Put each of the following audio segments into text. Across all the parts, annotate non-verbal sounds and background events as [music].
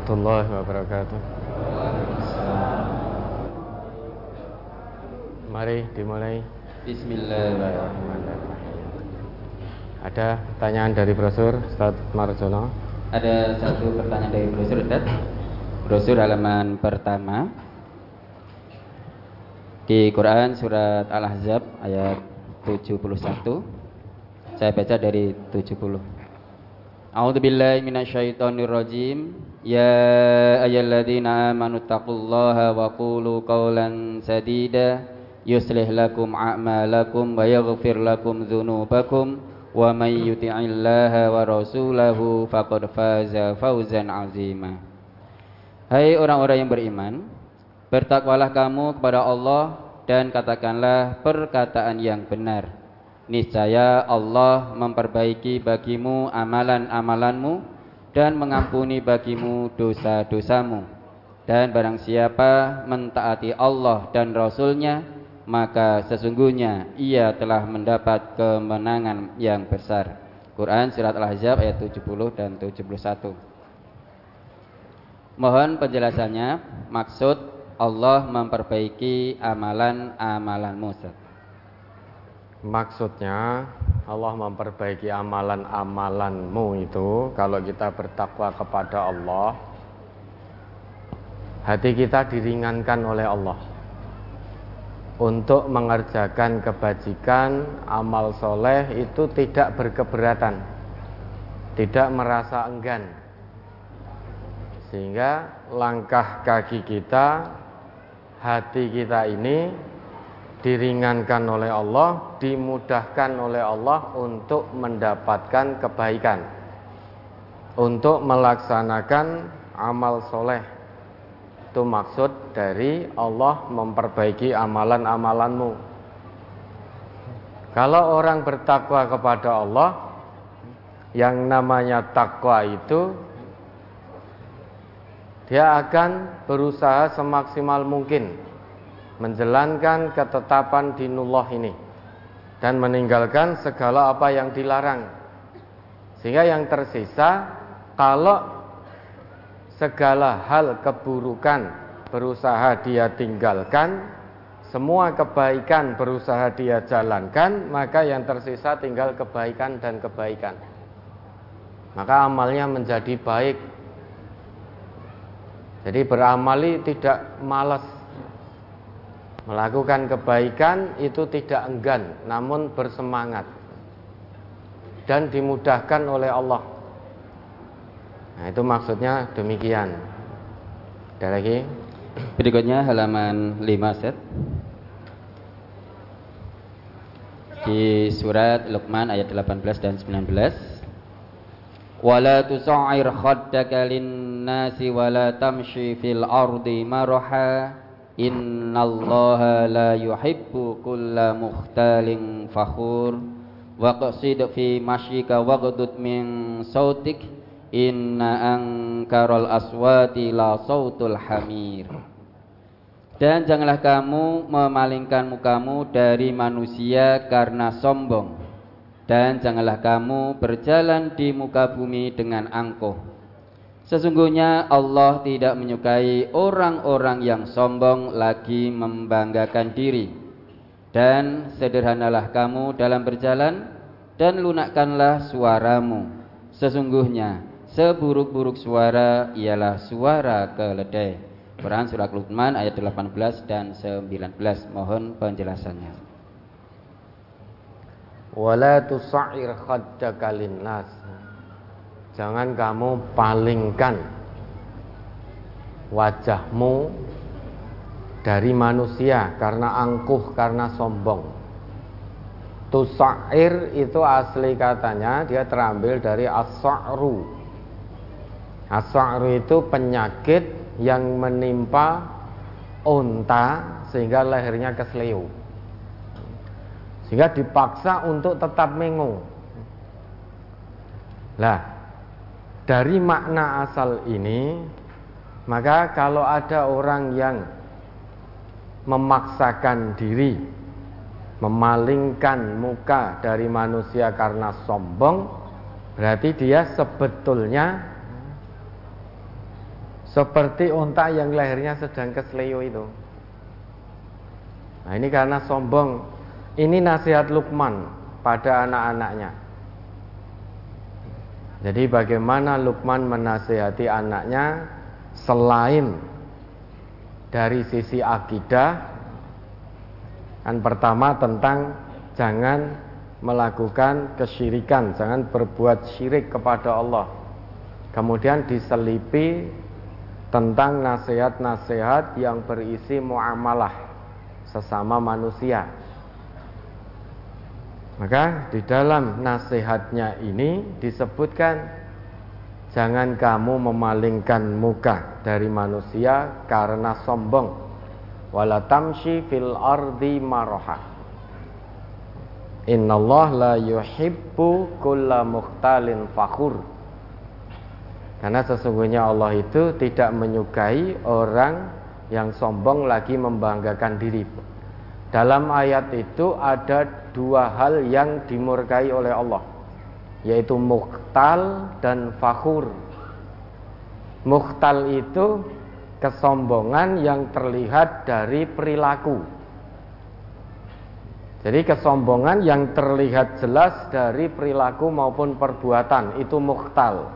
warahmatullahi wabarakatuh. Mari dimulai. Bismillahirrahmanirrahim. Ada pertanyaan dari brosur Ustaz Marjono? Ada satu pertanyaan dari brosur Ustaz. Brosur halaman pertama. Di Quran surat Al-Ahzab ayat 71. Saya baca dari 70. A'udzu ayyuhalladzina amanu taqullaha wa qulu qawlan sadida yuslih lakum a'malakum wa yaghfir lakum dzunubakum wa may yuti'illaha wa rasulahu faqad faza fawzan 'azima. Hai orang-orang yang beriman, bertakwalah kamu kepada Allah dan katakanlah perkataan yang benar niscaya Allah memperbaiki bagimu amalan-amalanmu dan mengampuni bagimu dosa-dosamu. Dan barang siapa mentaati Allah dan Rasulnya, maka sesungguhnya ia telah mendapat kemenangan yang besar. Quran Surat Al-Ahzab ayat 70 dan 71. Mohon penjelasannya, maksud Allah memperbaiki amalan-amalanmu. Ustaz. Maksudnya Allah memperbaiki amalan-amalanmu itu kalau kita bertakwa kepada Allah. Hati kita diringankan oleh Allah. Untuk mengerjakan kebajikan amal soleh itu tidak berkeberatan. Tidak merasa enggan. Sehingga langkah kaki kita hati kita ini diringankan oleh Allah, dimudahkan oleh Allah untuk mendapatkan kebaikan, untuk melaksanakan amal soleh. Itu maksud dari Allah memperbaiki amalan-amalanmu. Kalau orang bertakwa kepada Allah, yang namanya takwa itu dia akan berusaha semaksimal mungkin menjalankan ketetapan dinullah ini dan meninggalkan segala apa yang dilarang. Sehingga yang tersisa kalau segala hal keburukan berusaha dia tinggalkan, semua kebaikan berusaha dia jalankan, maka yang tersisa tinggal kebaikan dan kebaikan. Maka amalnya menjadi baik. Jadi beramali tidak malas Melakukan kebaikan itu tidak enggan, namun bersemangat dan dimudahkan oleh Allah. Nah, itu maksudnya demikian. Ada lagi? Berikutnya halaman 5 set. Di surat Luqman ayat 18 dan 19. Wala tusa'ir khaddaka lin-nasi wala tamshi fil ardi maraha Innallaha la yuhibbu kulla mukhtalin fakhur. Wa qasid fi masyika waghdud min sautik. Inna ankaral aswati la sautul hamir. Dan janganlah kamu memalingkan mukamu dari manusia karena sombong. Dan janganlah kamu berjalan di muka bumi dengan angkuh Sesungguhnya Allah tidak menyukai orang-orang yang sombong lagi membanggakan diri. Dan sederhanalah kamu dalam berjalan dan lunakkanlah suaramu. Sesungguhnya seburuk-buruk suara ialah suara keledai. Quran surah Luqman ayat 18 dan 19. Mohon penjelasannya. Wala tusa'ir khaddaka linnas Jangan kamu palingkan wajahmu dari manusia karena angkuh, karena sombong. Tusair itu asli katanya dia terambil dari as'ru. As'ru itu penyakit yang menimpa unta sehingga lehernya kesleo. Sehingga dipaksa untuk tetap mengu. Lah, dari makna asal ini, maka kalau ada orang yang memaksakan diri, memalingkan muka dari manusia karena sombong, berarti dia sebetulnya Seperti unta yang lehernya sedang kesleo itu. Nah ini karena sombong. Ini nasihat Lukman pada anak-anaknya. Jadi bagaimana Lukman menasihati anaknya selain dari sisi akidah Kan pertama tentang jangan melakukan kesyirikan, jangan berbuat syirik kepada Allah. Kemudian diselipi tentang nasihat-nasihat yang berisi muamalah sesama manusia. Maka di dalam nasihatnya ini disebutkan jangan kamu memalingkan muka dari manusia karena sombong. Wala tamshi fil ardi maraha Allah la yuhibbu kulla mukhtalin fakhur. Karena sesungguhnya Allah itu tidak menyukai orang yang sombong lagi membanggakan diri. Dalam ayat itu ada dua hal yang dimurkai oleh Allah yaitu mukhtal dan fakhur mukhtal itu kesombongan yang terlihat dari perilaku. Jadi kesombongan yang terlihat jelas dari perilaku maupun perbuatan itu mukhtal.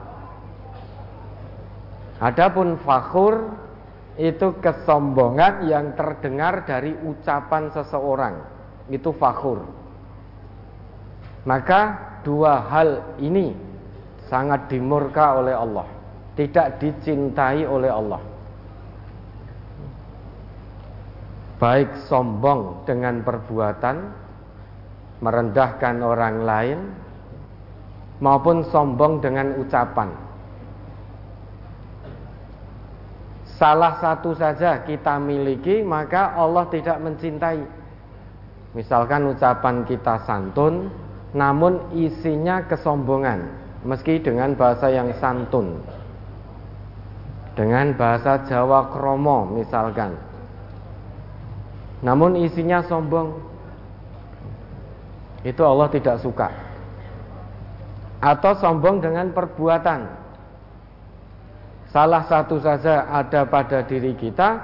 Adapun fakhur itu kesombongan yang terdengar dari ucapan seseorang. Itu fakhur. Maka dua hal ini sangat dimurka oleh Allah, tidak dicintai oleh Allah. baik sombong dengan perbuatan merendahkan orang lain maupun sombong dengan ucapan. Salah satu saja kita miliki maka Allah tidak mencintai. Misalkan ucapan kita santun namun isinya kesombongan meski dengan bahasa yang santun dengan bahasa Jawa kromo misalkan namun isinya sombong. Itu Allah tidak suka. Atau sombong dengan perbuatan. Salah satu saja ada pada diri kita,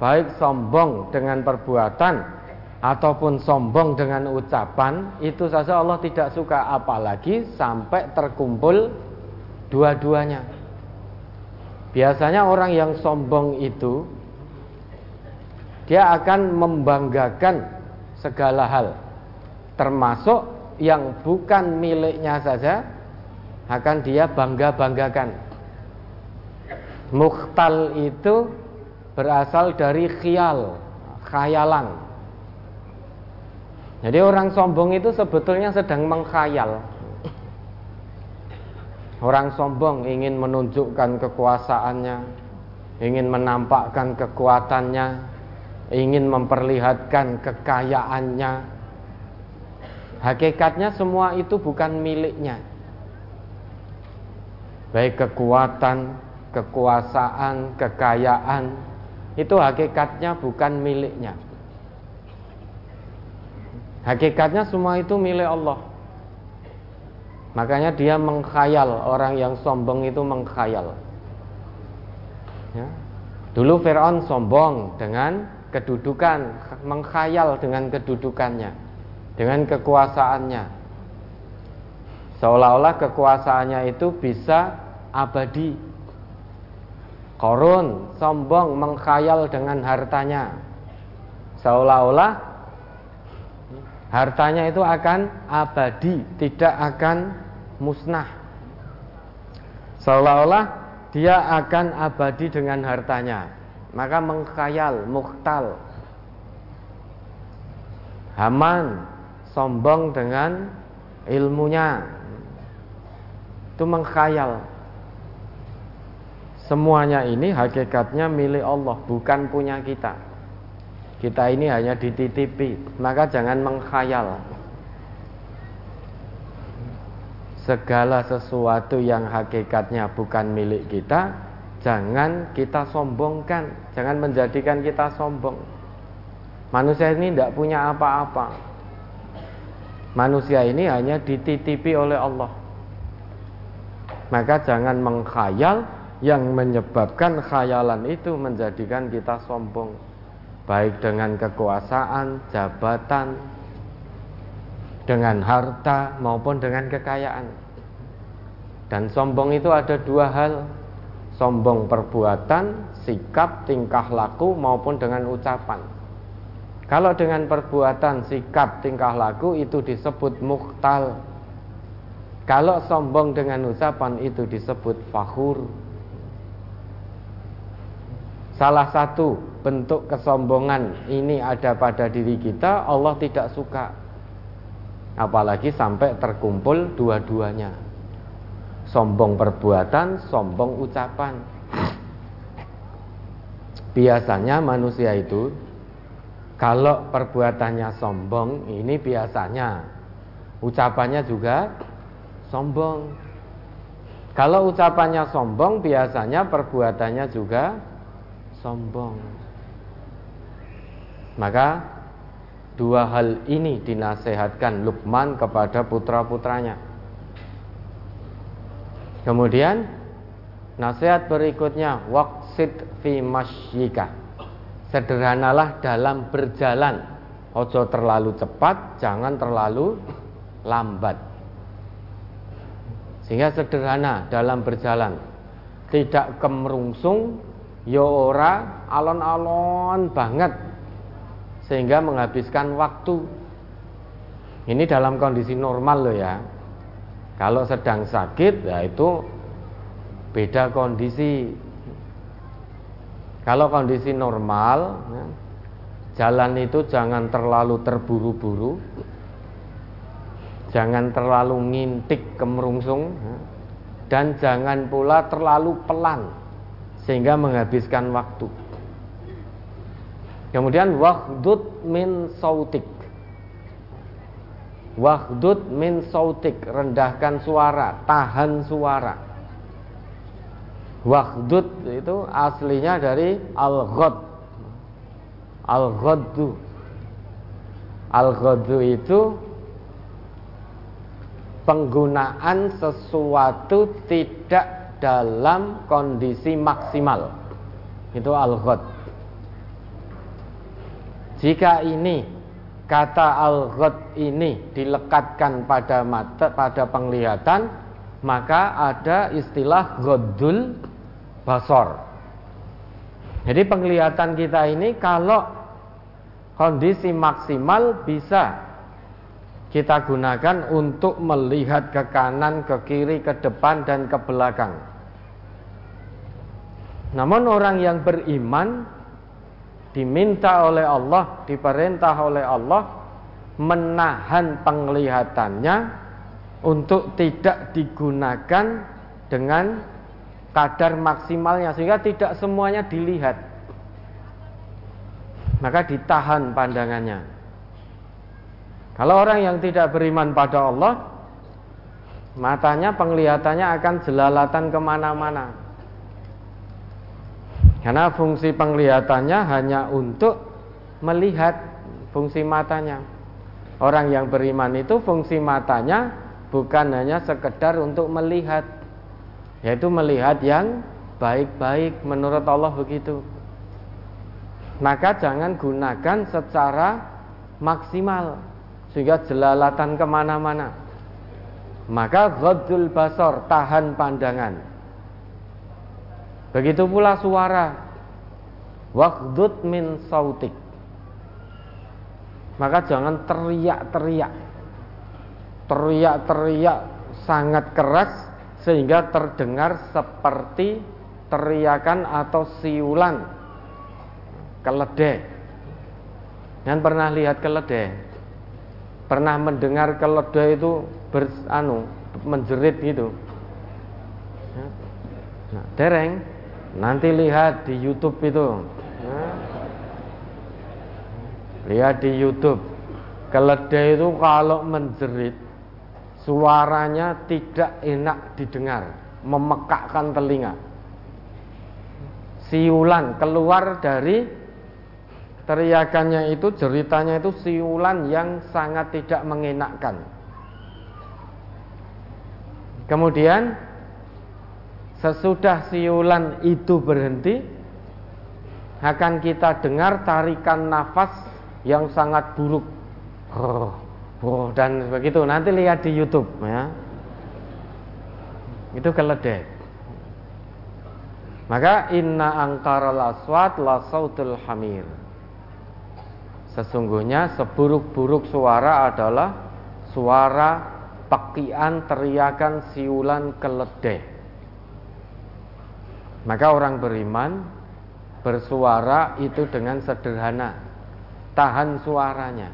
baik sombong dengan perbuatan ataupun sombong dengan ucapan, itu saja Allah tidak suka apalagi sampai terkumpul dua-duanya. Biasanya orang yang sombong itu dia akan membanggakan segala hal termasuk yang bukan miliknya saja akan dia bangga-banggakan mukhtal itu berasal dari khial khayalan jadi orang sombong itu sebetulnya sedang mengkhayal orang sombong ingin menunjukkan kekuasaannya ingin menampakkan kekuatannya ingin memperlihatkan kekayaannya. Hakikatnya semua itu bukan miliknya. Baik kekuatan, kekuasaan, kekayaan itu hakikatnya bukan miliknya. Hakikatnya semua itu milik Allah. Makanya dia mengkhayal, orang yang sombong itu mengkhayal. Ya. Dulu Fir'aun sombong dengan kedudukan, mengkhayal dengan kedudukannya, dengan kekuasaannya. Seolah-olah kekuasaannya itu bisa abadi. Korun, sombong, mengkhayal dengan hartanya. Seolah-olah hartanya itu akan abadi, tidak akan musnah. Seolah-olah dia akan abadi dengan hartanya. Maka mengkhayal mukhtal. Haman sombong dengan ilmunya. Itu mengkhayal. Semuanya ini hakikatnya milik Allah bukan punya kita kita ini hanya dititipi maka jangan mengkhayal segala sesuatu yang hakikatnya bukan milik kita Jangan kita sombongkan, jangan menjadikan kita sombong. Manusia ini tidak punya apa-apa. Manusia ini hanya dititipi oleh Allah. Maka jangan mengkhayal yang menyebabkan khayalan itu menjadikan kita sombong baik dengan kekuasaan, jabatan, dengan harta maupun dengan kekayaan. Dan sombong itu ada dua hal, sombong perbuatan, sikap, tingkah laku maupun dengan ucapan. Kalau dengan perbuatan, sikap, tingkah laku itu disebut muhtal. Kalau sombong dengan ucapan itu disebut fakhur. Salah satu bentuk kesombongan ini ada pada diri kita, Allah tidak suka. Apalagi sampai terkumpul dua-duanya. Sombong perbuatan, sombong ucapan. Biasanya manusia itu kalau perbuatannya sombong, ini biasanya ucapannya juga sombong. Kalau ucapannya sombong, biasanya perbuatannya juga sombong. Maka Dua hal ini dinasehatkan Luqman kepada putra-putranya. Kemudian nasihat berikutnya waqsid fi masyika. Sederhanalah dalam berjalan. Ojo terlalu cepat, jangan terlalu lambat. Sehingga sederhana dalam berjalan. Tidak kemerungsung, ya ora alon-alon banget sehingga menghabiskan waktu. Ini dalam kondisi normal loh ya. Kalau sedang sakit ya itu beda kondisi. Kalau kondisi normal, ya, jalan itu jangan terlalu terburu-buru, jangan terlalu ngintik kemerungsung, ya, dan jangan pula terlalu pelan sehingga menghabiskan waktu. Kemudian wahdud min sautik. Wahdud min sautik, rendahkan suara, tahan suara. Wahdud itu aslinya dari al-ghad. Al-ghaddu. Al-ghaddu itu penggunaan sesuatu tidak dalam kondisi maksimal. Itu al-ghad. Jika ini kata al-ghad ini dilekatkan pada mata pada penglihatan, maka ada istilah ghadul basor. Jadi penglihatan kita ini kalau kondisi maksimal bisa kita gunakan untuk melihat ke kanan, ke kiri, ke depan dan ke belakang. Namun orang yang beriman diminta oleh Allah, diperintah oleh Allah menahan penglihatannya untuk tidak digunakan dengan kadar maksimalnya sehingga tidak semuanya dilihat. Maka ditahan pandangannya. Kalau orang yang tidak beriman pada Allah, matanya penglihatannya akan jelalatan ke mana-mana. Karena fungsi penglihatannya hanya untuk melihat fungsi matanya. Orang yang beriman itu fungsi matanya bukan hanya sekedar untuk melihat, yaitu melihat yang baik-baik menurut Allah begitu. Maka jangan gunakan secara maksimal sehingga jelalatan ke mana-mana. Maka ghadul basor tahan pandangan. Begitu pula suara. Wakdud min sautik. Maka jangan teriak-teriak. Teriak-teriak sangat keras Sehingga terdengar seperti teriakan atau siulan. Keledai. Yang pernah lihat keledai Pernah mendengar keledai itu bersanu menjerit gitu Nah, dereng Nanti lihat di YouTube itu. Lihat di YouTube. Keledai itu kalau menjerit suaranya tidak enak didengar, memekakkan telinga. Siulan keluar dari teriakannya itu, jeritanya itu siulan yang sangat tidak mengenakkan. Kemudian sesudah siulan itu berhenti akan kita dengar tarikan nafas yang sangat buruk. Oh, oh, dan begitu. Nanti lihat di YouTube ya. Itu keledai maka inna angkaral aswat la sautul hamir Sesungguhnya seburuk-buruk suara adalah suara pakian teriakan siulan keledai. Maka orang beriman bersuara itu dengan sederhana, tahan suaranya.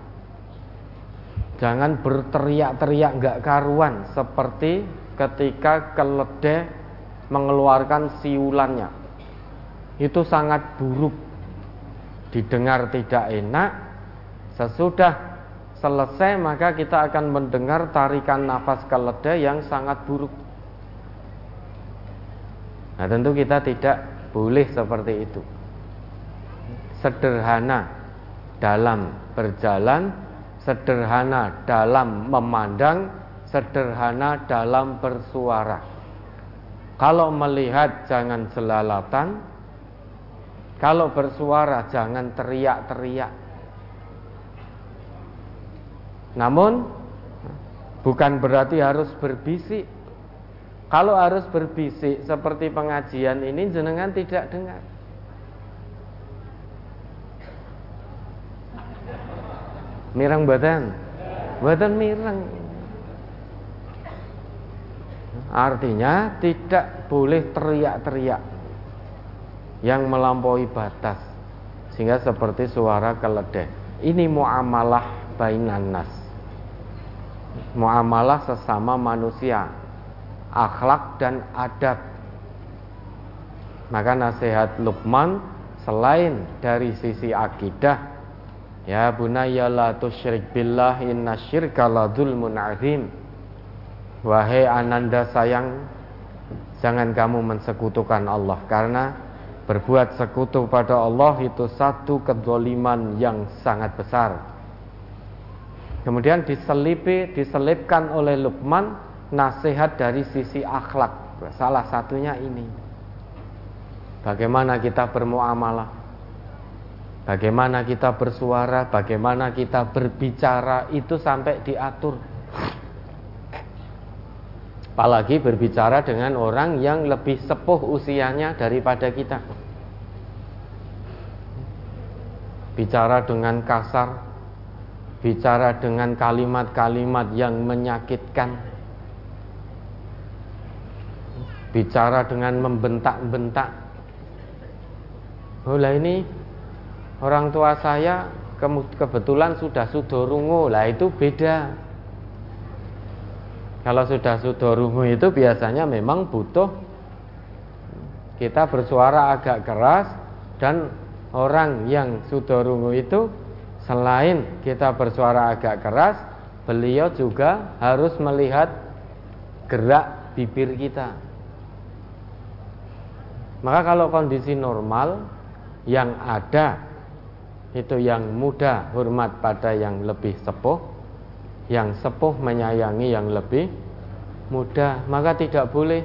Jangan berteriak-teriak nggak karuan seperti ketika keledai mengeluarkan siulannya. Itu sangat buruk, didengar tidak enak, Sesudah selesai maka kita akan mendengar tarikan nafas keledai yang sangat buruk. Nah tentu kita tidak boleh seperti itu. Sederhana dalam berjalan, sederhana dalam memandang, sederhana dalam bersuara. Kalau melihat jangan selalatan, kalau bersuara jangan teriak-teriak. Namun bukan berarti harus berbisik. Kalau harus berbisik seperti pengajian ini jenengan tidak dengar. Mirang badan. Badan mirang. Artinya tidak boleh teriak-teriak yang melampaui batas sehingga seperti suara keledai. Ini muamalah bainan nas muamalah sesama manusia, akhlak dan adab. Maka nasihat Luqman selain dari sisi akidah, ya bunayya la tusyrik billah inna syirka la dzulmun azim. Wahai ananda sayang, jangan kamu mensekutukan Allah karena berbuat sekutu pada Allah itu satu kezaliman yang sangat besar. Kemudian diselipi, diselipkan oleh Luqman nasihat dari sisi akhlak. Salah satunya ini. Bagaimana kita bermuamalah? Bagaimana kita bersuara, bagaimana kita berbicara itu sampai diatur. Apalagi berbicara dengan orang yang lebih sepuh usianya daripada kita. Bicara dengan kasar, bicara dengan kalimat-kalimat yang menyakitkan, bicara dengan membentak-bentak. Oh lah ini orang tua saya kebetulan sudah sudorungu, lah itu beda. Kalau sudah sudorungu itu biasanya memang butuh kita bersuara agak keras dan orang yang sudorungu itu Selain kita bersuara agak keras, beliau juga harus melihat gerak bibir kita. Maka kalau kondisi normal yang ada itu yang muda hormat pada yang lebih sepuh, yang sepuh menyayangi yang lebih muda, maka tidak boleh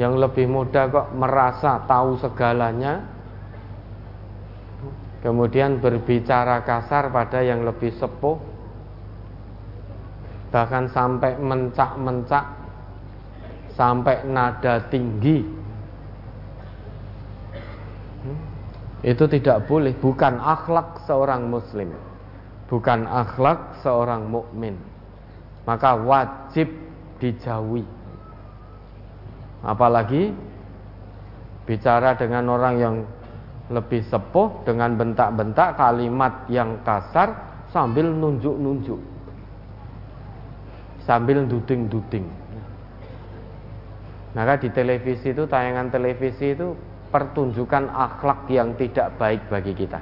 yang lebih muda kok merasa tahu segalanya, kemudian berbicara kasar pada yang lebih sepuh. Bahkan sampai mencak-mencak. Sampai nada tinggi. Hmm? itu tidak boleh. Bukan akhlak seorang muslim. Bukan akhlak seorang mukmin. Maka wajib dijauhi. Apalagi bicara dengan orang yang lebih sepuh dengan bentak-bentak kalimat yang kasar sambil nunjuk-nunjuk. Sambil duding-duding. Maka di televisi itu tayangan televisi itu pertunjukan akhlak yang tidak baik bagi kita.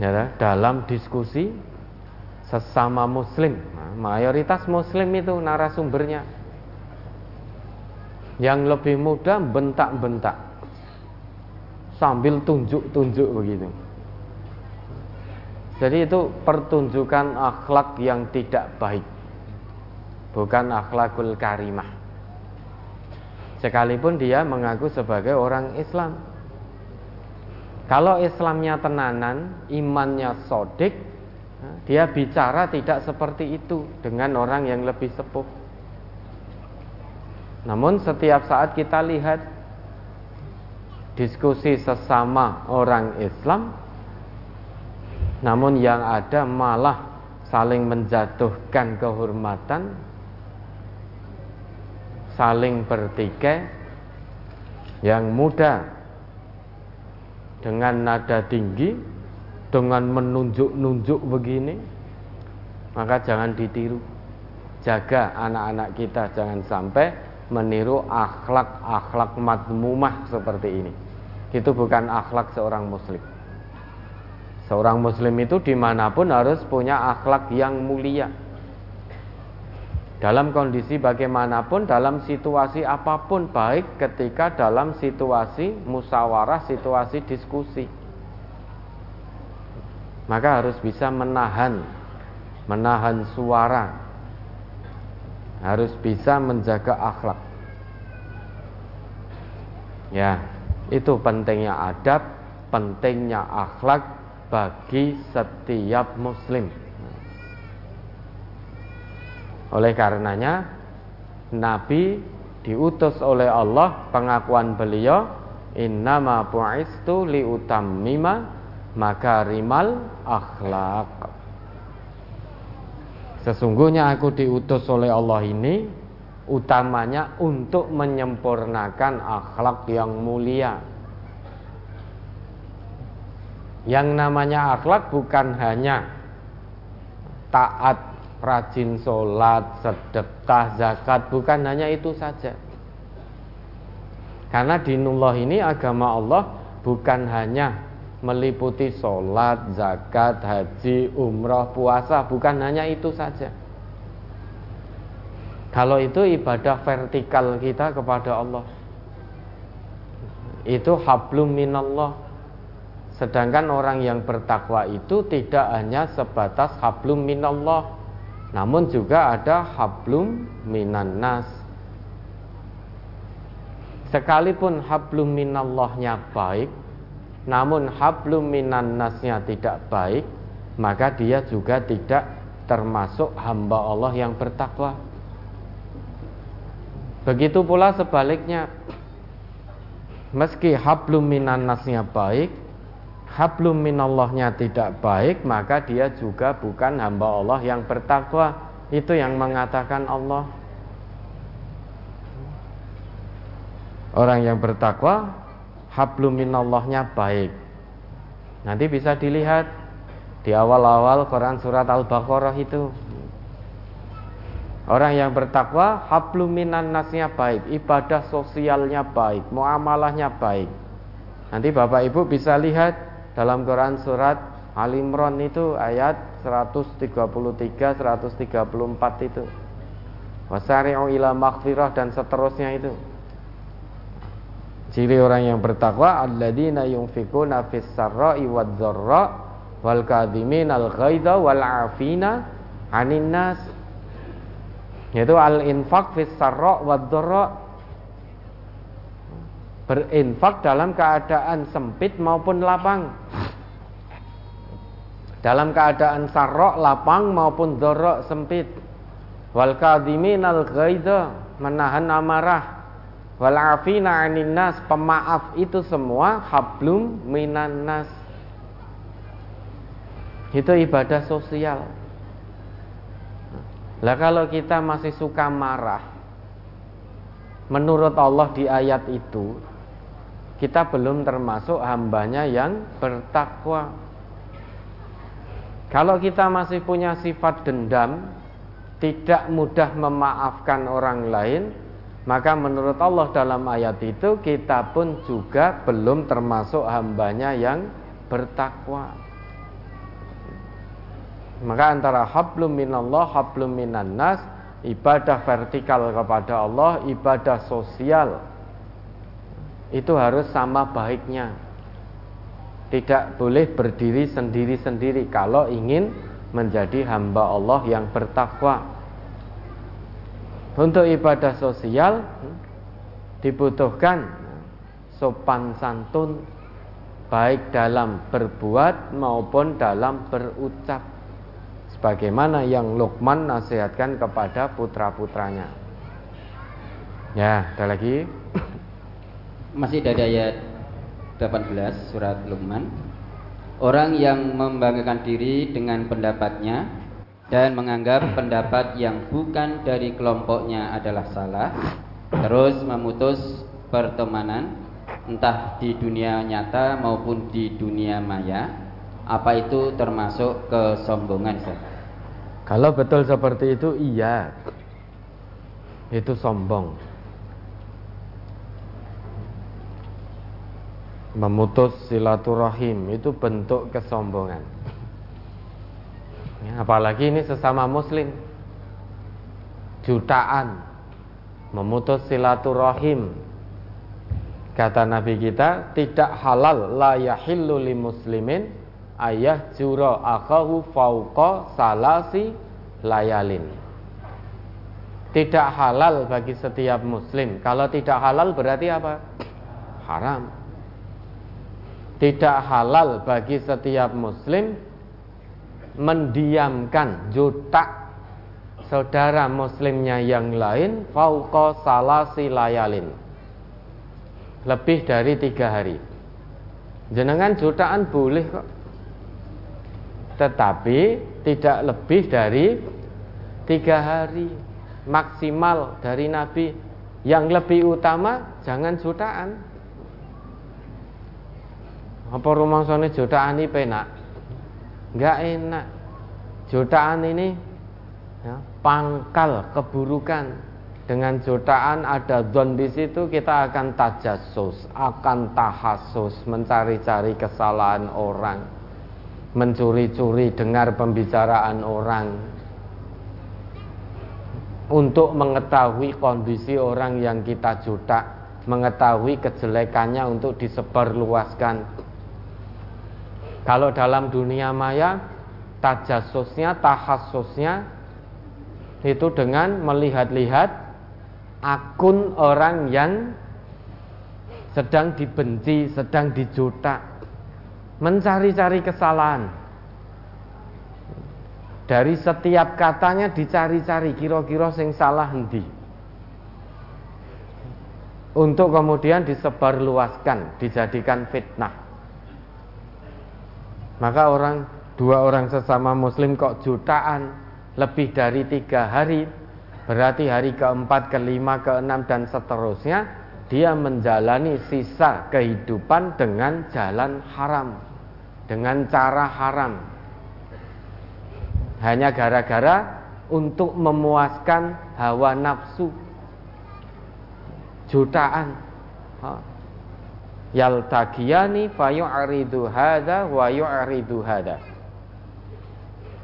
Ya, dalam diskusi sesama muslim. Nah, mayoritas muslim itu narasumbernya. Yang lebih mudah bentak-bentak sambil tunjuk-tunjuk begitu. Jadi itu pertunjukan akhlak yang tidak baik. Bukan akhlakul karimah. sekalipun dia mengaku sebagai orang Islam. Kalau Islamnya tenanan, imannya sodik, dia bicara tidak seperti itu dengan orang yang lebih sepuh. Namun setiap saat kita lihat diskusi sesama orang Islam, namun yang ada malah saling menjatuhkan kehormatan, saling bertikai, yang muda dengan nada tinggi, dengan menunjuk-nunjuk begini, maka jangan ditiru. Jaga anak-anak kita jangan sampai meniru akhlak-akhlak madmumah seperti ini. Itu bukan akhlak seorang muslim. Seorang muslim itu di mana pun harus punya akhlak yang mulia. Dalam kondisi bagaimanapun, dalam situasi apa pun, baik ketika dalam situasi musyawarah, situasi diskusi. Maka harus bisa menahan, menahan suara, harus bisa menjaga akhlak. Ya, itu pentingnya adab, pentingnya akhlak, bagi setiap muslim. Oleh karenanya Nabi diutus oleh Allah pengakuan beliau innama bu'istu liutammima makarimal akhlak. Sesungguhnya aku diutus oleh Allah ini utamanya untuk menyempurnakan akhlak yang mulia. Yang namanya akhlak bukan hanya taat, rajin sholat, sedekah, zakat, bukan hanya itu saja. Karena dinullah ini agama Allah bukan hanya meliputi sholat, zakat, haji, umroh, puasa, bukan hanya itu saja. Kalau itu ibadah vertikal kita kepada Allah. Itu hablum minallah Sedangkan orang yang bertakwa itu tidak hanya sebatas hablum minallah, namun juga ada hablum minan nas. Sekalipun hablum minallahnya baik, namun hablum minan nasnya tidak baik, maka dia juga tidak termasuk hamba Allah yang bertakwa. Begitu pula sebaliknya, meski hablum minan nasnya baik, hablum minallahnya tidak baik maka dia juga bukan hamba Allah yang bertakwa. Itu yang mengatakan Allah. Orang yang bertakwa hablum minallahnya baik nanti bisa dilihat di awal-awal Quran surat Al-Baqarah itu Orang yang bertakwa hablum minan nasnya baik, ibadah sosialnya baik, muamalahnya baik. Nanti Bapak Ibu bisa lihat dalam Quran surat Al Imran itu ayat 133 134 itu. Wasari'u ila maghfirah dan seterusnya itu. Ciri orang yang bertakwa alladzina yunfikuna fis sarra'i wad dharra wal kadhimin al ghaidha wal 'afina 'anil nas. Yaitu al infaq fis sarra' wad dharra. Berinfak dalam keadaan sempit maupun lapang. Dalam keadaan sarok lapang maupun dorok sempit. Wal kadhimin al ghaidha menahan amarah wal afina pemaaf itu semua hablum minan nas itu ibadah sosial lah kalau kita masih suka marah menurut Allah di ayat itu kita belum termasuk hambanya yang bertakwa. Kalau kita masih punya sifat dendam, tidak mudah memaafkan orang lain, maka menurut Allah dalam ayat itu kita pun juga belum termasuk hambanya yang bertakwa. Maka antara hablum minallah, hablum minan nas, ibadah vertikal kepada Allah, ibadah sosial itu harus sama baiknya. Tidak boleh berdiri sendiri-sendiri kalau ingin menjadi hamba Allah yang bertakwa. Untuk ibadah sosial dibutuhkan sopan santun baik dalam berbuat maupun dalam berucap sebagaimana yang Luqman nasihatkan kepada putra-putranya. Ya, ada lagi. Masih dari ayat 18 surat Luqman. Orang yang membanggakan diri dengan pendapatnya dan menganggap pendapat yang bukan dari kelompoknya adalah salah, terus memutus pertemanan entah di dunia nyata maupun di dunia maya, apa itu termasuk kesombongan? Kalau betul seperti itu, iya. Itu sombong. memutus silaturahim itu bentuk kesombongan. Ya, apalagi ini sesama muslim. Jutaan memutus silaturahim. Kata Nabi kita, tidak halal la yahillu li muslimin ayah jura akahu fauqa salasi layalin. Tidak halal bagi setiap muslim. Kalau tidak halal berarti apa? Haram tidak halal bagi setiap muslim mendiamkan juta saudara muslimnya yang lain fauqa salasi layalin. Lebih dari tiga hari. Jenengan jutaan boleh kok. Tetapi tidak lebih dari tiga hari. Maksimal dari Nabi. Yang lebih utama jangan jutaan. Apa rumangsane jutaan ini penak? Enggak enak. Jutaan ini ya, pangkal keburukan. Dengan jutaan ada zon di situ kita akan tajasus, akan tahasus, mencari-cari kesalahan orang, mencuri-curi dengar pembicaraan orang, untuk mengetahui kondisi orang yang kita juta, mengetahui kejelekannya untuk disebarluaskan kalau dalam dunia maya tajasusnya, tahasusnya itu dengan melihat-lihat akun orang yang sedang dibenci, sedang dijuta, mencari-cari kesalahan. Dari setiap katanya dicari-cari kira-kira sing salah hendi. Untuk kemudian disebarluaskan, dijadikan fitnah. Maka orang dua orang sesama muslim kok jutaan? Lebih dari tiga hari. Berarti hari keempat, kelima, keenam dan seterusnya Dia menjalani sisa kehidupan dengan jalan haram. Dengan cara haram. Hanya gara-gara untuk memuaskan hawa nafsu. Jutaan yaltaqiyani fayu'ridu hadza wa yu'ridu hadza.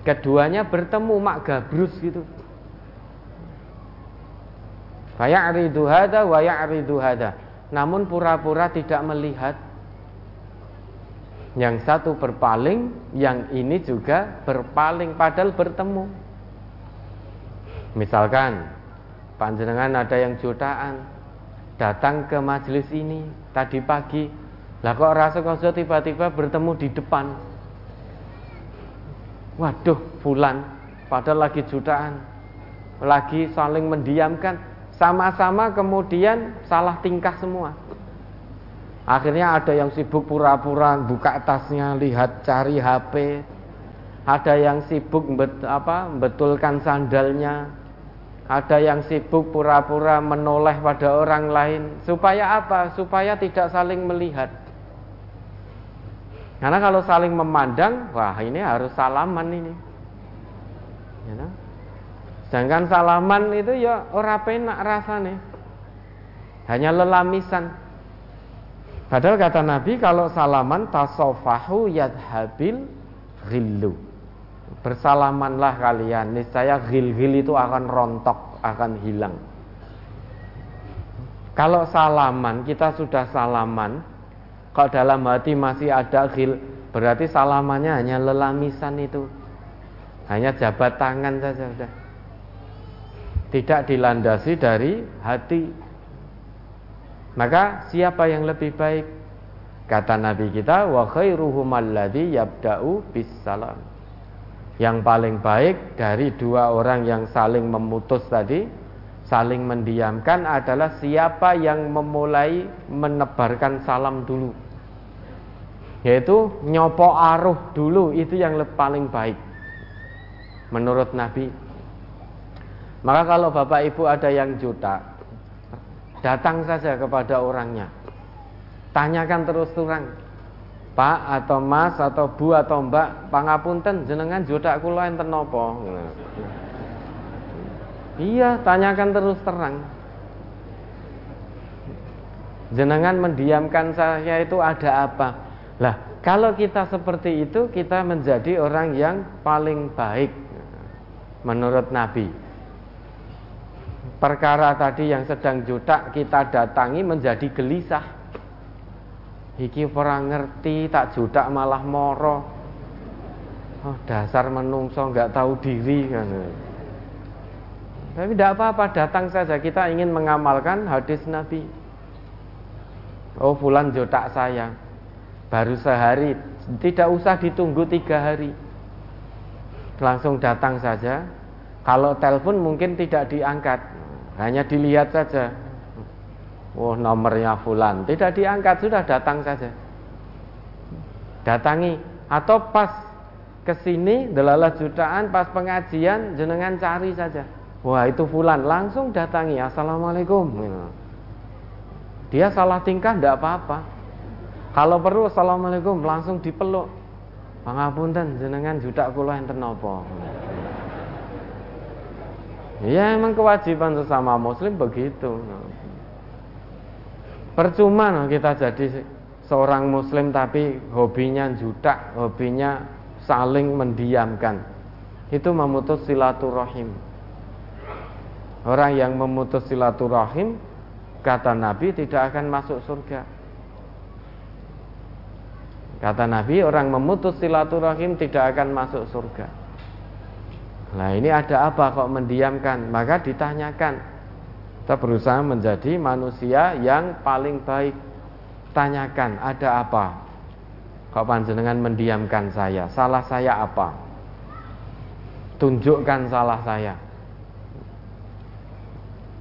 Keduanya bertemu mak gabrus gitu. Fayu'ridu hadza wa yu'ridu hadza. Namun pura-pura tidak melihat. Yang satu berpaling, yang ini juga berpaling padahal bertemu. Misalkan panjenengan ada yang jutaan datang ke majelis ini, tadi pagi. Lah kok rasa koso tiba-tiba bertemu di depan? Waduh fulan padahal lagi jutaan. Lagi saling mendiamkan. Sama-sama kemudian salah tingkah semua. Akhirnya ada yang sibuk pura-pura buka tasnya lihat cari HP ada yang sibuk bet, apa, betulkan sandalnya ada yang sibuk pura-pura menoleh pada orang lain supaya apa? Supaya tidak saling melihat. Karena kalau saling memandang, wah ini harus salaman ini. Ya, nah? Sedangkan salaman itu ya ora penak rasanya. Hanya lelamisan. Padahal kata Nabi kalau salaman tasofahu yadhabil ghillu bersalamanlah kalian niscaya gil-gil itu akan rontok akan hilang kalau salaman kita sudah salaman kalau dalam hati masih ada gil berarti salamannya hanya lelamisan itu hanya jabat tangan saja sudah tidak dilandasi dari hati Maka siapa yang lebih baik? Kata Nabi kita, wa khairuhum alladhi yabda'u bis salam. Yang paling baik dari dua orang yang saling memutus tadi, saling mendiamkan adalah siapa yang memulai menebarkan salam dulu. Yaitu nyopo aruh dulu itu yang paling baik. Menurut Nabi. Maka kalau Bapak Ibu ada yang juta, Datang saja kepada orangnya. Tanyakan terus terang. Pak atau Mas atau Bu atau Mbak, pangapunten jenengan jodak kula enten napa? Iya, tanyakan terus terang. Jenengan mendiamkan saya itu ada apa? Lah, kalau kita seperti itu, kita menjadi orang yang paling baik menurut Nabi perkara tadi yang sedang jutak kita datangi menjadi gelisah. Iki orang ngerti tak jutak malah moro. Oh, dasar menungso nggak tahu diri kan. Tapi tidak apa-apa datang saja kita ingin mengamalkan hadis Nabi. Oh fulan jodak saya baru sehari tidak usah ditunggu tiga hari langsung datang saja kalau telepon mungkin tidak diangkat hanya dilihat saja. Oh nomornya fulan. Tidak diangkat sudah datang saja. Datangi. Atau pas ke sini Delalah jutaan pas pengajian Jenengan cari saja. Wah itu fulan. Langsung datangi. Assalamualaikum. Dia salah tingkah tidak apa-apa. Kalau perlu Assalamualaikum. Langsung dipeluk. Pangapunten jenengan judak kula enten Ya emang kewajiban sesama muslim begitu. Percuma no, kita jadi seorang muslim tapi hobinya judak, hobinya saling mendiamkan. Itu memutus silaturahim. Orang yang memutus silaturahim kata Nabi tidak akan masuk surga. Kata Nabi orang memutus silaturahim tidak akan masuk surga. Nah ini ada apa kok mendiamkan? Maka ditanyakan. Kita berusaha menjadi manusia yang paling baik. Tanyakan ada apa? Kok panjenengan mendiamkan saya? Salah saya apa? Tunjukkan salah saya.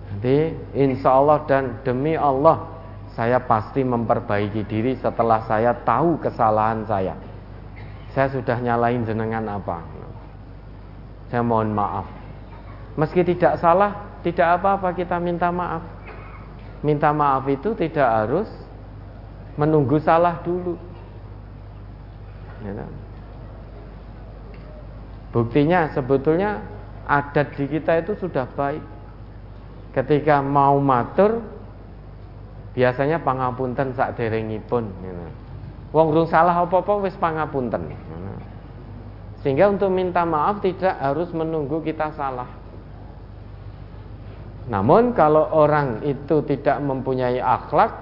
Nanti insya Allah dan demi Allah saya pasti memperbaiki diri setelah saya tahu kesalahan saya. Saya sudah nyalain jenengan apa? Saya mohon maaf. Meski tidak salah, tidak apa-apa kita minta maaf. Minta maaf itu tidak harus menunggu salah dulu. Ya, kan? Buktinya sebetulnya adat di kita itu sudah baik. Ketika mau matur biasanya pangapunten sak derengipun. Ya, kan? Wong rung salah apa-apa wis pangapunten. Ya, kan? Sehingga untuk minta maaf tidak harus menunggu kita salah. Namun kalau orang itu tidak mempunyai akhlak,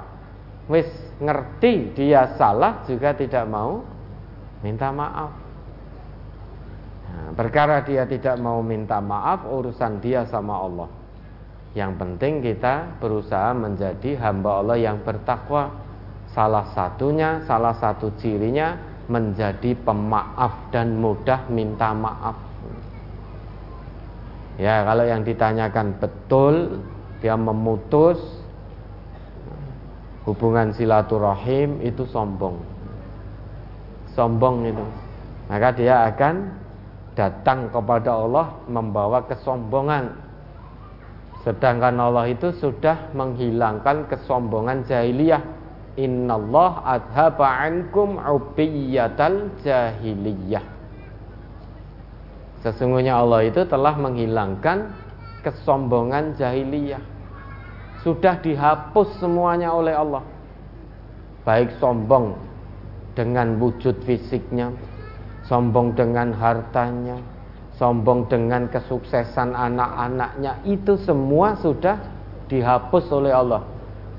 wis ngerti dia salah juga tidak mau minta maaf. Nah, perkara dia tidak mau minta maaf urusan dia sama Allah. Yang penting kita berusaha menjadi hamba Allah yang bertakwa. Salah satunya, salah satu cirinya menjadi pemaaf dan mudah minta maaf. Ya, kalau yang ditanyakan betul, dia memutus hubungan silaturahim itu sombong. Sombong itu. Maka dia akan datang kepada Allah membawa kesombongan. Sedangkan Allah itu sudah menghilangkan kesombongan jahiliyah Innallah adhaba ankum ubiyatal jahiliyah Sesungguhnya Allah itu telah menghilangkan kesombongan jahiliyah Sudah dihapus semuanya oleh Allah Baik sombong dengan wujud fisiknya Sombong dengan hartanya Sombong dengan kesuksesan anak-anaknya Itu semua sudah dihapus oleh Allah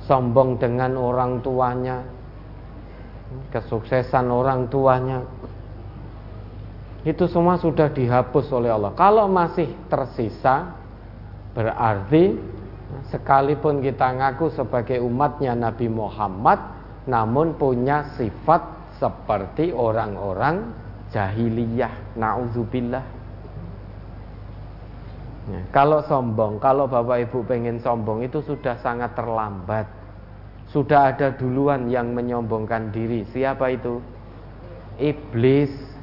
sombong dengan orang tuanya, kesuksesan orang tuanya. Itu semua sudah dihapus oleh Allah. Kalau masih tersisa, berarti sekalipun kita ngaku sebagai umatnya Nabi Muhammad namun punya sifat seperti orang-orang jahiliyah. Naudzubillah. Ya, kalau sombong kalau bapak ibu pengen sombong itu sudah sangat terlambat. Sudah ada duluan yang menyombongkan diri. Siapa itu? Iblis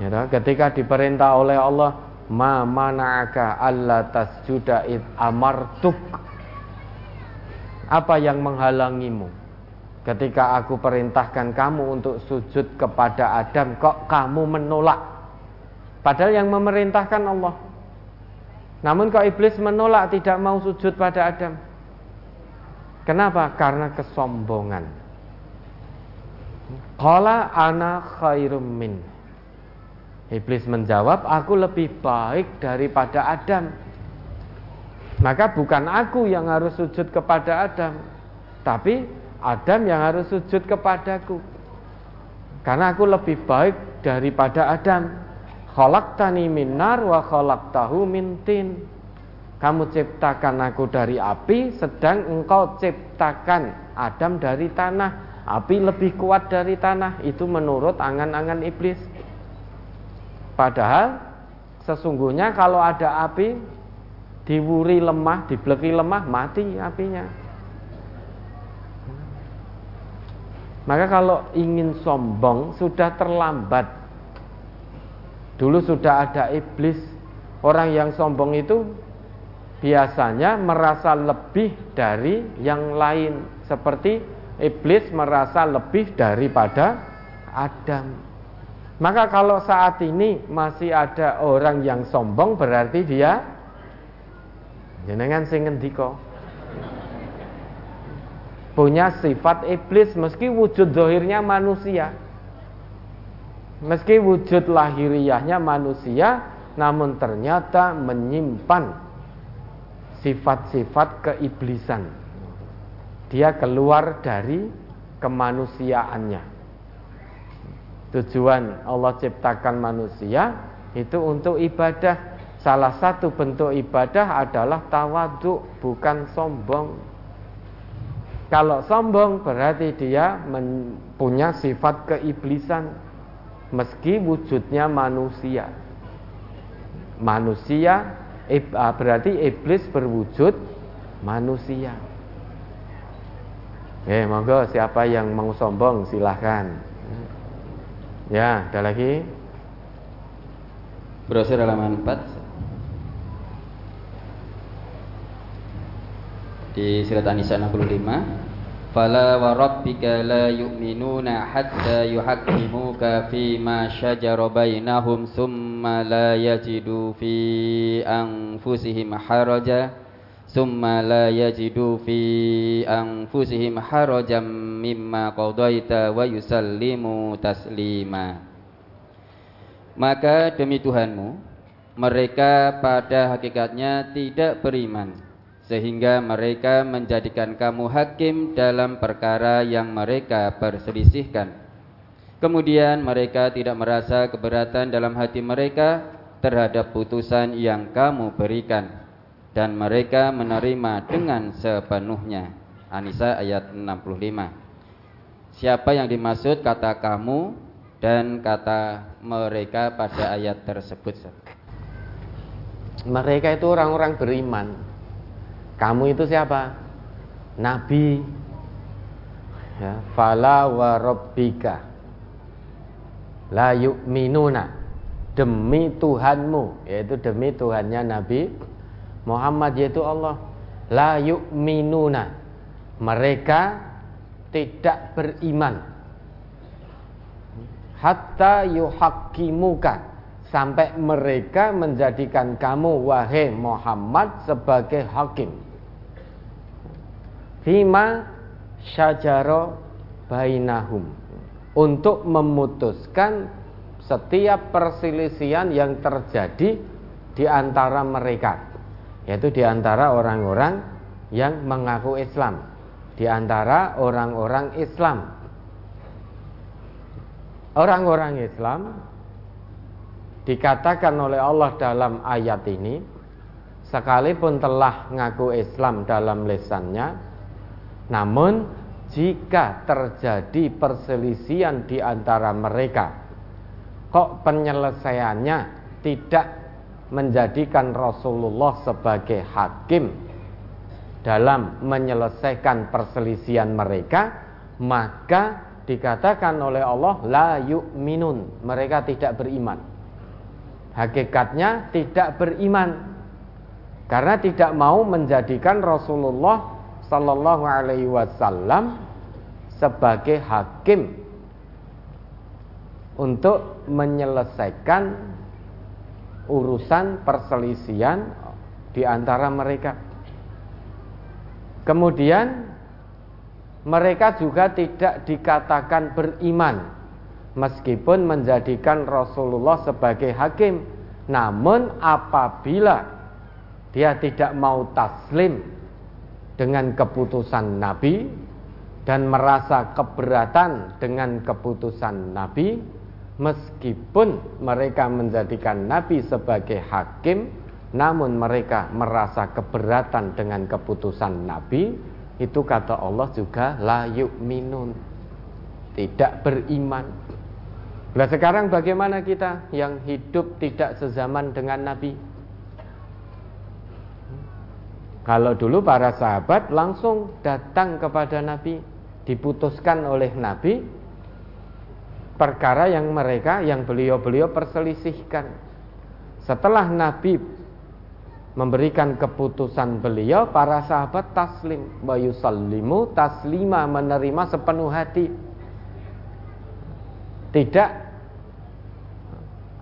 ya, ketika diperintah oleh Allah ma mana'aka alla tasjuda id amartuk. Apa yang menghalangimu? Ketika aku perintahkan kamu untuk sujud kepada Adam kok kamu menolak? Padahal yang memerintahkan Allah. Namun kok iblis menolak tidak mau sujud pada Adam? Kenapa? Karena kesombongan. Qala ana khairum min Iblis menjawab, "Aku lebih baik daripada Adam." Maka bukan aku yang harus sujud kepada Adam, tapi Adam yang harus sujud kepadaku. Karena aku lebih baik daripada Adam. Khalaqtani min nar wa khalaqtahu min tin. Kamu ciptakan aku dari api, sedang engkau ciptakan Adam dari tanah. Api lebih kuat dari tanah. Itu menurut angan-angan iblis. Padahal sesungguhnya kalau ada api diwuri lemah, dibleki lemah, mati apinya. Maka kalau ingin sombong sudah terlambat. Dulu sudah ada iblis. Orang yang sombong itu biasanya merasa lebih dari yang lain. Seperti iblis merasa lebih daripada Adam. Maka kalau saat ini masih ada orang yang sombong berarti dia jenengan sing ngendika punya sifat iblis meski wujud zahirnya manusia. Meski wujud lahiriahnya manusia namun ternyata menyimpan sifat-sifat keiblisan. Dia keluar dari kemanusiaannya. Tujuan Allah ciptakan manusia itu untuk ibadah. Salah satu bentuk ibadah adalah tawaduk, bukan sombong. Kalau sombong berarti dia punya sifat keiblisan meski wujudnya manusia. Manusia ah, berarti iblis berwujud manusia. Eh, monggo siapa yang mau sombong silahkan. Ya, ada lagi. Brosur halaman 4 di surat An-Nisa 65 Fala wa rabbika la yu'minuna hatta yuhaqqimuka fi ma shajara bainahum thumma la yajidu fi anfusihim haraja la yajidu fi anfusihim harajan mimma qadaita wa yusallimu taslima. Maka demi Tuhanmu mereka pada hakikatnya tidak beriman sehingga mereka menjadikan kamu hakim dalam perkara yang mereka perselisihkan. Kemudian mereka tidak merasa keberatan dalam hati mereka terhadap putusan yang kamu berikan dan mereka menerima dengan sepenuhnya. Anisa ayat 65. Siapa yang dimaksud kata kamu dan kata mereka pada ayat tersebut? Mereka itu orang-orang beriman. Kamu itu siapa? Nabi. Ya, fala wa rabbika la yu'minuna demi Tuhanmu yaitu demi Tuhannya Nabi Muhammad yaitu Allah. La yu'minuna. Mereka tidak beriman. Hatta yuhaqqimuka sampai mereka menjadikan kamu wahai Muhammad sebagai hakim. Fima syajaro bainahum. Untuk memutuskan setiap perselisihan yang terjadi di antara mereka yaitu di antara orang-orang yang mengaku Islam, di antara orang-orang Islam. Orang-orang Islam dikatakan oleh Allah dalam ayat ini sekalipun telah ngaku Islam dalam lesannya, namun jika terjadi perselisihan di antara mereka, kok penyelesaiannya tidak menjadikan Rasulullah sebagai hakim dalam menyelesaikan perselisihan mereka, maka dikatakan oleh Allah la yu'minun, mereka tidak beriman. Hakikatnya tidak beriman karena tidak mau menjadikan Rasulullah Sallallahu Alaihi Wasallam sebagai hakim untuk menyelesaikan urusan perselisihan di antara mereka. Kemudian mereka juga tidak dikatakan beriman meskipun menjadikan Rasulullah sebagai hakim. Namun apabila dia tidak mau taslim dengan keputusan Nabi dan merasa keberatan dengan keputusan Nabi meskipun mereka menjadikan Nabi sebagai hakim namun mereka merasa keberatan dengan keputusan Nabi itu kata Allah juga la yu'minun. Tidak beriman. Nah sekarang bagaimana kita yang hidup tidak sezaman dengan Nabi? Kalau dulu para sahabat langsung datang kepada Nabi, diputuskan oleh Nabi perkara yang mereka yang beliau-beliau perselisihkan. Setelah Nabi memberikan keputusan beliau, para sahabat taslim, bayusallimu taslima menerima sepenuh hati. Tidak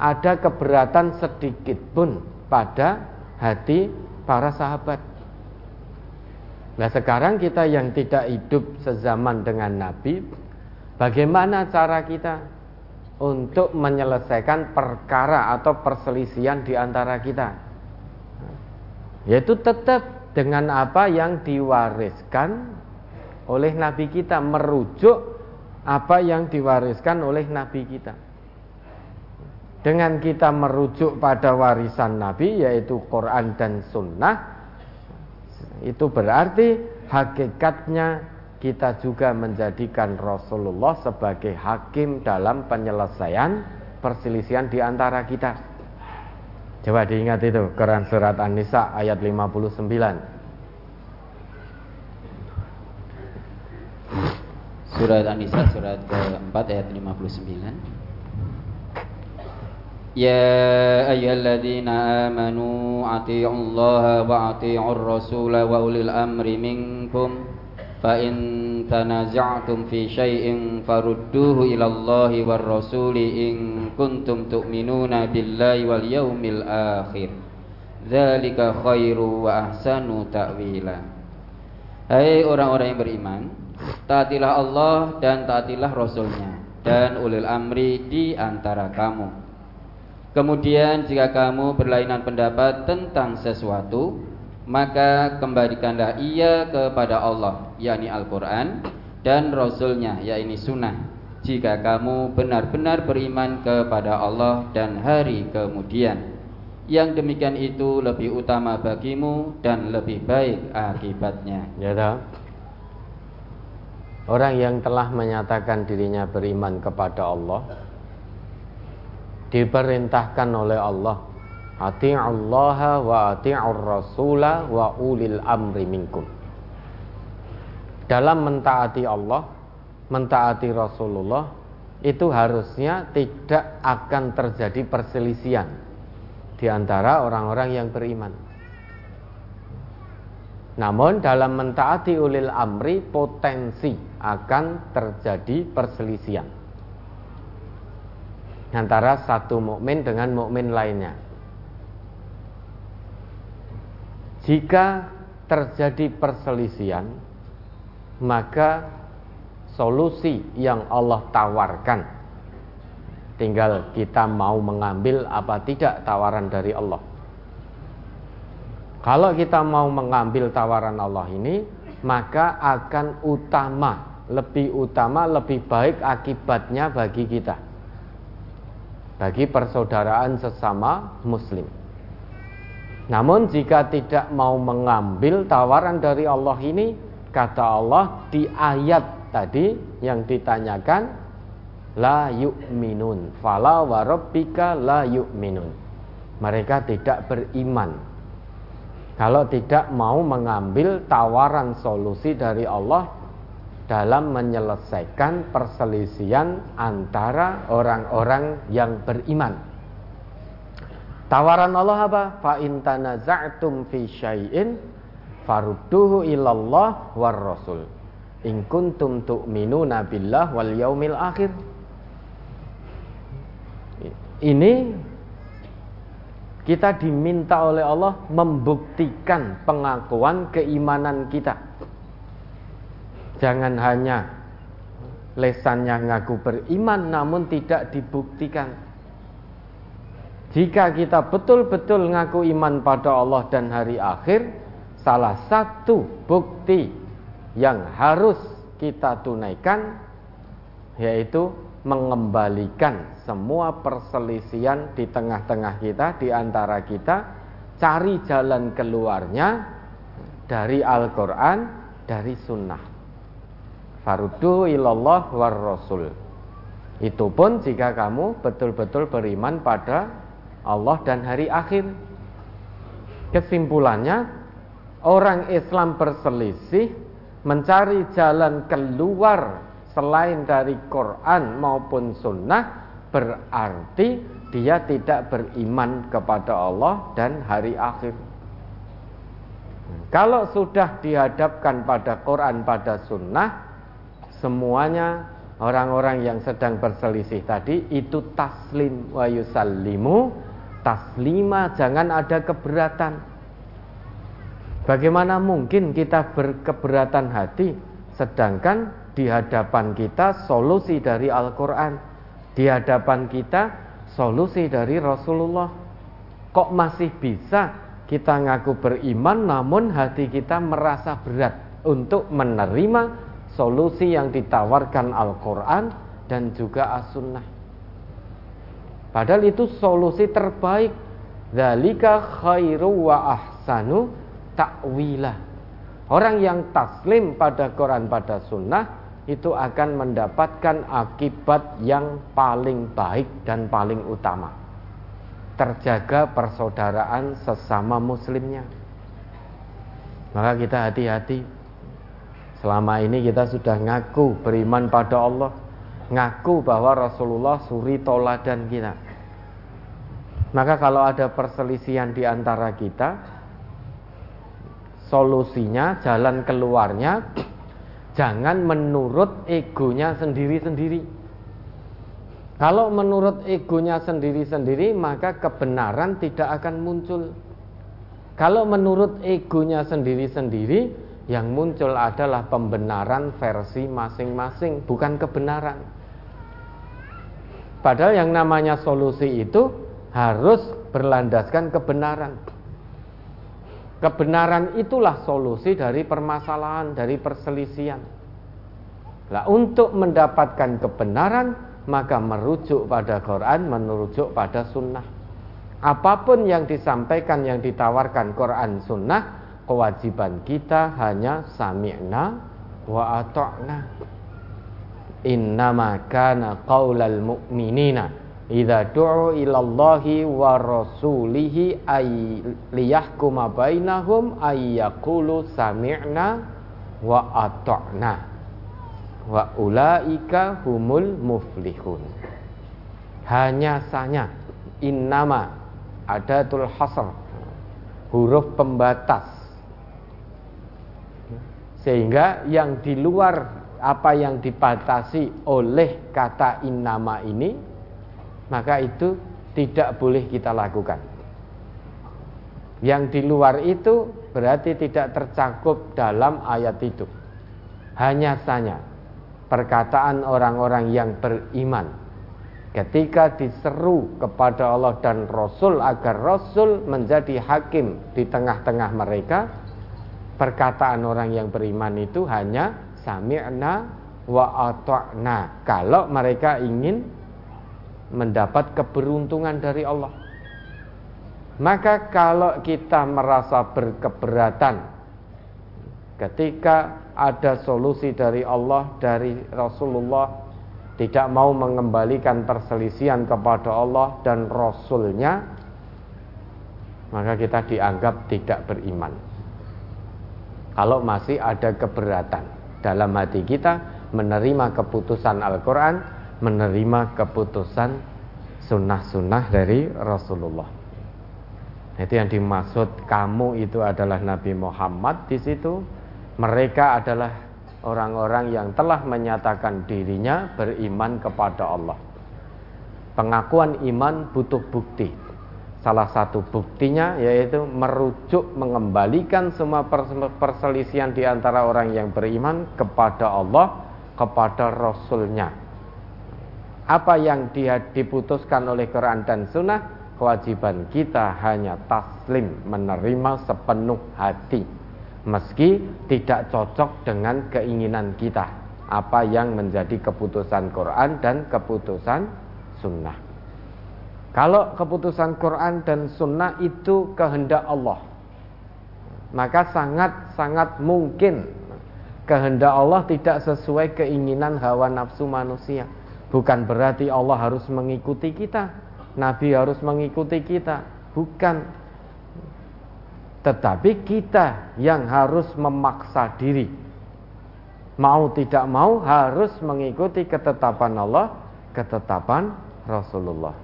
ada keberatan sedikit pun pada hati para sahabat. Nah sekarang kita yang tidak hidup sezaman dengan Nabi Bagaimana cara kita untuk menyelesaikan perkara atau perselisihan di antara kita? Yaitu tetap dengan apa yang diwariskan oleh Nabi kita Merujuk apa yang diwariskan oleh Nabi kita. Dengan kita merujuk pada warisan Nabi yaitu Quran dan Sunnah itu berarti hakikatnya kita juga menjadikan Rasulullah sebagai hakim dalam penyelesaian perselisihan di antara kita. Coba diingat itu Quran surat An-Nisa ayat 59. Surat An-Nisa surat keempat ayat 59. يا أيها الذين آمنوا أطيعوا الله وأطيعوا الرسول وأولي الأمر منكم فإن تنازعتم في شيء فردوه إلى الله والرسول إن كنتم تؤمنون بالله واليوم الآخر ذلك خير وأحسن تأويلا Hai orang-orang yang beriman Taatilah Allah dan taatilah Rasulnya Dan ulil amri di antara kamu Kemudian jika kamu berlainan pendapat tentang sesuatu, maka kembalikanlah ia kepada Allah, yakni Al-Quran, dan Rasulnya, yakni Sunnah. Jika kamu benar-benar beriman kepada Allah dan hari kemudian, yang demikian itu lebih utama bagimu dan lebih baik akibatnya. Ya tahu. Orang yang telah menyatakan dirinya beriman kepada Allah, diperintahkan oleh Allah Allah wa ati'ur rasula wa ulil amri minkum dalam mentaati Allah mentaati Rasulullah itu harusnya tidak akan terjadi perselisihan di antara orang-orang yang beriman namun dalam mentaati ulil amri potensi akan terjadi perselisihan antara satu mukmin dengan mukmin lainnya. Jika terjadi perselisihan, maka solusi yang Allah tawarkan tinggal kita mau mengambil apa tidak tawaran dari Allah. Kalau kita mau mengambil tawaran Allah ini, maka akan utama, lebih utama, lebih baik akibatnya bagi kita bagi persaudaraan sesama muslim. Namun jika tidak mau mengambil tawaran dari Allah ini, kata Allah di ayat tadi yang ditanyakan, la yu'minun. Fala wa rabbika la yu'minun. Mereka tidak beriman. Kalau tidak mau mengambil tawaran solusi dari Allah dalam menyelesaikan perselisihan antara orang-orang yang beriman. Tawaran Allah apa? Fa in tanaza'tum fi syai'in farudduhu ilallah war rasul. In kuntum tu'minuna billah wal yaumil akhir. Ini kita diminta oleh Allah membuktikan pengakuan keimanan kita. Jangan hanya lesannya ngaku beriman namun tidak dibuktikan. Jika kita betul-betul ngaku iman pada Allah dan hari akhir, salah satu bukti yang harus kita tunaikan yaitu mengembalikan semua perselisihan di tengah-tengah kita, di antara kita, cari jalan keluarnya dari Al-Quran, dari Sunnah. Farudu ilallah war Rasul. Itu pun jika kamu betul-betul beriman pada Allah dan hari akhir. Kesimpulannya, orang Islam berselisih mencari jalan keluar selain dari Quran maupun Sunnah berarti dia tidak beriman kepada Allah dan hari akhir. Kalau sudah dihadapkan pada Quran pada Sunnah, semuanya orang-orang yang sedang berselisih tadi itu taslim wa yusallimu taslima jangan ada keberatan. Bagaimana mungkin kita berkeberatan hati sedangkan di hadapan kita solusi dari Al-Quran di hadapan kita solusi dari Rasulullah? Kok masih bisa kita ngaku beriman namun hati kita merasa berat untuk menerima solusi yang ditawarkan Al-Quran dan juga As-Sunnah padahal itu solusi terbaik Dalika khairu wa ahsanu ta'wilah Orang yang taslim pada Quran pada sunnah itu akan mendapatkan akibat yang paling baik dan paling utama. Terjaga persaudaraan sesama muslimnya. Maka kita hati-hati. Selama ini kita sudah ngaku beriman pada Allah, ngaku bahwa Rasulullah suri toladan kita. Maka kalau ada perselisihan di antara kita, solusinya, jalan keluarnya Jangan menurut egonya sendiri-sendiri. Kalau menurut egonya sendiri-sendiri, maka kebenaran tidak akan muncul. Kalau menurut egonya sendiri-sendiri, yang muncul adalah pembenaran versi masing-masing, bukan kebenaran. Padahal yang namanya solusi itu harus berlandaskan kebenaran. Kebenaran itulah solusi dari permasalahan, dari perselisihan. Nah, untuk mendapatkan kebenaran, maka merujuk pada Quran, merujuk pada sunnah. Apa pun yang disampaikan, yang ditawarkan Quran sunnah, kewajiban kita hanya sami'na wa ato'na. Innama kana qaulal mu'minina Idza du'u ilallahi wa rasulihi ay liyahkuma bainahum ay yaqulu sami'na wa ata'na wa ulaika humul muflihun. Hanya saja innama adatul hasr huruf pembatas sehingga yang di luar apa yang dibatasi oleh kata innama ini maka itu tidak boleh kita lakukan. Yang di luar itu berarti tidak tercakup dalam ayat itu. Hanya saja perkataan orang-orang yang beriman ketika diseru kepada Allah dan Rasul agar Rasul menjadi hakim di tengah-tengah mereka perkataan orang yang beriman itu hanya sami'na wa ata'na kalau mereka ingin mendapat keberuntungan dari Allah. Maka kalau kita merasa berkeberatan ketika ada solusi dari Allah, dari Rasulullah, tidak mau mengembalikan perselisihan kepada Allah dan Rasulnya, maka kita dianggap tidak beriman. Kalau masih ada keberatan dalam hati kita menerima keputusan Al-Quran, menerima keputusan sunnah-sunnah dari Rasulullah. Itu yang dimaksud kamu itu adalah Nabi Muhammad di situ. Mereka adalah orang-orang yang telah menyatakan dirinya beriman kepada Allah. Pengakuan iman butuh bukti. Salah satu buktinya yaitu merujuk mengembalikan semua perselisihan di antara orang yang beriman kepada Allah, kepada Rasulnya. Apa yang diputuskan oleh Quran dan Sunnah kewajiban kita hanya taslim menerima sepenuh hati. Meski tidak cocok dengan keinginan kita. Apa yang menjadi keputusan Quran dan keputusan sunnah. Kalau keputusan Quran dan sunnah itu kehendak Allah maka sangat-sangat mungkin kehendak Allah tidak sesuai keinginan hawa nafsu manusia bukan berarti Allah harus mengikuti kita Nabi harus mengikuti kita, bukan. Tetapi kita yang harus memaksa diri. Mau tidak mau harus mengikuti ketetapan Allah, ketetapan Rasulullah.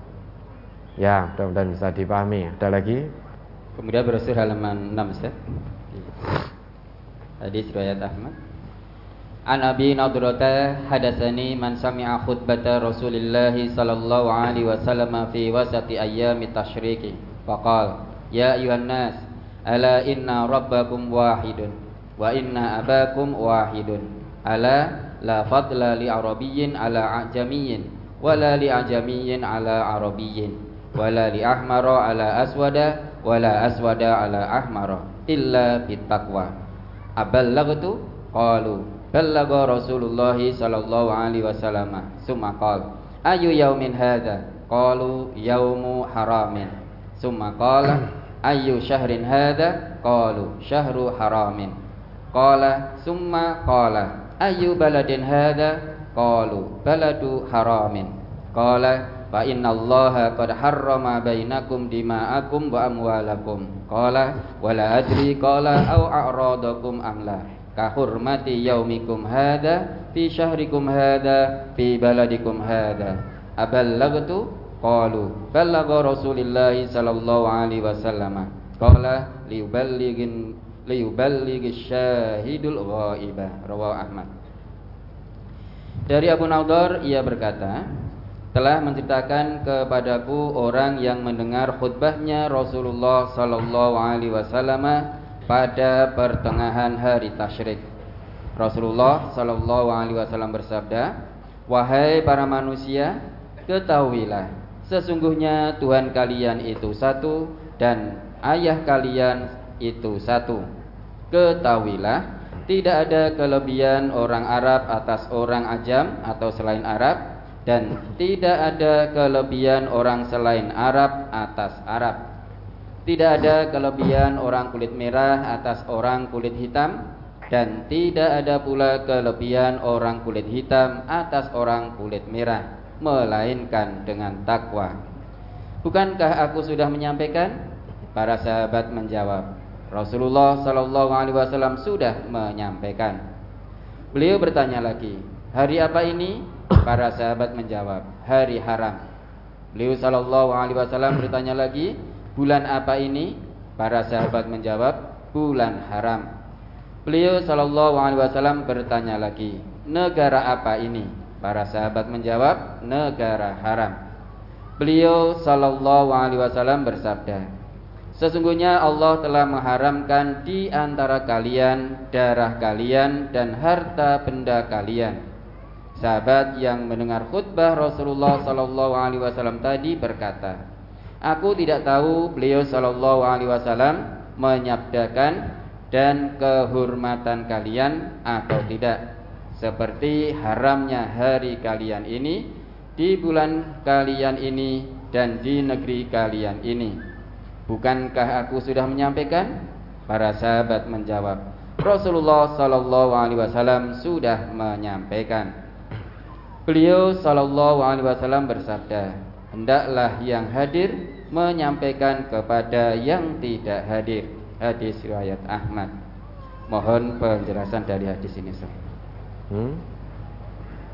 Ya, mudah-mudahan bisa dipahami. Ada lagi? Kemudian berasal halaman 6, Ustaz. Hadis riwayat Ahmad. An Abi Nadrata hadasani man sami'a khutbata Rasulillah sallallahu alaihi wasallam fi wasati ayyami tasyriki faqal ya ayuhan nas ala inna rabbakum wahidun wa inna abakum wahidun ala la fadla li arabiyyin ala ajamiyyin wala li ajamiyyin ala arabiyyin wala li ahmara ala aswada wala aswada ala ahmara illa bittaqwa. Aballaghtu? Qalu Ballagha Rasulullah sallallahu alaihi wasallam. Summa qala ayu yaumin hadza? Qalu yaumu haramin. Summa qala [clears throat] ayu syahrin hadza? Qalu syahru haramin. Qala summa qala ayu baladin hadza? Qalu baladu haramin. Qala fa inna allaha qad harrama bainakum dima'akum wa amwalakum. Qala wala adri qala au a'radakum amla kahurmati yaumikum hada fi syahrikum hada fi baladikum hada. Aballagtu qalu ballagha rasulillah sallallahu alaihi wasallam qala liyuballighin liyuballighi syahidul ghaibah. Rawahu Ahmad. Dari Abu Naudar ia berkata telah menceritakan kepadaku orang yang mendengar khutbahnya Rasulullah sallallahu alaihi wasallam pada pertengahan hari tasyrik. Rasulullah Shallallahu Alaihi Wasallam bersabda, wahai para manusia, ketahuilah, sesungguhnya Tuhan kalian itu satu dan ayah kalian itu satu. Ketahuilah, tidak ada kelebihan orang Arab atas orang Ajam atau selain Arab dan tidak ada kelebihan orang selain Arab atas Arab tidak ada kelebihan orang kulit merah atas orang kulit hitam dan tidak ada pula kelebihan orang kulit hitam atas orang kulit merah melainkan dengan takwa. Bukankah aku sudah menyampaikan? Para sahabat menjawab, Rasulullah Shallallahu alaihi wasallam sudah menyampaikan. Beliau bertanya lagi, "Hari apa ini?" Para sahabat menjawab, "Hari haram." Beliau Shallallahu alaihi wasallam bertanya lagi, Bulan apa ini? Para sahabat menjawab, bulan haram. Beliau sallallahu alaihi wasallam bertanya lagi, negara apa ini? Para sahabat menjawab, negara haram. Beliau sallallahu alaihi wasallam bersabda, Sesungguhnya Allah telah mengharamkan di antara kalian darah kalian dan harta benda kalian. Sahabat yang mendengar khutbah Rasulullah sallallahu alaihi wasallam tadi berkata, Aku tidak tahu beliau Shallallahu Alaihi Wasallam menyabdakan dan kehormatan kalian atau tidak. Seperti haramnya hari kalian ini di bulan kalian ini dan di negeri kalian ini. Bukankah aku sudah menyampaikan? Para sahabat menjawab, Rasulullah Shallallahu Alaihi Wasallam sudah menyampaikan. Beliau Shallallahu Alaihi Wasallam bersabda, hendaklah yang hadir menyampaikan kepada yang tidak hadir. Hadis riwayat Ahmad. Mohon penjelasan dari hadis ini. Hmm?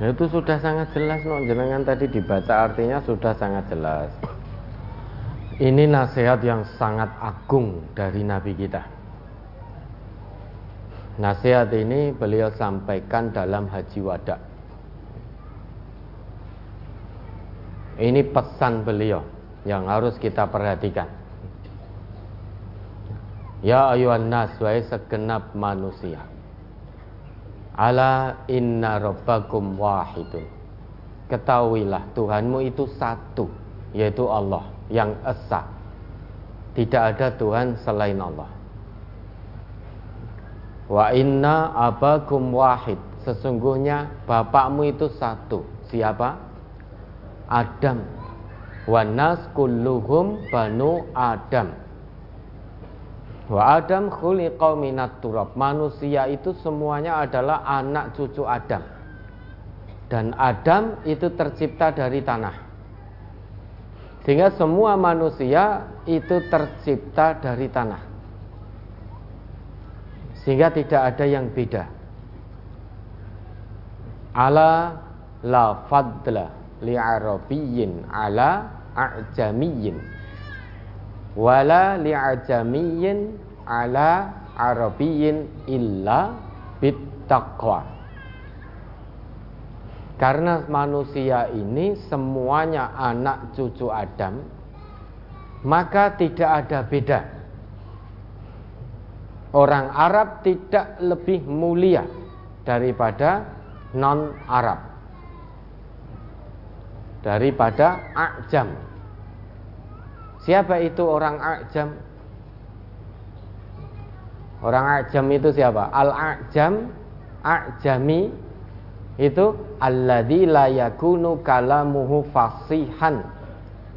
Ya, itu sudah sangat jelas no. jenengan tadi dibaca artinya sudah sangat jelas. Ini nasihat yang sangat agung dari Nabi kita. Nasihat ini beliau sampaikan dalam haji wada. Ini pesan beliau yang harus kita perhatikan. Ya ayuhan nas wa segenap manusia. Ala inna rabbakum wahidun. Ketahuilah Tuhanmu itu satu, yaitu Allah yang esa. Tidak ada Tuhan selain Allah. Wa inna abakum wahid. Sesungguhnya bapakmu itu satu. Siapa? Adam. Wa nas kulluhum banu Adam. Wa Adam khuliqa minat turab. Manusia itu semuanya adalah anak cucu Adam. Dan Adam itu tercipta dari tanah. Sehingga semua manusia itu tercipta dari tanah sehingga tidak ada yang beda ala la fadla li arabiyyin ala a'jamiyyin wala li ajamiyyin ala arabiyyin illa bittaqwa. Karena manusia ini semuanya anak cucu Adam maka tidak ada beda. Orang Arab tidak lebih mulia daripada non-Arab. Daripada Ajam. Siapa itu orang Ajam? Orang Ajam itu siapa? Al-Ajam, Ajami itu alladzi la yakunu kalamuhu fasihan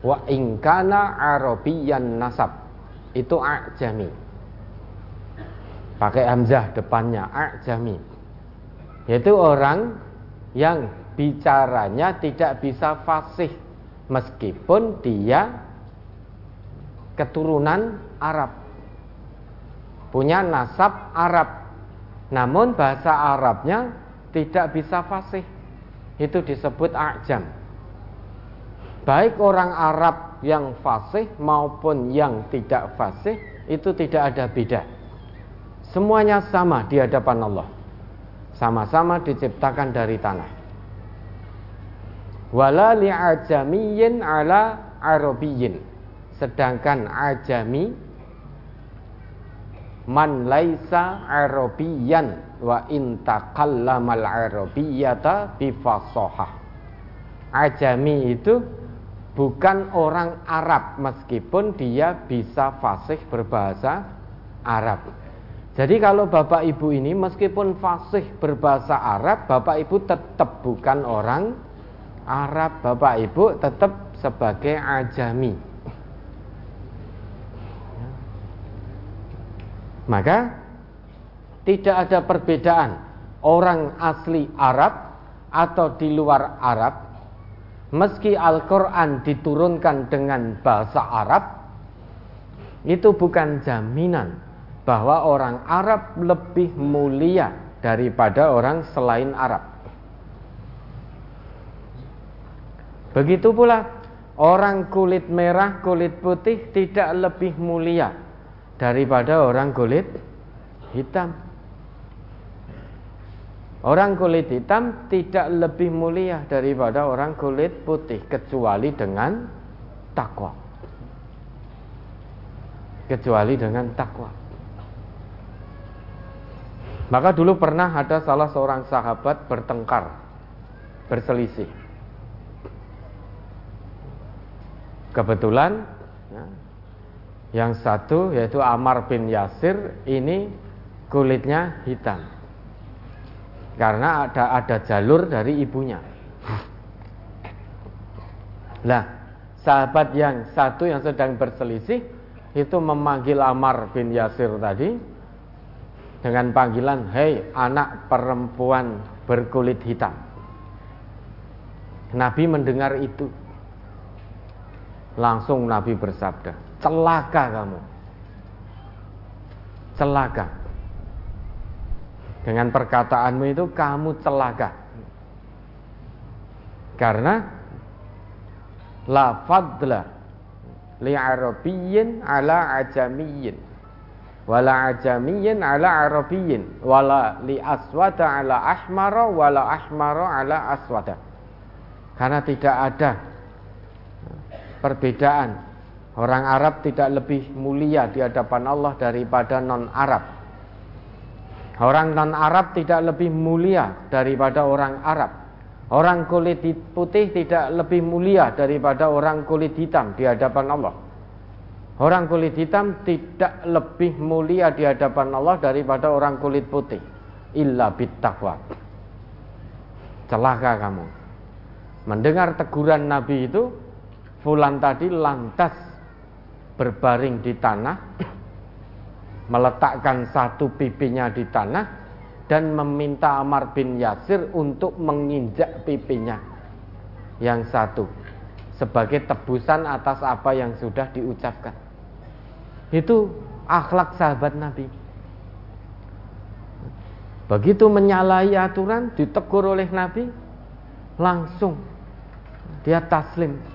wa ingkana arabiyan nasab. Itu Ajami pakai hamzah depannya ajami yaitu orang yang bicaranya tidak bisa fasih meskipun dia keturunan Arab. Punya nasab Arab. Namun bahasa Arabnya tidak bisa fasih. Itu disebut ajam. Baik orang Arab yang fasih maupun yang tidak fasih itu tidak ada beda. Semuanya sama di hadapan Allah. Sama-sama diciptakan dari tanah. Wala li'ajamiyyin ala arabiyyin. Sedangkan ajami man laisa arabiyan wa intaqallamal arabiyyata bifasohah. Ajami itu bukan orang Arab meskipun dia bisa fasih berbahasa Arab. Jadi kalau bapak ibu ini meskipun fasih berbahasa Arab, bapak ibu tetap bukan orang Arab, bapak ibu tetap sebagai ajami. Maka tidak ada perbedaan orang asli Arab atau di luar Arab meski Al-Qur'an diturunkan dengan bahasa Arab itu bukan jaminan bahwa orang Arab lebih mulia daripada orang selain Arab. Begitu pula orang kulit merah, kulit putih tidak lebih mulia daripada orang kulit hitam. Orang kulit hitam tidak lebih mulia daripada orang kulit putih kecuali dengan takwa. Kecuali dengan takwa. Maka dulu pernah ada salah seorang sahabat bertengkar, berselisih. Kebetulan ya, yang satu yaitu Amar bin Yasir ini kulitnya hitam. Karena ada ada jalur dari ibunya. Nah, sahabat yang satu yang sedang berselisih itu memanggil Amar bin Yasir tadi dengan panggilan hei anak perempuan berkulit hitam Nabi mendengar itu langsung Nabi bersabda celaka kamu. Celaka. Dengan perkataanmu itu kamu celaka. Karena la fadla li arabiyyin ala ajamiyyin wala ajamiyyin ala arabiyyin wala li aswada ala ahmara wala ahmara ala aswada. Karena tidak ada perbedaan orang Arab tidak lebih mulia di hadapan Allah daripada non Arab orang non Arab tidak lebih mulia daripada orang Arab Orang kulit putih tidak lebih mulia daripada orang kulit hitam di hadapan Allah. Orang kulit hitam tidak lebih mulia di hadapan Allah daripada orang kulit putih. Illa bittaqwa. Celaka kamu. Mendengar teguran Nabi itu, Fulan tadi lantas berbaring di tanah, meletakkan satu pipinya di tanah, dan meminta Amar bin Yasir untuk menginjak pipinya yang satu sebagai tebusan atas apa yang sudah diucapkan. Itu akhlak sahabat Nabi. Begitu menyalahi aturan, ditegur oleh Nabi, langsung dia taslim.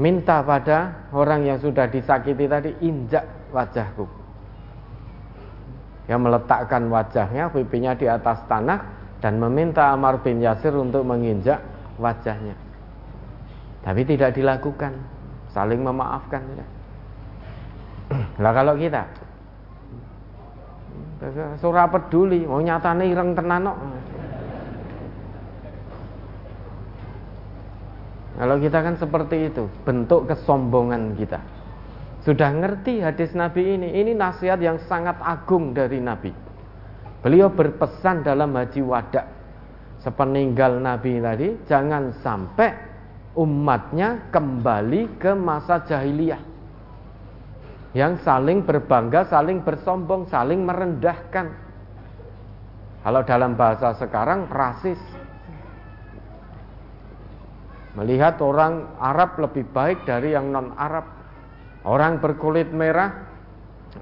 Minta pada orang yang sudah disakiti tadi, injak wajahku yang meletakkan wajahnya pipinya di atas tanah dan meminta Amar bin Yasir untuk menginjak wajahnya. Tapi tidak dilakukan, saling memaafkan. Lah kalau kita surah peduli, mau nyatane ireng tenan Kalau kita kan seperti itu, bentuk kesombongan kita. Sudah ngerti hadis Nabi ini. Ini nasihat yang sangat agung dari Nabi. Beliau berpesan dalam haji wada. Sepeninggal Nabi tadi, jangan sampai umatnya kembali ke masa jahiliyah. Yang saling berbangga, saling bersombong, saling merendahkan. Kalau dalam bahasa sekarang rasis. Melihat orang Arab lebih baik dari yang non-Arab Orang berkulit merah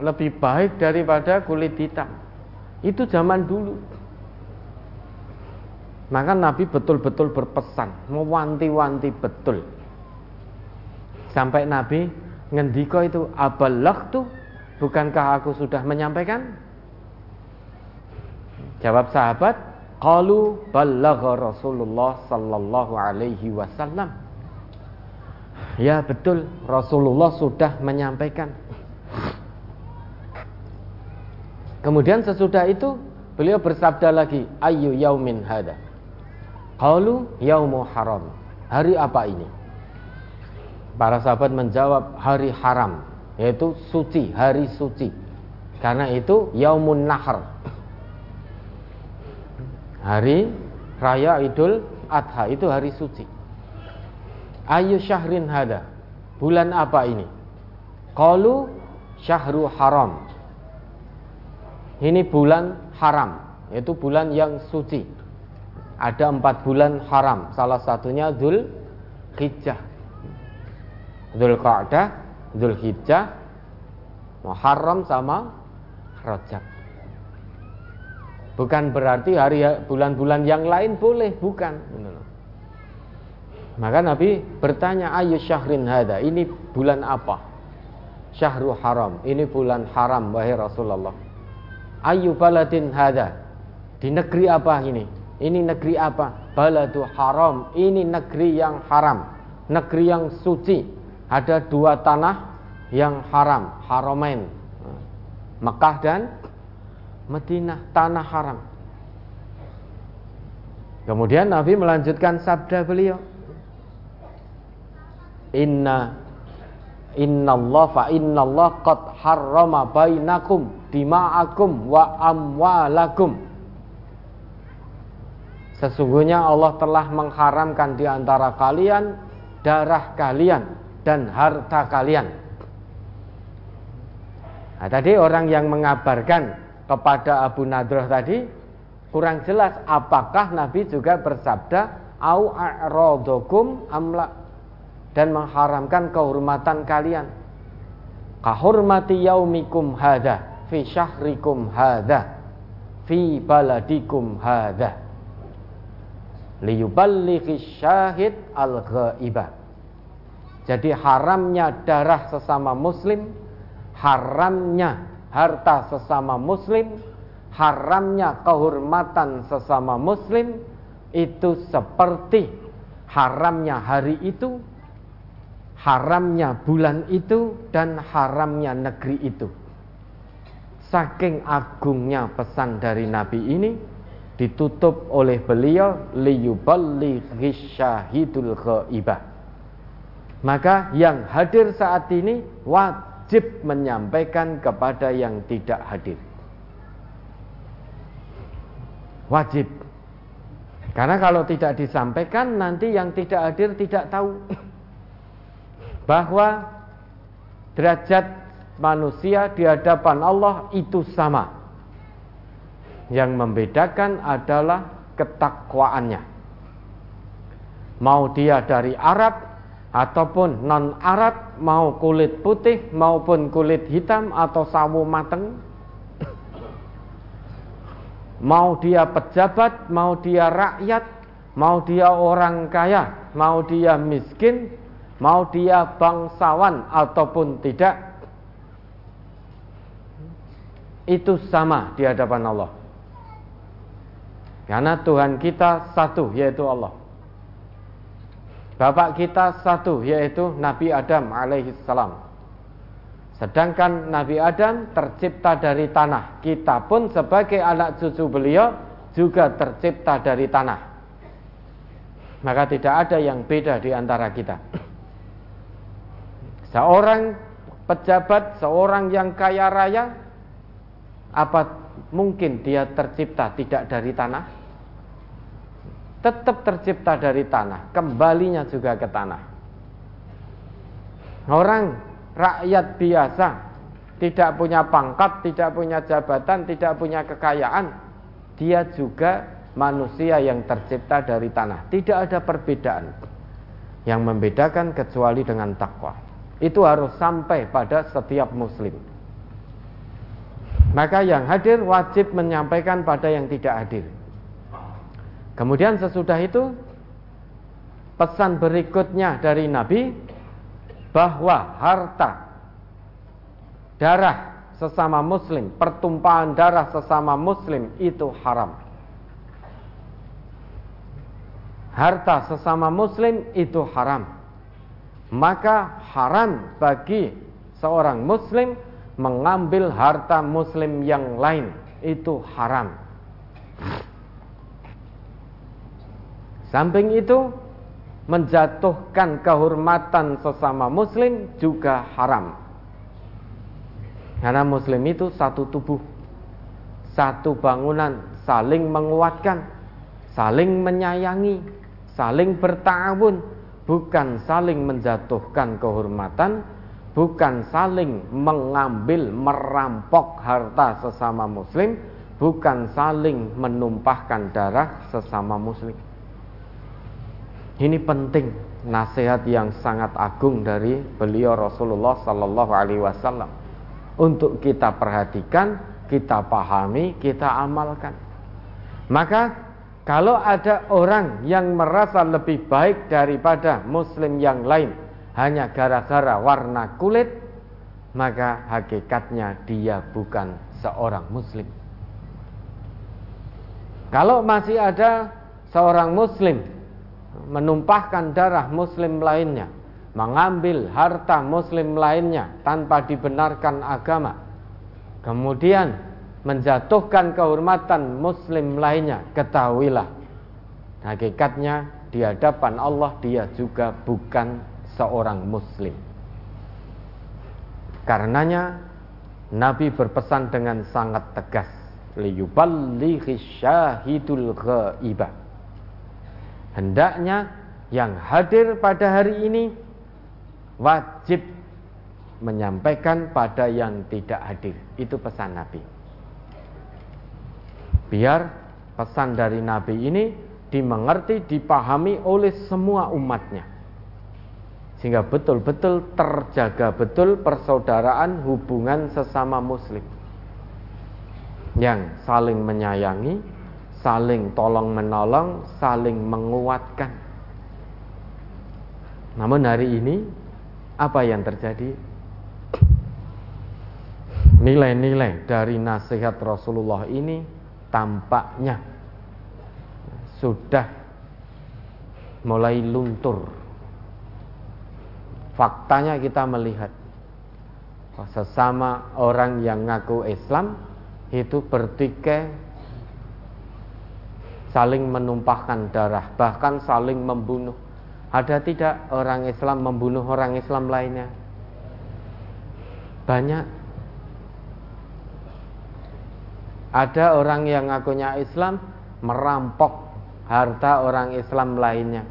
lebih baik daripada kulit hitam. Itu zaman dulu. Maka Nabi betul-betul berpesan, mewanti-wanti betul. Sampai Nabi ngendiko itu abalak tuh, bukankah aku sudah menyampaikan? Jawab sahabat, qalu ballagha Rasulullah sallallahu alaihi wasallam. Ya betul. Rasulullah sudah menyampaikan. Kemudian sesudah itu beliau bersabda lagi ayu yaumin hada Qalu yaumu haram. Hari apa ini? Para sahabat menjawab hari haram Yaitu suci, hari suci. Karena itu yaumun nahar Hari raya idul adha Itu hari suci Ayu syahrin hada. Bulan apa ini? Qalu syahru haram. Ini bulan haram, yaitu bulan yang suci. Ada empat bulan haram, salah satunya Dhul Hijjah. Dhul Qa'dah, Dhul Hijjah, Muharram sama Rajab. Bukan berarti hari bulan-bulan yang lain boleh, bukan. Maka Nabi bertanya, "Ayu syahrin hada?" Ini bulan apa? Syahrul haram. Ini bulan haram wahai Rasulullah. Ayu baladin hada? Di negeri apa ini? Ini negeri apa? Baladu haram. Ini negeri yang haram. Negeri yang suci. Ada dua tanah yang haram, haramain. Mekah dan Madinah, tanah haram. Kemudian Nabi melanjutkan sabda beliau, inna inna Allah fa inna Allah qad harrama bainakum dima'akum wa amwalakum Sesungguhnya Allah telah mengharamkan di antara kalian darah kalian dan harta kalian. Nah, tadi orang yang mengabarkan kepada Abu Nadrah tadi kurang jelas apakah Nabi juga bersabda au a'radukum amla dan mengharamkan kehormatan kalian. Kahormati yaumikum hadha fi syahrikum hadha fi baladikum hadha liyuballighi syahid al-ghaibah. Jadi haramnya darah sesama muslim haramnya harta sesama muslim, haramnya kehormatan sesama muslim itu seperti haramnya hari itu, haramnya bulan itu dan haramnya negeri itu. Saking agungnya pesan dari Nabi ini ditutup oleh beliau liyuballighi syahidul ghaibah. Maka yang hadir saat ini wajib wajib menyampaikan kepada yang tidak hadir. Wajib. Karena kalau tidak disampaikan nanti yang tidak hadir tidak tahu bahwa derajat manusia di hadapan Allah itu sama. Yang membedakan adalah ketakwaannya. Mau dia dari Arab ataupun non Arab mau kulit putih maupun kulit hitam atau sawo mateng. Mau dia pejabat mau dia rakyat mau dia orang kaya mau dia miskin mau dia bangsawan ataupun tidak itu sama di hadapan Allah. Karena Tuhan kita satu yaitu Allah Bapak kita satu yaitu Nabi Adam alaihi salam. Sedangkan Nabi Adam tercipta dari tanah. Kita pun sebagai anak cucu beliau juga tercipta dari tanah. Maka tidak ada yang beda di antara kita. Seorang pejabat, seorang yang kaya raya, apa mungkin dia tercipta tidak dari tanah? Tetap tercipta dari tanah, kembalinya juga ke tanah. Orang rakyat biasa, tidak punya pangkat, tidak punya jabatan, tidak punya kekayaan, dia juga manusia yang tercipta dari tanah. Tidak ada perbedaan yang membedakan kecuali dengan takwa. Itu harus sampai pada setiap muslim. Maka yang hadir wajib menyampaikan pada yang tidak hadir. Kemudian sesudah itu pesan berikutnya dari Nabi bahwa harta darah sesama muslim, pertumpahan darah sesama muslim itu haram. Harta sesama muslim itu haram. Maka haram bagi seorang muslim mengambil harta muslim yang lain itu haram. Samping itu menjatuhkan kehormatan sesama muslim juga haram. Karena muslim itu satu tubuh, satu bangunan, saling menguatkan, saling menyayangi, saling bertawun, bukan saling menjatuhkan kehormatan, bukan saling mengambil merampok harta sesama muslim, bukan saling menumpahkan darah sesama muslim. Ini penting nasihat yang sangat agung dari beliau Rasulullah Sallallahu Alaihi Wasallam untuk kita perhatikan, kita pahami, kita amalkan. Maka kalau ada orang yang merasa lebih baik daripada Muslim yang lain hanya gara-gara warna kulit, maka hakikatnya dia bukan seorang Muslim. Kalau masih ada seorang Muslim menumpahkan darah muslim lainnya, mengambil harta muslim lainnya tanpa dibenarkan agama, kemudian menjatuhkan kehormatan muslim lainnya, ketahuilah hakikatnya di hadapan Allah dia juga bukan seorang muslim. Karenanya Nabi berpesan dengan sangat tegas, liyuballighi syahidul ghaibah hendaknya yang hadir pada hari ini wajib menyampaikan pada yang tidak hadir. Itu pesan Nabi. Biar pesan dari Nabi ini dimengerti, dipahami oleh semua umatnya. Sehingga betul-betul terjaga betul persaudaraan hubungan sesama muslim. Yang saling menyayangi, saling tolong menolong, saling menguatkan. Namun hari ini apa yang terjadi? Nilai-nilai dari nasihat Rasulullah ini tampaknya sudah mulai luntur. Faktanya kita melihat sesama orang yang ngaku Islam itu bertikai saling menumpahkan darah, bahkan saling membunuh. Ada tidak orang Islam membunuh orang Islam lainnya? Banyak Ada orang yang ngakunya Islam merampok harta orang Islam lainnya.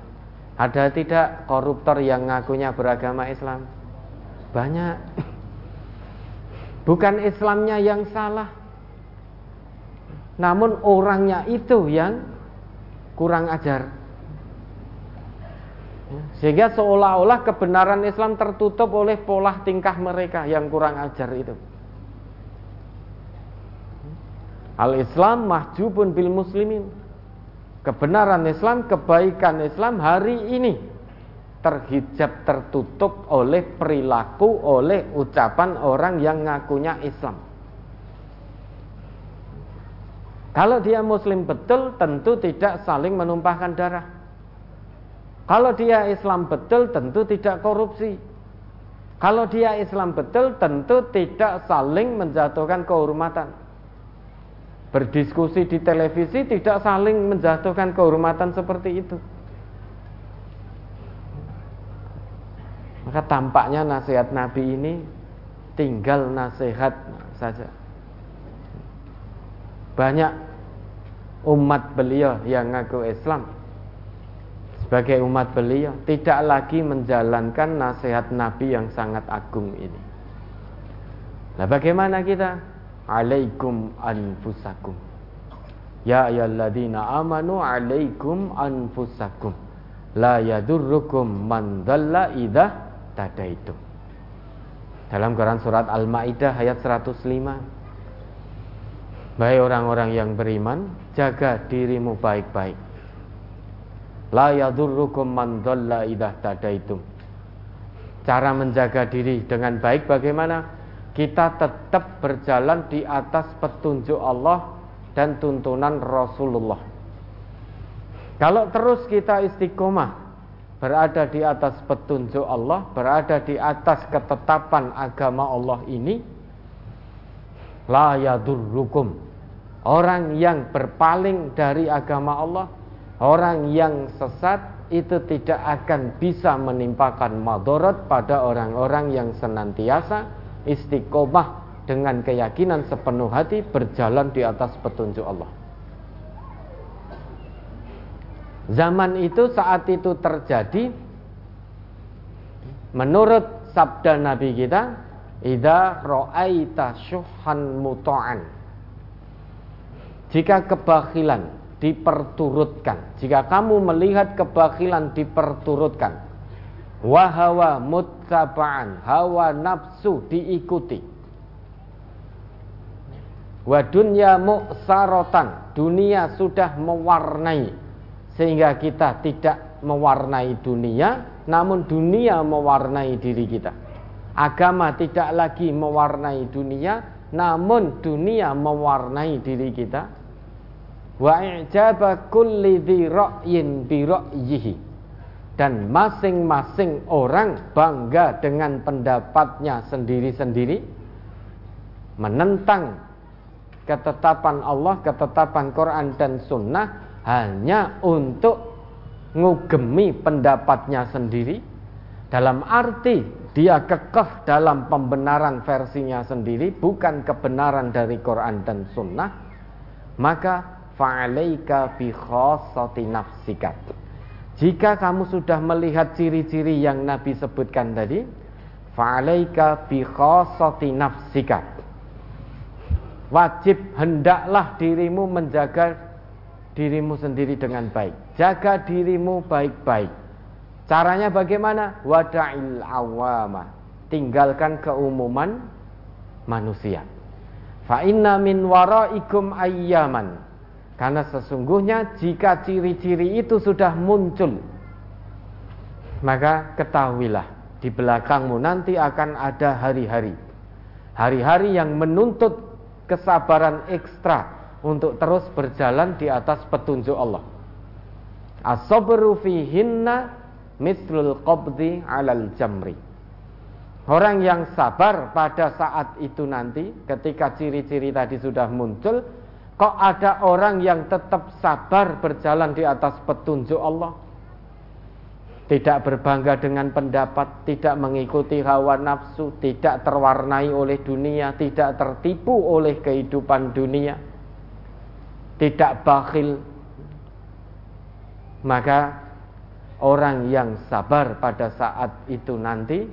Ada tidak koruptor yang ngakunya beragama Islam? Banyak. Bukan Islamnya yang salah. Namun orangnya itu yang kurang ajar. Sehingga seolah-olah kebenaran Islam tertutup oleh pola tingkah mereka yang kurang ajar itu. Al-Islam mahjubun bil muslimin. Kebenaran Islam, kebaikan Islam hari ini terhijab tertutup oleh perilaku, oleh ucapan orang yang ngakunya Islam. Kalau dia muslim betul tentu tidak saling menumpahkan darah. Kalau dia Islam betul tentu tidak korupsi. Kalau dia Islam betul tentu tidak saling menjatuhkan kehormatan berdiskusi di televisi tidak saling menjatuhkan kehormatan seperti itu. Maka tampaknya nasihat Nabi ini tinggal nasihat saja. Banyak umat beliau yang ngaku Islam. Sebagai umat beliau tidak lagi menjalankan nasihat Nabi yang sangat agung ini. Nah, bagaimana kita? alaikum anfusakum. Ya ayyuhalladzina amanu alaikum anfusakum. La yadurrukum man dhalla idza tadaitum. Dalam Quran surat Al-Maidah ayat 105 Baik orang-orang yang beriman jaga dirimu baik-baik la yadurrukum man dhalla idza tadaitum cara menjaga diri dengan baik bagaimana kita tetap berjalan di atas petunjuk Allah dan tuntunan Rasulullah. Kalau terus kita istiqomah berada di atas petunjuk Allah, berada di atas ketetapan agama Allah ini, la yadurrukum. Orang yang berpaling dari agama Allah, orang yang sesat itu tidak akan bisa menimpakan madorot pada orang-orang yang senantiasa istiqomah dengan keyakinan sepenuh hati berjalan di atas petunjuk Allah. Zaman itu saat itu terjadi menurut sabda Nabi kita, "Idza ra'aita syuhan muta'an." Jika kebakilan diperturutkan, jika kamu melihat kebakilan diperturutkan, Wahawa muttaba'an, hawa nafsu diikuti. Wa dunya mu'sarotan, dunia sudah mewarnai sehingga kita tidak mewarnai dunia, namun dunia mewarnai diri kita. Agama tidak lagi mewarnai dunia, namun dunia mewarnai diri kita. Wa i'jaba kulli dhi ra'yin bi ra'yihi. Dan masing-masing orang bangga dengan pendapatnya sendiri-sendiri menentang ketetapan Allah, ketetapan Quran dan Sunnah hanya untuk ngugemi pendapatnya sendiri. Dalam arti dia kekeh dalam pembenaran versinya sendiri bukan kebenaran dari Quran dan Sunnah maka fa'alaika bi khassati nafsika. Jika kamu sudah melihat ciri-ciri yang Nabi sebutkan tadi, fa'alaika bi khassati nafsika. Wajib hendaklah dirimu menjaga dirimu sendiri dengan baik. Jaga dirimu baik-baik. Caranya bagaimana? Wada'il awama. Tinggalkan keumuman manusia. Fa inna min waraikum ayyaman karena sesungguhnya jika ciri-ciri itu sudah muncul maka ketahuilah di belakangmu nanti akan ada hari-hari. Hari-hari yang menuntut kesabaran ekstra untuk terus berjalan di atas petunjuk Allah. As-sabru fihinna mislul qabdi alal jamri. Orang yang sabar pada saat itu nanti ketika ciri-ciri tadi sudah muncul, kok ada orang yang tetap sabar berjalan di atas petunjuk Allah? tidak berbangga dengan pendapat, tidak mengikuti hawa nafsu, tidak terwarnai oleh dunia, tidak tertipu oleh kehidupan dunia, tidak bakhil. Maka orang yang sabar pada saat itu nanti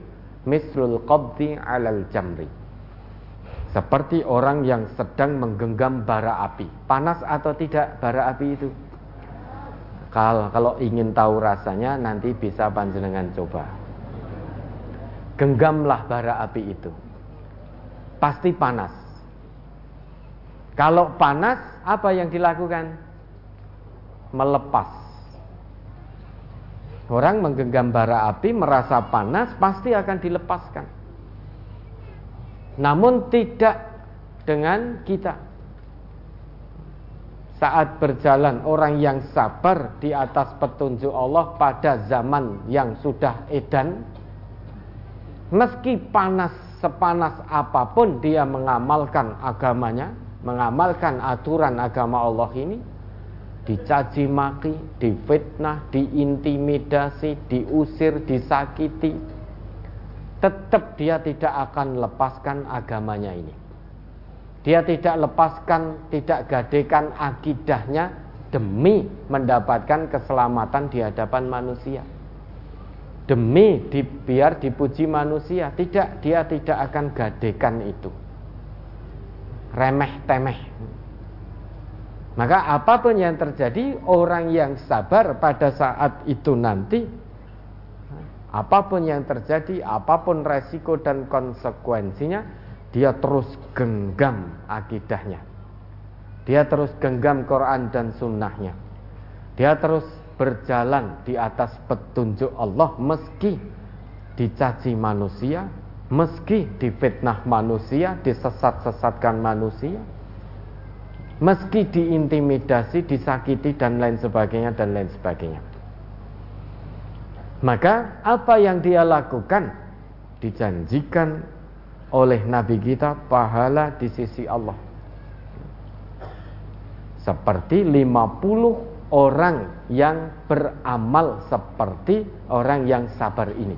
mislul qabdi alal jamri. Seperti orang yang sedang menggenggam bara api. Panas atau tidak bara api itu? Kalau kalau ingin tahu rasanya nanti bisa panjenengan coba. Genggamlah bara api itu. Pasti panas. Kalau panas, apa yang dilakukan? Melepas. Orang menggenggam bara api merasa panas pasti akan dilepaskan. Namun tidak dengan kita. Saat berjalan orang yang sabar di atas petunjuk Allah pada zaman yang sudah edan meski panas sepanas apa pun dia mengamalkan agamanya mengamalkan aturan agama Allah ini dicaci maki, difitnah, diintimidasi, diusir, disakiti tetap dia tidak akan lepaskan agamanya ini dia tidak lepaskan, tidak gadekan akidahnya demi mendapatkan keselamatan di hadapan manusia. Demi di, biar dipuji manusia, tidak dia tidak akan gadekan itu. Remeh temeh. Maka apa pun yang terjadi, orang yang sabar pada saat itu nanti apa pun yang terjadi, apa pun resiko dan konsekuensinya, dia terus genggam akidahnya. Dia terus genggam Quran dan sunnahnya. Dia terus berjalan di atas petunjuk Allah meski dicaci manusia, meski difitnah manusia, disesat-sesatkan manusia, meski diintimidasi, disakiti dan lain sebagainya dan lain sebagainya. Maka apa yang dia lakukan dijanjikan oleh Nabi kita pahala di sisi Allah. Seperti 50 orang yang beramal seperti orang yang sabar ini.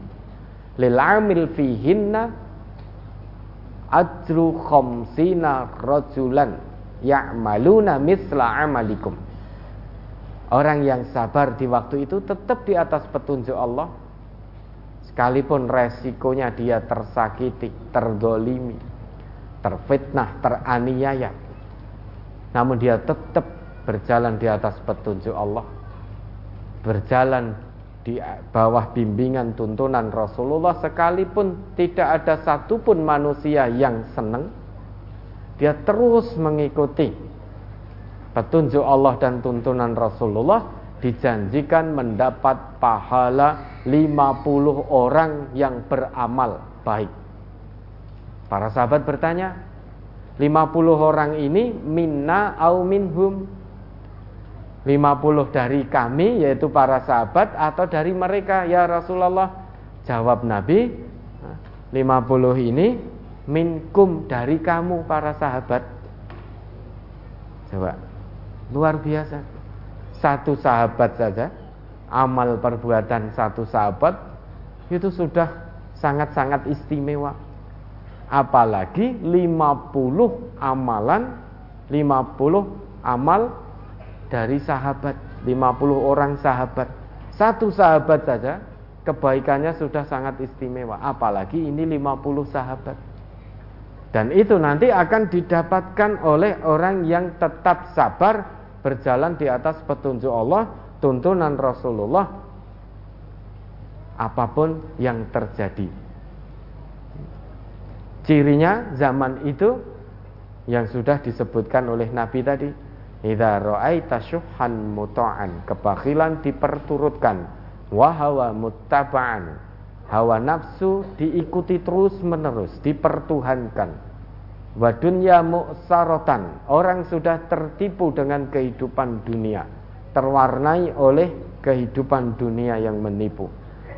Lil amil fihinna ajru khamsina rajulan ya'maluna misla amalikum. Orang yang sabar di waktu itu tetap di atas petunjuk Allah. Sekalipun resikonya dia tersakiti, tergolimi, terfitnah, teraniaya, namun dia tetap berjalan di atas petunjuk Allah, berjalan di bawah bimbingan tuntunan Rasulullah sekalipun tidak ada satupun manusia yang senang, dia terus mengikuti petunjuk Allah dan tuntunan Rasulullah dijanjikan mendapat pahala 50 orang yang beramal baik. Para sahabat bertanya, 50 orang ini minna au minhum? 50 dari kami yaitu para sahabat atau dari mereka ya Rasulullah? Jawab Nabi 50 ini minkum dari kamu para sahabat. Coba luar biasa satu sahabat saja amal perbuatan satu sahabat itu sudah sangat-sangat istimewa. Apalagi 50 amalan 50 amal dari sahabat 50 orang sahabat Satu sahabat saja kebaikannya sudah sangat istimewa. Apalagi ini 50 sahabat. Dan itu nanti akan didapatkan oleh orang yang tetap sabar berjalan di atas petunjuk Allah, tuntunan Rasulullah, apa pun yang terjadi. Cirinya zaman itu yang sudah disebutkan oleh Nabi tadi, Idza ra'aita syuhan muta'an, kebakhilan diperturutkan, wa hawa muttaba'an. Hawa nafsu diikuti terus-menerus, dipertuhankan. Wa dunya mu'sarotan, orang sudah tertipu dengan kehidupan dunia, terwarnai oleh kehidupan dunia yang menipu.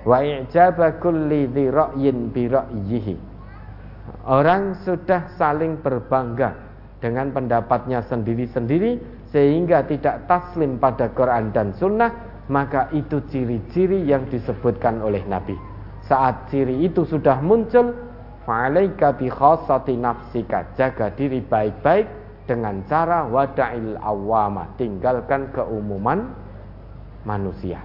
Wa i'jaba kulli. Orang sudah saling berbangga dengan pendapatnya sendiri-sendiri sehingga tidak taslim pada Quran dan Sunnah maka itu ciri-ciri yang disebutkan oleh Nabi saat ciri itu sudah muncul fa'alaika bi khassati nafsika. Jaga diri baik-baik dengan cara wada'il awama. Tinggalkan keumuman manusia.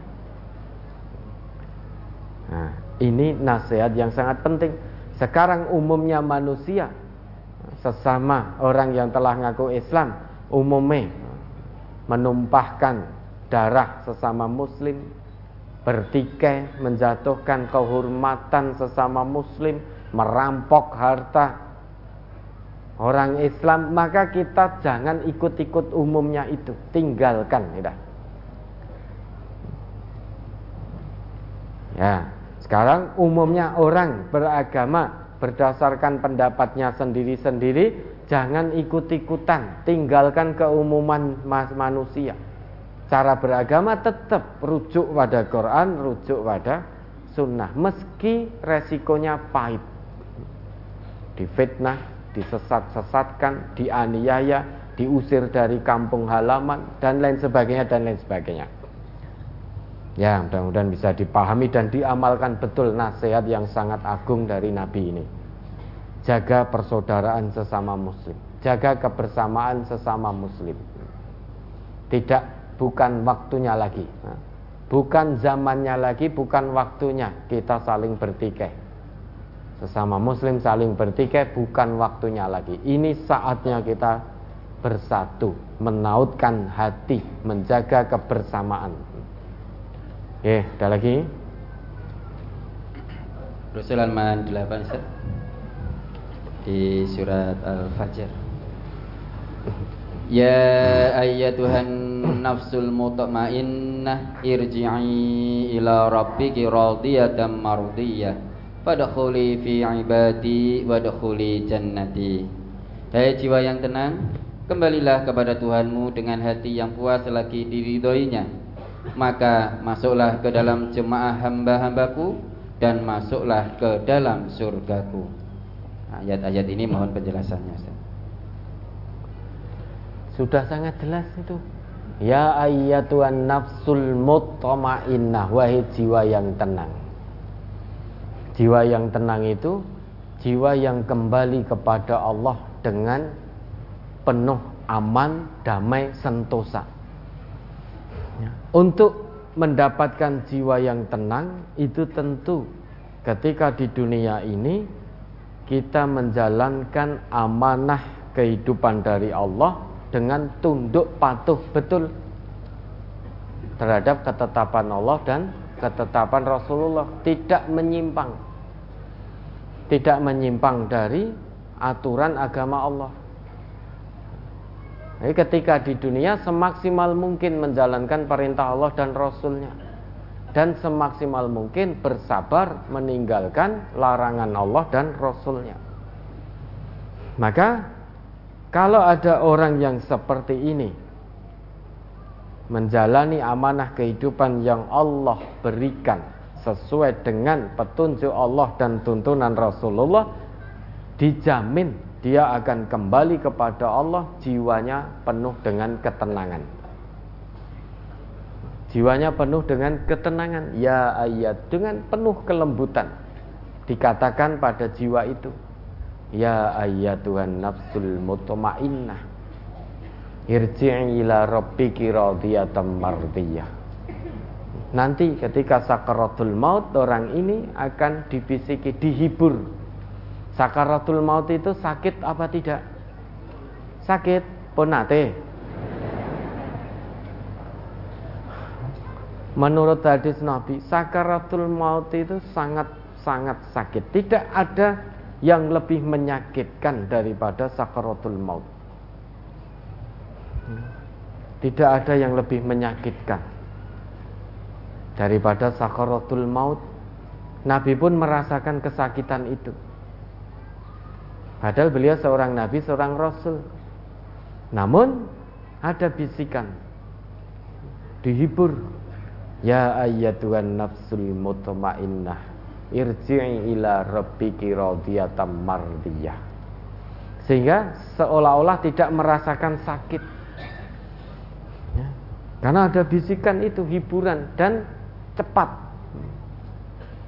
Nah, ini nasihat yang sangat penting. Sekarang umumnya manusia sesama orang yang telah ngaku Islam umumnya menumpahkan darah sesama muslim bertikai menjatuhkan kehormatan sesama muslim merampok harta orang Islam maka kita jangan ikut-ikut umumnya itu tinggalkan ya ya sekarang umumnya orang beragama berdasarkan pendapatnya sendiri-sendiri, jangan ikut-ikutan, tinggalkan keumuman manusia. Cara beragama tetap rujuk pada Quran, rujuk pada sunnah, meski resikonya pahit. Difitnah, disesat-sesatkan, dianiaya, diusir dari kampung halaman, dan lain sebagainya, dan lain sebagainya. Ya, mudah-mudahan bisa dipahami dan diamalkan betul nasihat yang sangat agung dari Nabi ini. Jaga persaudaraan sesama muslim, jaga kebersamaan sesama muslim. Tidak bukan waktunya lagi. Bukan zamannya lagi, bukan waktunya kita saling bertikai. Sesama muslim saling bertikai bukan waktunya lagi. Ini saatnya kita bersatu, menautkan hati, menjaga kebersamaan Oke, ada lagi? Rasul halaman 8 Ustaz. Di surat Al-Fajr. Ya ayyatuhan nafsul mutmainnah irji'i ila rabbiki radiyatan mardiyah fadkhuli fi ibadi wadkhuli jannati. Hai jiwa yang tenang, kembalilah kepada Tuhanmu dengan hati yang puas lagi diridhoinya maka masuklah ke dalam jemaah hamba-hambaku dan masuklah ke dalam surgaku. Ayat-ayat ini mohon penjelasannya. Sudah sangat jelas itu. Ya ayyatuhan nafsul mutmainnah wahai jiwa yang tenang. Jiwa yang tenang itu jiwa yang kembali kepada Allah dengan penuh aman, damai, sentosa. Ya. Untuk mendapatkan jiwa yang tenang itu tentu ketika di dunia ini kita menjalankan amanah kehidupan dari Allah dengan tunduk patuh betul terhadap ketetapan Allah dan ketetapan Rasulullah tidak menyimpang tidak menyimpang dari aturan agama Allah jadi ketika di dunia semaksimal mungkin menjalankan perintah Allah dan Rasulnya dan semaksimal mungkin bersabar meninggalkan larangan Allah dan Rasulnya. Maka kalau ada orang yang seperti ini menjalani amanah kehidupan yang Allah berikan sesuai dengan petunjuk Allah dan tuntunan Rasulullah dijamin dia akan kembali kepada Allah jiwanya penuh dengan ketenangan. Jiwanya penuh dengan ketenangan. Ya ayat dengan penuh kelembutan dikatakan pada jiwa itu ya ayat Tuhan nafsul mutmainnah irji'i ila rabbiki radiyatan mardiyah Nanti ketika sakaratul maut orang ini akan dibisiki, dihibur. Sakaratul maut itu sakit apa tidak? Sakit, ponate. Menurut hadis Nabi, sakaratul maut itu sangat sangat sakit. Tidak ada yang lebih menyakitkan daripada sakaratul maut. Tidak ada yang lebih menyakitkan daripada sakaratul maut. Nabi pun merasakan kesakitan itu. Padahal beliau seorang nabi, seorang rasul. Namun ada bisikan dihibur Ya ayyatuhan nafsul mutmainnah irji'i ila rabbiki radiyatan mardiyah. Sehingga seolah-olah tidak merasakan sakit. Ya. Karena ada bisikan itu hiburan dan cepat.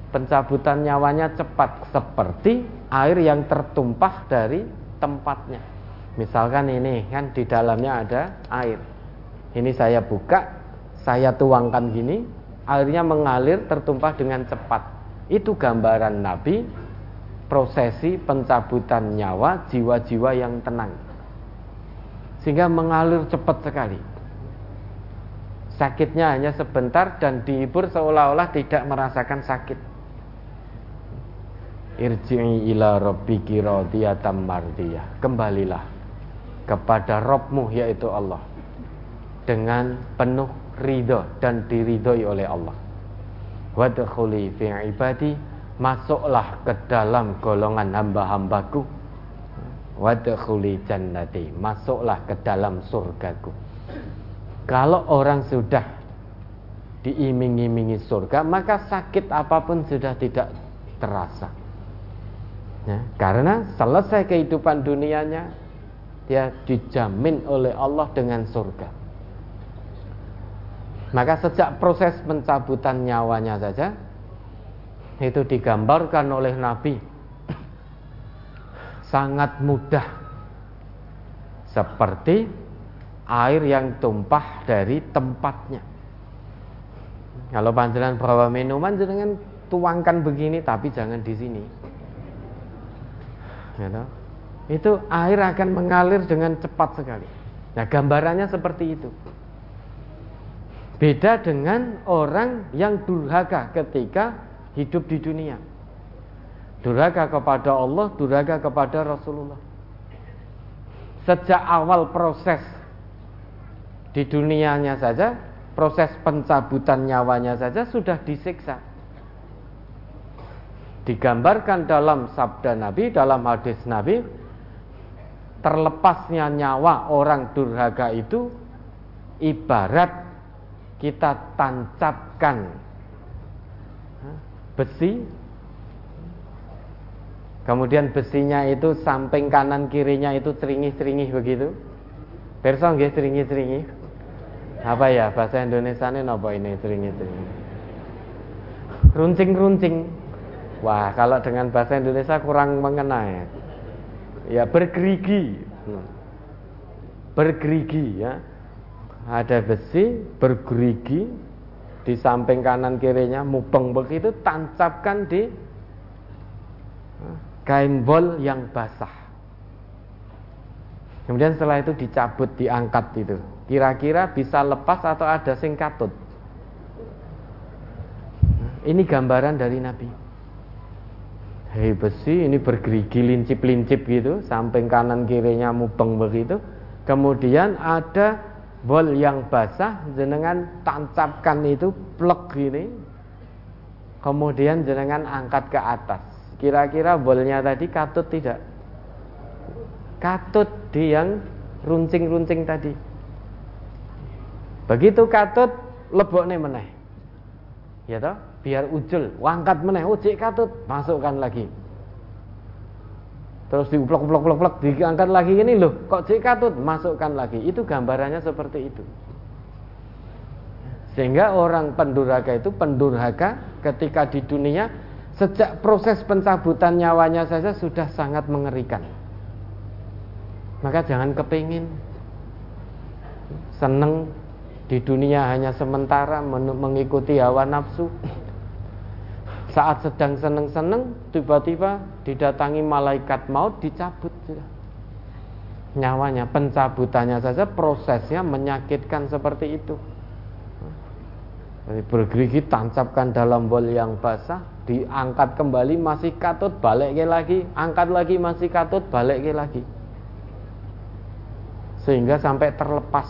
Pencabutan nyawanya cepat seperti air yang tertumpah dari tempatnya. Misalkan ini kan di dalamnya ada air. Ini saya buka, saya tuangkan gini, airnya mengalir tertumpah dengan cepat. Itu gambaran Nabi prosesi pencabutan nyawa jiwa-jiwa yang tenang. Sehingga mengalir cepat sekali. Sakitnya hanya sebentar dan dihibur seolah-olah tidak merasakan sakit. Irji'i ila rabbiki radiyatan mardiyah. Kembalilah kepada Robmu yaitu Allah dengan penuh ridho dan diridhoi oleh Allah. Wadkhuli fi ibadi masuklah ke dalam golongan hamba-hambaku. Wadkhuli jannati masuklah ke dalam surgaku. Kalau orang sudah diiming-imingi surga, maka sakit apa pun sudah tidak terasa. Ya, karena selesai kehidupan dunianya, dia dijamin oleh Allah dengan surga. Maka sejak proses pencabutan nyawanya saja itu digambarkan oleh Nabi sangat mudah seperti air yang tumpah dari tempatnya. Kalau panjenengan bawa minuman jangan tuangkan begini tapi jangan di sini. Gitu. Itu air akan mengalir dengan cepat sekali. Nah, gambarannya seperti itu. Beda dengan orang yang durhaka ketika hidup di dunia. Durhaka kepada Allah, durhaka kepada Rasulullah. Sejak awal proses di dunianya saja, proses pencabutan nyawanya saja sudah disiksa. Digambarkan dalam sabda Nabi, dalam hadis Nabi, terlepasnya nyawa orang durhaka itu ibarat kita tancapkan besi kemudian besinya itu samping kanan kirinya itu ceringih-ceringih begitu perso nggih ceringih-ceringih apa ya bahasa Indonesia ini apa ini ceringih-ceringih runcing-runcing wah kalau dengan bahasa Indonesia kurang mengena ya bergerigi. Bergerigi ya. Ada besi bergerigi. Di samping kanan kirinya mubeng begitu tancapkan di kain bol yang basah kemudian setelah itu dicabut diangkat itu. Kira-kira bisa lepas atau ada sing katut? Ini gambaran dari Nabi. Hei besi ini bergerigi lincip-lincip gitu. Samping kanan kirinya mubeng begitu. Kemudian ada bol yang basah jenengan tancapkan itu plek gini. Kemudian jenengan angkat ke atas. Kira-kira bolnya tadi katut tidak? Katut di yang runcing-runcing tadi. Begitu katut lebok nih meneh. Ya toh? Biar ujul wangkat meneh ujik katut masukkan lagi. Terus diuplok uplok uplok uplok diangkat lagi ini loh kok cek katut? Masukkan lagi. Itu gambarannya seperti itu. Sehingga orang pendurhaka itu pendurhaka ketika di dunia sejak proses pencabutan nyawanya saja sudah sangat mengerikan maka jangan kepingin. Seneng di dunia hanya sementara mengikuti hawa nafsu. Saat sedang seneng-seneng tiba-tiba didatangi malaikat maut dicabut nyawanya pencabutannya saja prosesnya menyakitkan seperti itu. Bergerigi tancapkan dalam bol yang basah diangkat kembali masih katut balik lagi angkat lagi masih katut balik lagi sehingga sampai terlepas.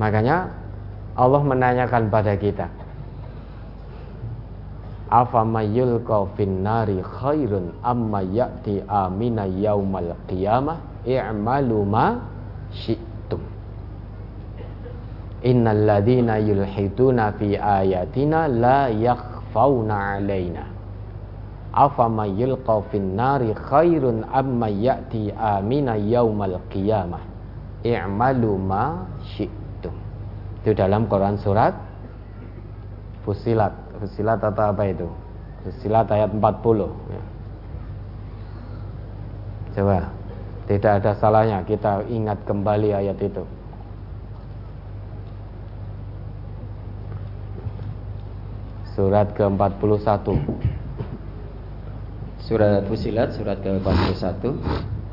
Makanya Allah menanyakan pada kita nari khairun amma ya'ti amina yaumal qiyamah? I'malu ma syi' Innal fi ayatina la. Afama yulqa fin nari khairun amma ya'ti amina yaumal qiyamah. I'malu ma syi'tum. Itu dalam Quran surat Fusilat. Fusilat atau apa itu? Fusilat ayat 40 ya. Coba tidak ada salahnya kita ingat kembali ayat itu. Surat ke-41 Surat Fusilat surat ke-41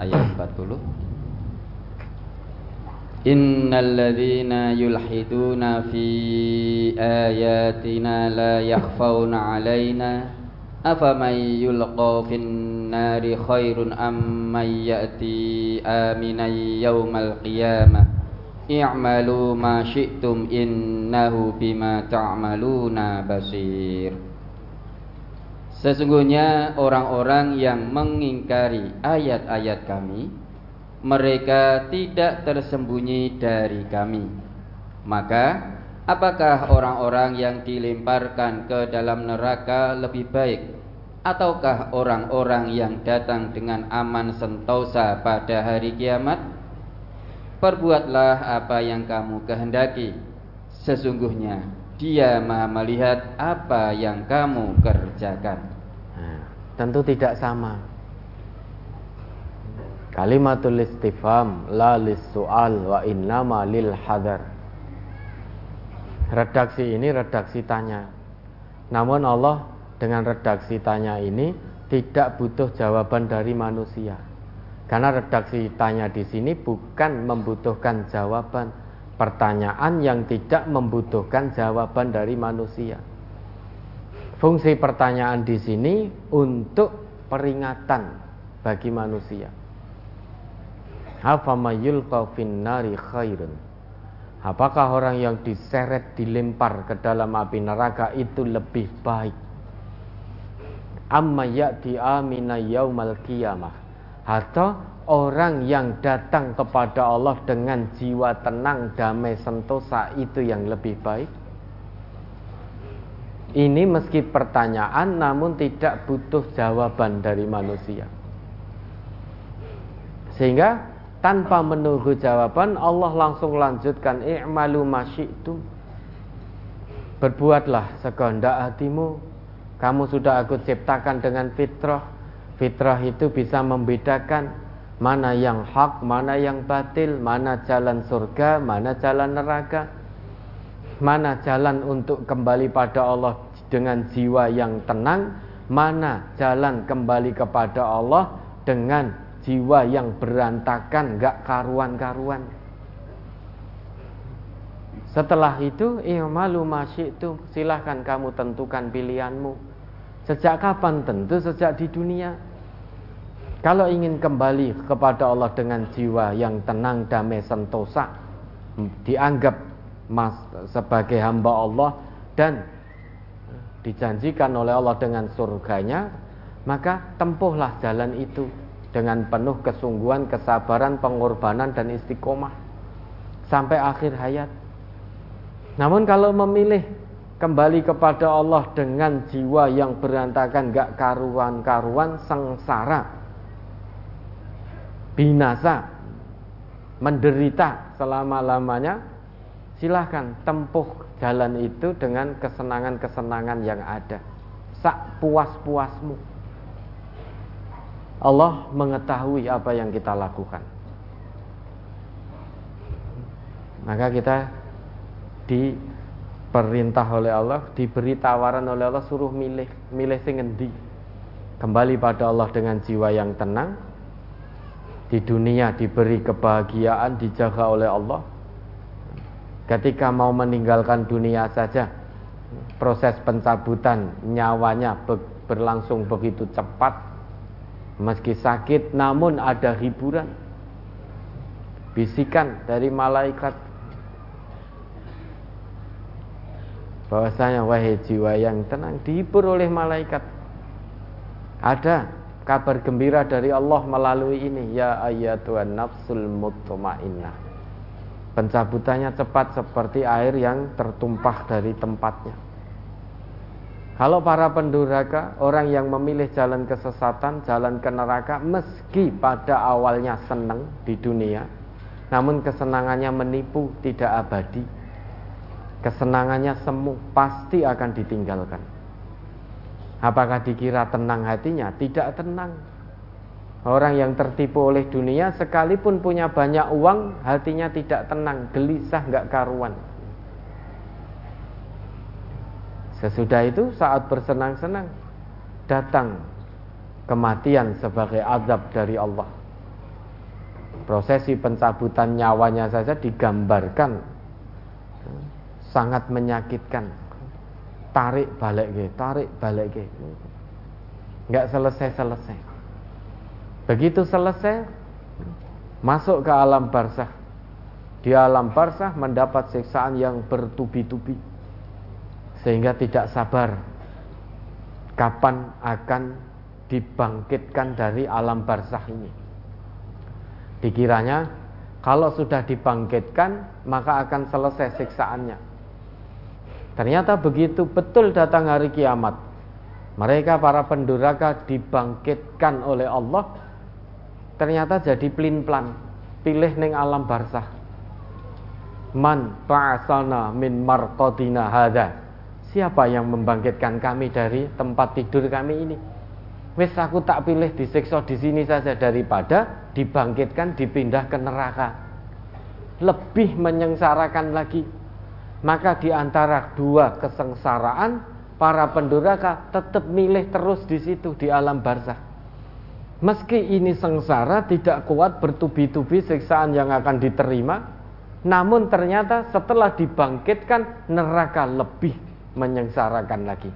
ayat 40 Innal ladzina yulhiduna fi ayatina la yakhfauna alaina afaman yulqa fin nari khairun amman ya'ti aminan yaumal qiyamah. I'malu ma syi'tum innahu bima ta'maluna basir Sesungguhnya orang-orang yang mengingkari ayat-ayat kami mereka tidak tersembunyi dari kami. Maka apakah orang-orang yang dilemparkan ke dalam neraka lebih baik? Ataukah orang-orang yang datang dengan aman sentosa pada hari kiamat? Perbuatlah apa yang kamu kehendaki. Sesungguhnya dia maha melihat apa yang kamu kerjakan. Nah, Tentu tidak sama. Kalimatul istifam La soal wa innama lil hadar. Redaksi ini redaksi tanya. Namun Allah dengan redaksi tanya ini Tidak butuh jawaban dari manusia. Karena redaksi tanya di sini bukan membutuhkan jawaban pertanyaan yang tidak membutuhkan jawaban dari manusia. Fungsi pertanyaan di sini untuk peringatan bagi manusia. Apakah orang yang diseret dilempar ke dalam api neraka itu lebih baik? Amma ya'ti amina yaumal atau orang yang datang kepada Allah dengan jiwa tenang, damai, sentosa itu yang lebih baik? Ini meski pertanyaan namun tidak butuh jawaban dari manusia. Sehingga tanpa menunggu jawaban Allah langsung lanjutkan i'malu masyitum. Berbuatlah sekehendak hatimu. Kamu sudah aku ciptakan dengan fitrah Fitrah itu bisa membedakan mana yang hak, mana yang batil, mana jalan surga, mana jalan neraka, mana jalan untuk kembali pada Allah dengan jiwa yang tenang, mana jalan kembali kepada Allah dengan jiwa yang berantakan, gak karuan-karuan. Setelah itu, i'malu itu silahkan kamu tentukan pilihanmu. Sejak kapan? Tentu sejak di dunia. Kalau ingin kembali kepada Allah dengan jiwa yang tenang, damai, sentosa, dianggap mas, sebagai hamba Allah dan dijanjikan oleh Allah dengan surganya, maka tempuhlah jalan itu dengan penuh kesungguhan, kesabaran, pengorbanan dan istiqomah sampai akhir hayat. Namun kalau memilih kembali kepada Allah dengan jiwa yang berantakan, gak karuan-karuan, sengsara, binasa, menderita selama-lamanya, silahkan tempuh jalan itu dengan kesenangan-kesenangan yang ada. Sak puas-puasmu. Allah mengetahui apa yang kita lakukan. Maka kita diperintah oleh Allah, diberi tawaran oleh Allah suruh milih, milih sing endi. Kembali pada Allah dengan jiwa yang tenang. Di dunia diberi kebahagiaan, dijaga oleh Allah. Ketika mau meninggalkan dunia saja, proses pencabutan nyawanya berlangsung begitu cepat. Meski sakit, namun ada hiburan. Bisikan dari malaikat bahwasanya wahai jiwa yang tenang dihibur oleh malaikat. Ada kabar gembira dari Allah melalui ini ya ayatuhan nafsul mutmainnah. Pencabutannya cepat seperti air yang tertumpah dari tempatnya. Kalau para penduraka, orang yang memilih jalan kesesatan, jalan ke neraka, meski pada awalnya senang di dunia, namun kesenangannya menipu, tidak abadi kesenangannya semu pasti akan ditinggalkan. Apakah dikira tenang hatinya? Tidak tenang. Orang yang tertipu oleh dunia sekalipun punya banyak uang, hatinya tidak tenang, gelisah, nggak karuan. Sesudah itu saat bersenang-senang datang kematian sebagai azab dari Allah. Prosesi pencabutan nyawanya saja digambarkan sangat menyakitkan. Tarik balik ke, tarik balik ke. Enggak selesai-selesai. Begitu selesai, masuk ke alam barzah. Di alam barzah mendapat siksaan yang bertubi-tubi. Sehingga tidak sabar kapan akan dibangkitkan dari alam barzah ini. Dikiranya kalau sudah dibangkitkan maka akan selesai siksaannya. Ternyata begitu betul datang hari kiamat. Mereka para penduraka dibangkitkan oleh Allah. Ternyata jadi plin-plan. Pilih neng alam barzah. Man ba'asana min marqadina hadha. Siapa yang membangkitkan kami dari tempat tidur kami ini? Wes aku tak pilih disiksa di sini saja daripada dibangkitkan dipindah ke neraka. Lebih menyengsarakan lagi maka di antara dua kesengsaraan, para penduraka tetap milih terus di situ di alam barzah. Meski ini sengsara tidak kuat bertubi-tubi siksaan yang akan diterima, namun ternyata setelah dibangkitkan neraka lebih menyengsarakan lagi.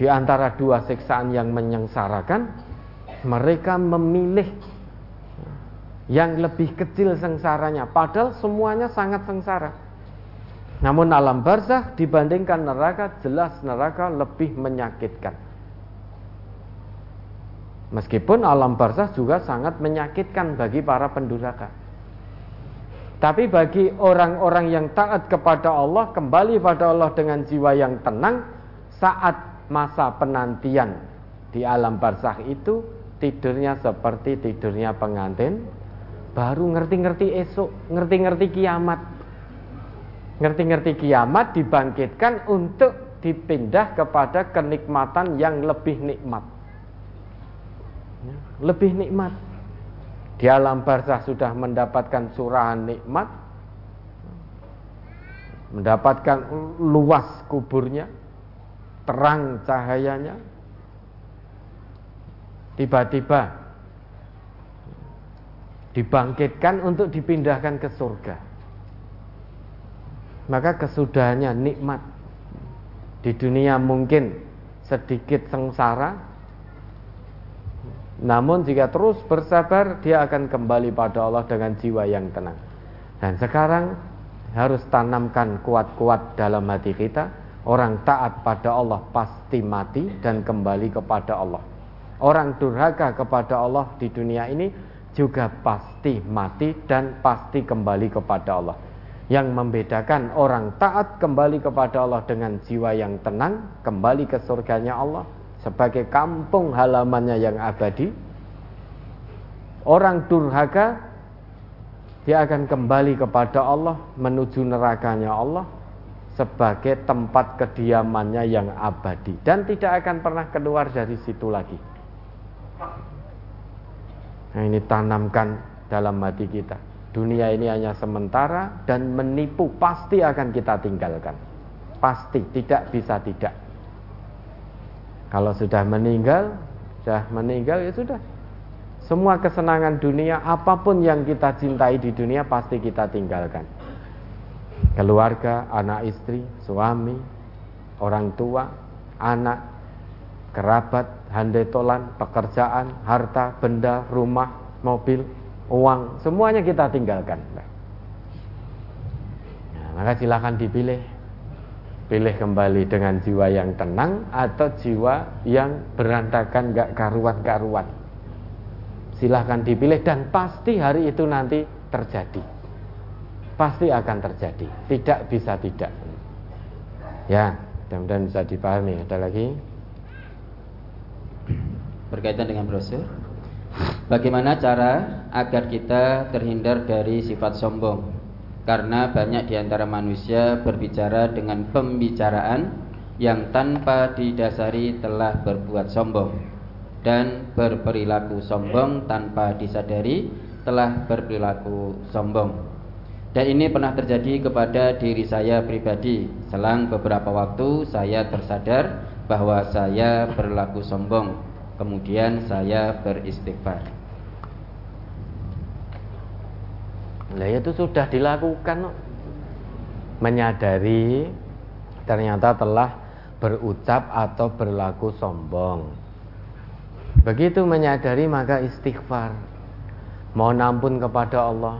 Di antara dua siksaan yang menyengsarakan, mereka memilih yang lebih kecil sengsaranya, padahal semuanya sangat sengsara. Namun alam barzah dibandingkan neraka jelas neraka lebih menyakitkan. Meskipun alam barzah juga sangat menyakitkan bagi para penduraka. Tapi bagi orang-orang yang taat kepada Allah, kembali pada Allah dengan jiwa yang tenang, saat masa penantian di alam barzah itu tidurnya seperti tidurnya pengantin, baru ngerti-ngerti esok, ngerti-ngerti kiamat ngerti-ngerti kiamat dibangkitkan untuk dipindah kepada kenikmatan yang lebih nikmat. Ya, lebih nikmat. Di alam barzah sudah mendapatkan surahan nikmat, mendapatkan luas kuburnya, terang cahayanya. Tiba-tiba dibangkitkan untuk dipindahkan ke surga maka kesudahannya nikmat. Di dunia mungkin sedikit sengsara, namun jika terus bersabar, dia akan kembali pada Allah dengan jiwa yang tenang. Dan sekarang harus tanamkan kuat-kuat dalam hati kita. Orang taat pada Allah pasti mati dan kembali kepada Allah. Orang durhaka kepada Allah di dunia ini juga pasti mati dan pasti kembali kepada Allah. Yang membedakan orang taat kembali kepada Allah dengan jiwa yang tenang, kembali ke surganya Allah sebagai kampung halamannya yang abadi. Orang durhaka dia akan kembali kepada Allah menuju nerakanya Allah sebagai tempat kediamannya yang abadi dan tidak akan pernah keluar dari situ lagi. Nah, ini tanamkan dalam hati kita dunia ini hanya sementara dan menipu pasti akan kita tinggalkan. Pasti, tidak bisa tidak. Kalau sudah meninggal, sudah meninggal ya sudah. Semua kesenangan dunia, apa pun yang kita cintai di dunia pasti kita tinggalkan. Keluarga, anak istri, suami, orang tua, anak, kerabat, handai tolan, pekerjaan, harta, benda, rumah, mobil, uang, semuanya kita tinggalkan. Nah, maka silakan dipilih. Pilih kembali dengan jiwa yang tenang atau jiwa yang berantakan gak karuan-karuan. Silahkan dipilih dan pasti hari itu nanti terjadi. Pasti akan terjadi. Tidak bisa tidak. Ya, mudah-mudahan bisa dipahami. Ada lagi? Berkaitan dengan brosur. Bagaimana cara agar kita terhindar dari sifat sombong? Karena banyak di antara manusia berbicara dengan pembicaraan yang tanpa didasari telah berbuat sombong dan berperilaku sombong tanpa disadari telah berperilaku sombong. Dan ini pernah terjadi kepada diri saya pribadi. Selang beberapa waktu saya tersadar bahwa saya berlaku sombong Kemudian saya beristighfar. Nah itu sudah dilakukan Menyadari ternyata telah berucap atau berlaku sombong. Begitu menyadari maka istighfar. Mohon ampun kepada Allah.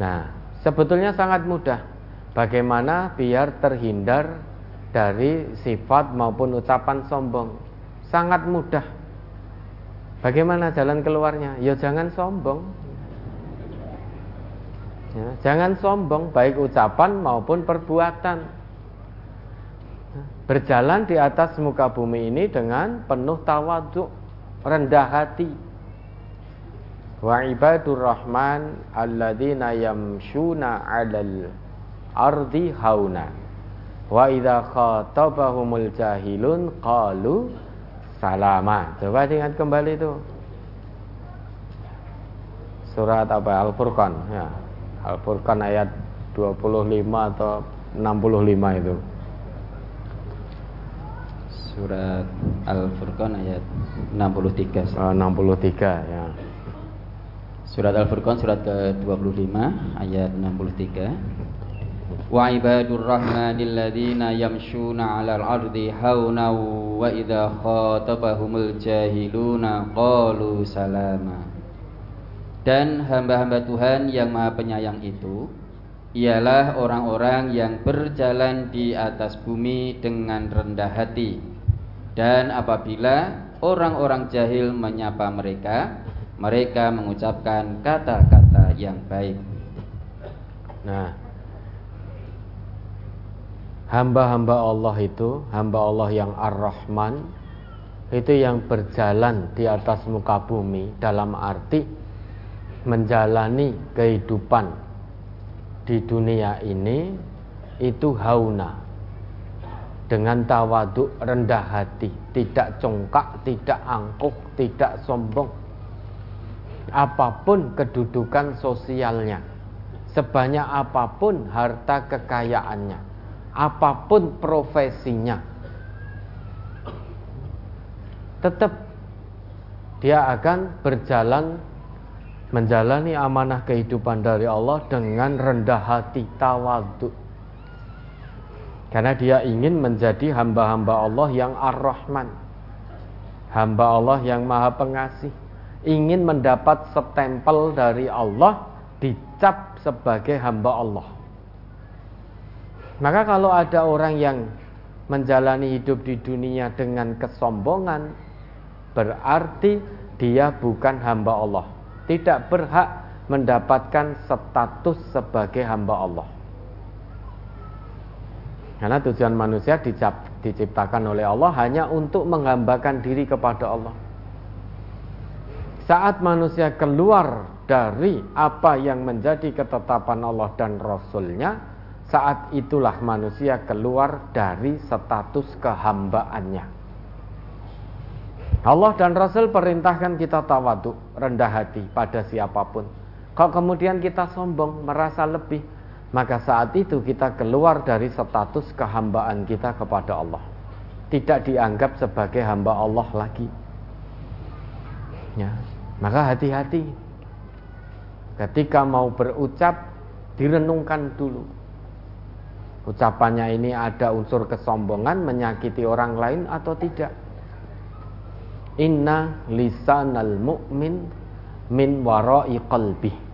Nah sebetulnya sangat mudah. Bagaimana biar terhindar dari sifat maupun ucapan sombong sangat mudah. Bagaimana jalan keluarnya? Ya jangan sombong. Ya, jangan sombong baik ucapan maupun perbuatan. Berjalan di atas muka bumi ini dengan penuh tawaduk, rendah hati. Wa ibadur rahman alladzina yamshuna 'alal ardi hauna. Wa idza khatabahumul jahilun qalu salama. Coba ingat kembali itu. Surat apa? Al-Furqan ya. Al-Furqan ayat 25 atau 65 itu. Surat Al-Furqan ayat 63. Oh, 63 ya. Surat Al-Furqan surat ke-25 ayat 63 rahmanil ladzina yamshuna 'alal ardi hauna wa idza khatabahumul jahiluna qalu salama. Dan hamba-hamba Tuhan yang Maha Penyayang itu ialah orang-orang yang berjalan di atas bumi dengan rendah hati. Dan apabila orang-orang jahil menyapa mereka mereka mengucapkan kata-kata yang baik. Nah hamba-hamba Allah itu, hamba Allah yang Ar-Rahman, itu yang berjalan di atas muka bumi dalam arti menjalani kehidupan di dunia ini itu hauna dengan tawaduk rendah hati, tidak congkak, tidak angkuh, tidak sombong. Apa pun kedudukan sosialnya, sebanyak apa pun harta kekayaannya, apa pun profesinya. Tetap dia akan berjalan menjalani amanah kehidupan dari Allah dengan rendah hati tawadhu. Karena dia ingin menjadi hamba-hamba Allah yang ar-Rahman. Hamba Allah yang maha pengasih. Ingin mendapat setempel dari Allah dicap sebagai hamba Allah maka kalau ada orang yang menjalani hidup di dunia dengan kesombongan, berarti dia bukan hamba Allah. Tidak berhak mendapatkan status sebagai hamba Allah. Karena tujuan manusia diciptakan oleh Allah hanya untuk menghambakan diri kepada Allah. Saat manusia keluar dari apa yang menjadi ketetapan Allah dan Rasulnya, saat itulah manusia keluar dari status kehambaannya. Allah dan Rasul perintahkan kita tawadu, rendah hati pada siapa pun. Kalau kemudian kita sombong, merasa lebih, maka saat itu kita keluar dari status kehambaan kita kepada Allah. Tidak dianggap sebagai hamba Allah lagi. Ya, maka hati-hati. Ketika mau berucap, direnungkan dulu. Ucapannya ini ada unsur kesombongan, menyakiti orang lain atau tidak. Inna lisanal mu'min min warai qalbih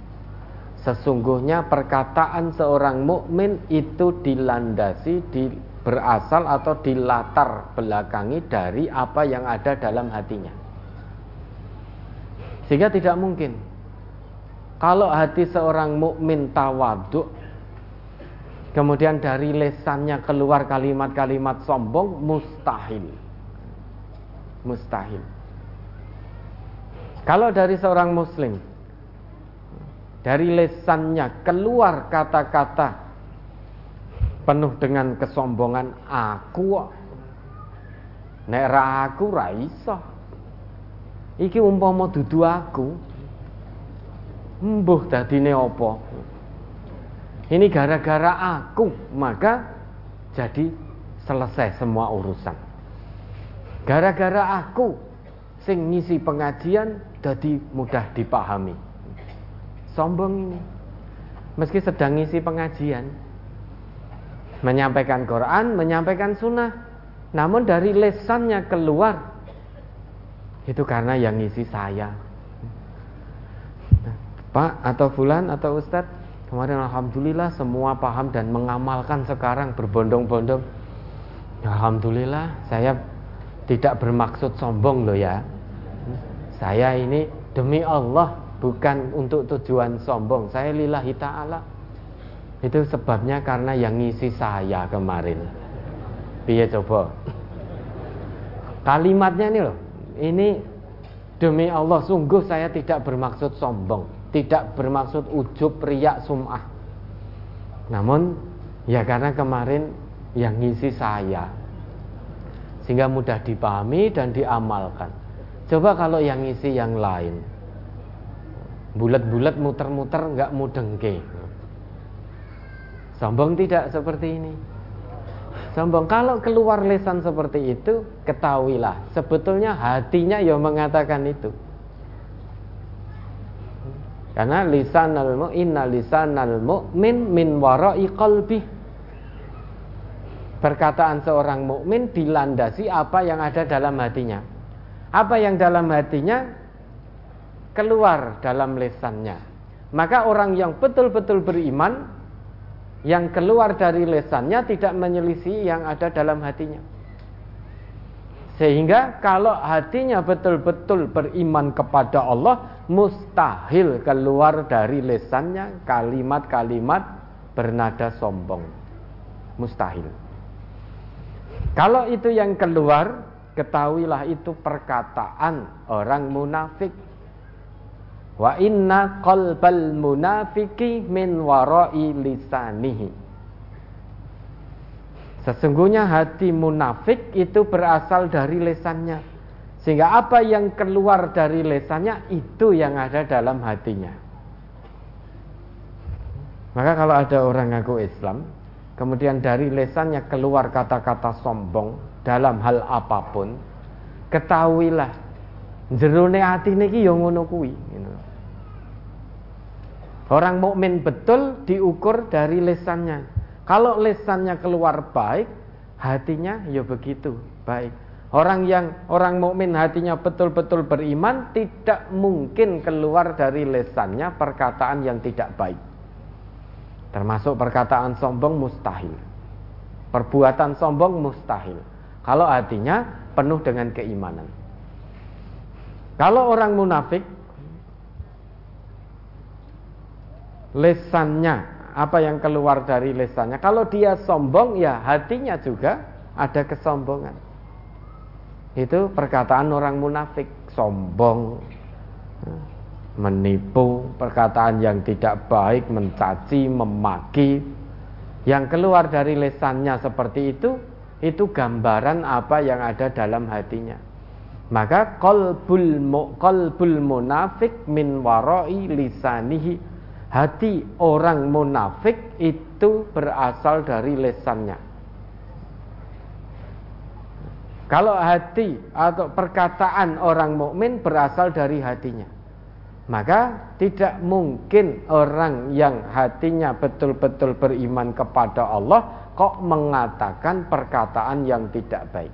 Sesungguhnya perkataan seorang mukmin itu dilandasi, di, berasal atau dilatar belakangi dari apa yang ada dalam hatinya. Sehingga tidak mungkin kalau hati seorang mukmin tawaduk kemudian dari lesannya keluar kalimat-kalimat sombong mustahil. Mustahil. Kalau dari seorang muslim dari lesannya keluar kata-kata penuh dengan kesombongan aku nek aku ra iso iki umpama dudu aku mbuh dadine apa ini gara-gara aku. Maka jadi selesai semua urusan. Gara-gara aku sing ngisi pengajian jadi mudah dipahami. Sombong ini. Meski sedang ngisi pengajian. Menyampaikan Quran menyampaikan sunnah. Namun dari lesannya keluar itu karena yang ngisi saya. Pak atau Fulan atau Ustadz kemarin Alhamdulillah semua paham dan mengamalkan sekarang berbondong-bondong Alhamdulillah saya tidak bermaksud sombong loh ya saya ini demi Allah bukan untuk tujuan sombong. Saya lillahi ta'ala. Itu sebabnya karena yang ngisi saya kemarin. Biar coba. Kalimatnya ini loh. Ini demi Allah sungguh saya tidak bermaksud sombong, tidak bermaksud ujub, riak, sum'ah. Namun ya karena kemarin yang ngisi saya. Sehingga mudah dipahami dan diamalkan. Coba kalau yang ngisi yang lain, bulat-bulat muter-muter nggak mudengke. Sombong tidak seperti ini? Sombong. Kalau keluar lesan seperti itu ketahuilah. Sebetulnya hatinya yang mengatakan itu karena lisan al inna lisan al mu'min min warai qalbi perkataan seorang mukmin dilandasi apa yang ada dalam hatinya apa yang dalam hatinya keluar dalam lesannya. Maka orang yang betul-betul beriman yang keluar dari lesannya tidak menyelisih yang ada dalam hatinya. Sehingga kalau hatinya betul-betul beriman kepada Allah, mustahil keluar dari lesannya kalimat-kalimat bernada sombong. Mustahil. Kalau itu yang keluar, ketahuilah itu perkataan orang munafik Wa inna qalbal munafiki min warai lisanihi. Sesungguhnya hati munafik itu berasal dari lesannya. Sehingga apa yang keluar dari lesannya itu yang ada dalam hatinya. Maka kalau ada orang ngaku Islam, kemudian dari lesannya keluar kata-kata sombong dalam hal apa pun, ketahuilah jerone hati niki yo ngono kuwi. Orang mukmin betul diukur dari lesannya. Kalau lesannya keluar baik, hatinya ya begitu baik. Orang yang orang mukmin hatinya betul-betul beriman tidak mungkin keluar dari lesannya perkataan yang tidak baik. Termasuk perkataan sombong mustahil. Perbuatan sombong mustahil. Kalau hatinya penuh dengan keimanan. Kalau orang munafik lesannya, apa yang keluar dari lesannya. Kalau dia sombong, ya hatinya juga ada kesombongan. Itu perkataan orang munafik, sombong, menipu, perkataan yang tidak baik, mencaci, memaki. Yang keluar dari lesannya seperti itu, itu gambaran apa yang ada dalam hatinya. Maka qalbul qalbul munafik min warai lisanihi hati orang munafik itu berasal dari lesannya. Kalau hati atau perkataan orang mukmin berasal dari hatinya, maka tidak mungkin orang yang hatinya betul-betul beriman kepada Allah kok mengatakan perkataan yang tidak baik.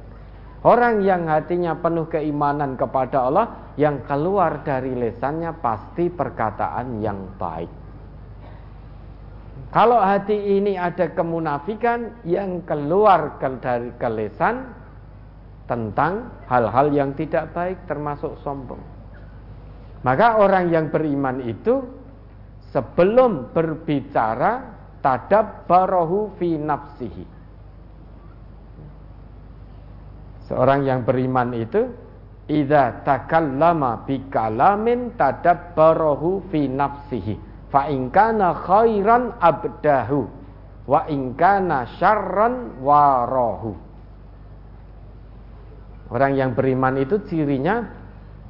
Orang yang hatinya penuh keimanan kepada Allah, yang keluar dari lesannya pasti perkataan yang baik. Kalau hati ini ada kemunafikan yang keluar dari kelesan tentang hal-hal yang tidak baik termasuk sombong. Maka orang yang beriman itu sebelum berbicara tadab barohu fi nafsihi. Seorang yang beriman itu idza takallama bi kalamin barohu fi nafsihi fa in kana khairan abdahu wa in kana syarran warahu Orang yang beriman itu cirinya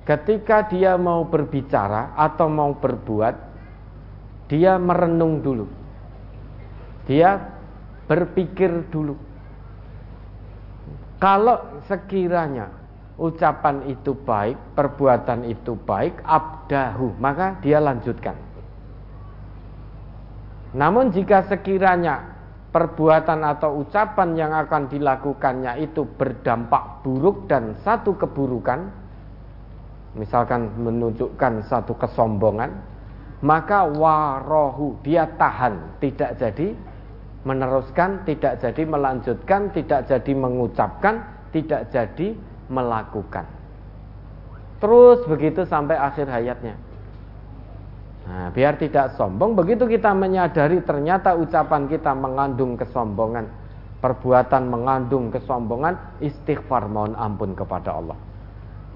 ketika dia mau berbicara atau mau berbuat dia merenung dulu. Dia berpikir dulu. Kalau sekiranya ucapan itu baik, perbuatan itu baik, abdahu, maka dia lanjutkan. Namun jika sekiranya perbuatan atau ucapan yang akan dilakukannya itu berdampak buruk dan satu keburukan, misalkan menunjukkan satu kesombongan, maka warohu dia tahan, tidak jadi meneruskan, tidak jadi melanjutkan, tidak jadi mengucapkan, tidak jadi melakukan. Terus begitu sampai akhir hayatnya. Nah, biar tidak sombong, begitu kita menyadari ternyata ucapan kita mengandung kesombongan, perbuatan mengandung kesombongan, istighfar mohon ampun kepada Allah.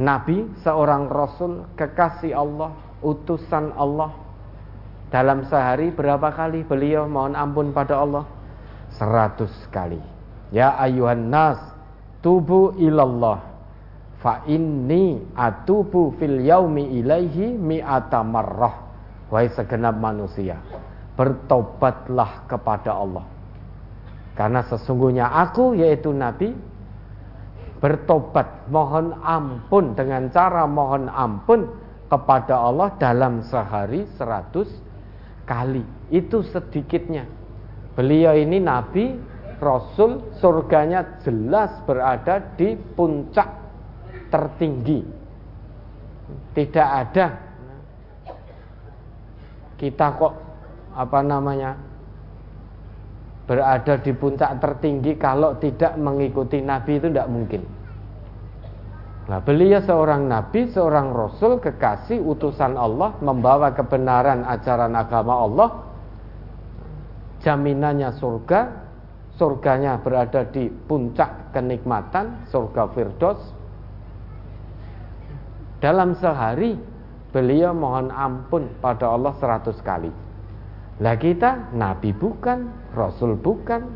Nabi, seorang rasul, kekasih Allah, utusan Allah. Dalam sehari berapa kali beliau mohon ampun pada Allah? Seratus kali. Ya ayuhan nas, tubu ilallah. Fa inni atubu fil yaumi ilaihi mi'ata marrah Wahai segenap manusia, bertobatlah kepada Allah. Karena sesungguhnya aku yaitu Nabi bertobat mohon ampun dengan cara mohon ampun kepada Allah dalam sehari seratus kali. Itu sedikitnya. Beliau ini Nabi, Rasul, surganya jelas berada di puncak tertinggi. Tidak ada kita kok apa namanya berada di puncak tertinggi kalau tidak mengikuti Nabi itu tidak mungkin. Nah, beliau seorang nabi, seorang rasul, kekasih, utusan Allah, membawa kebenaran ajaran agama Allah. Jaminannya surga, surganya berada di puncak kenikmatan, surga Firdaus. Dalam sehari Beliau mohon ampun pada Allah seratus kali. Lah kita nabi bukan, rasul bukan,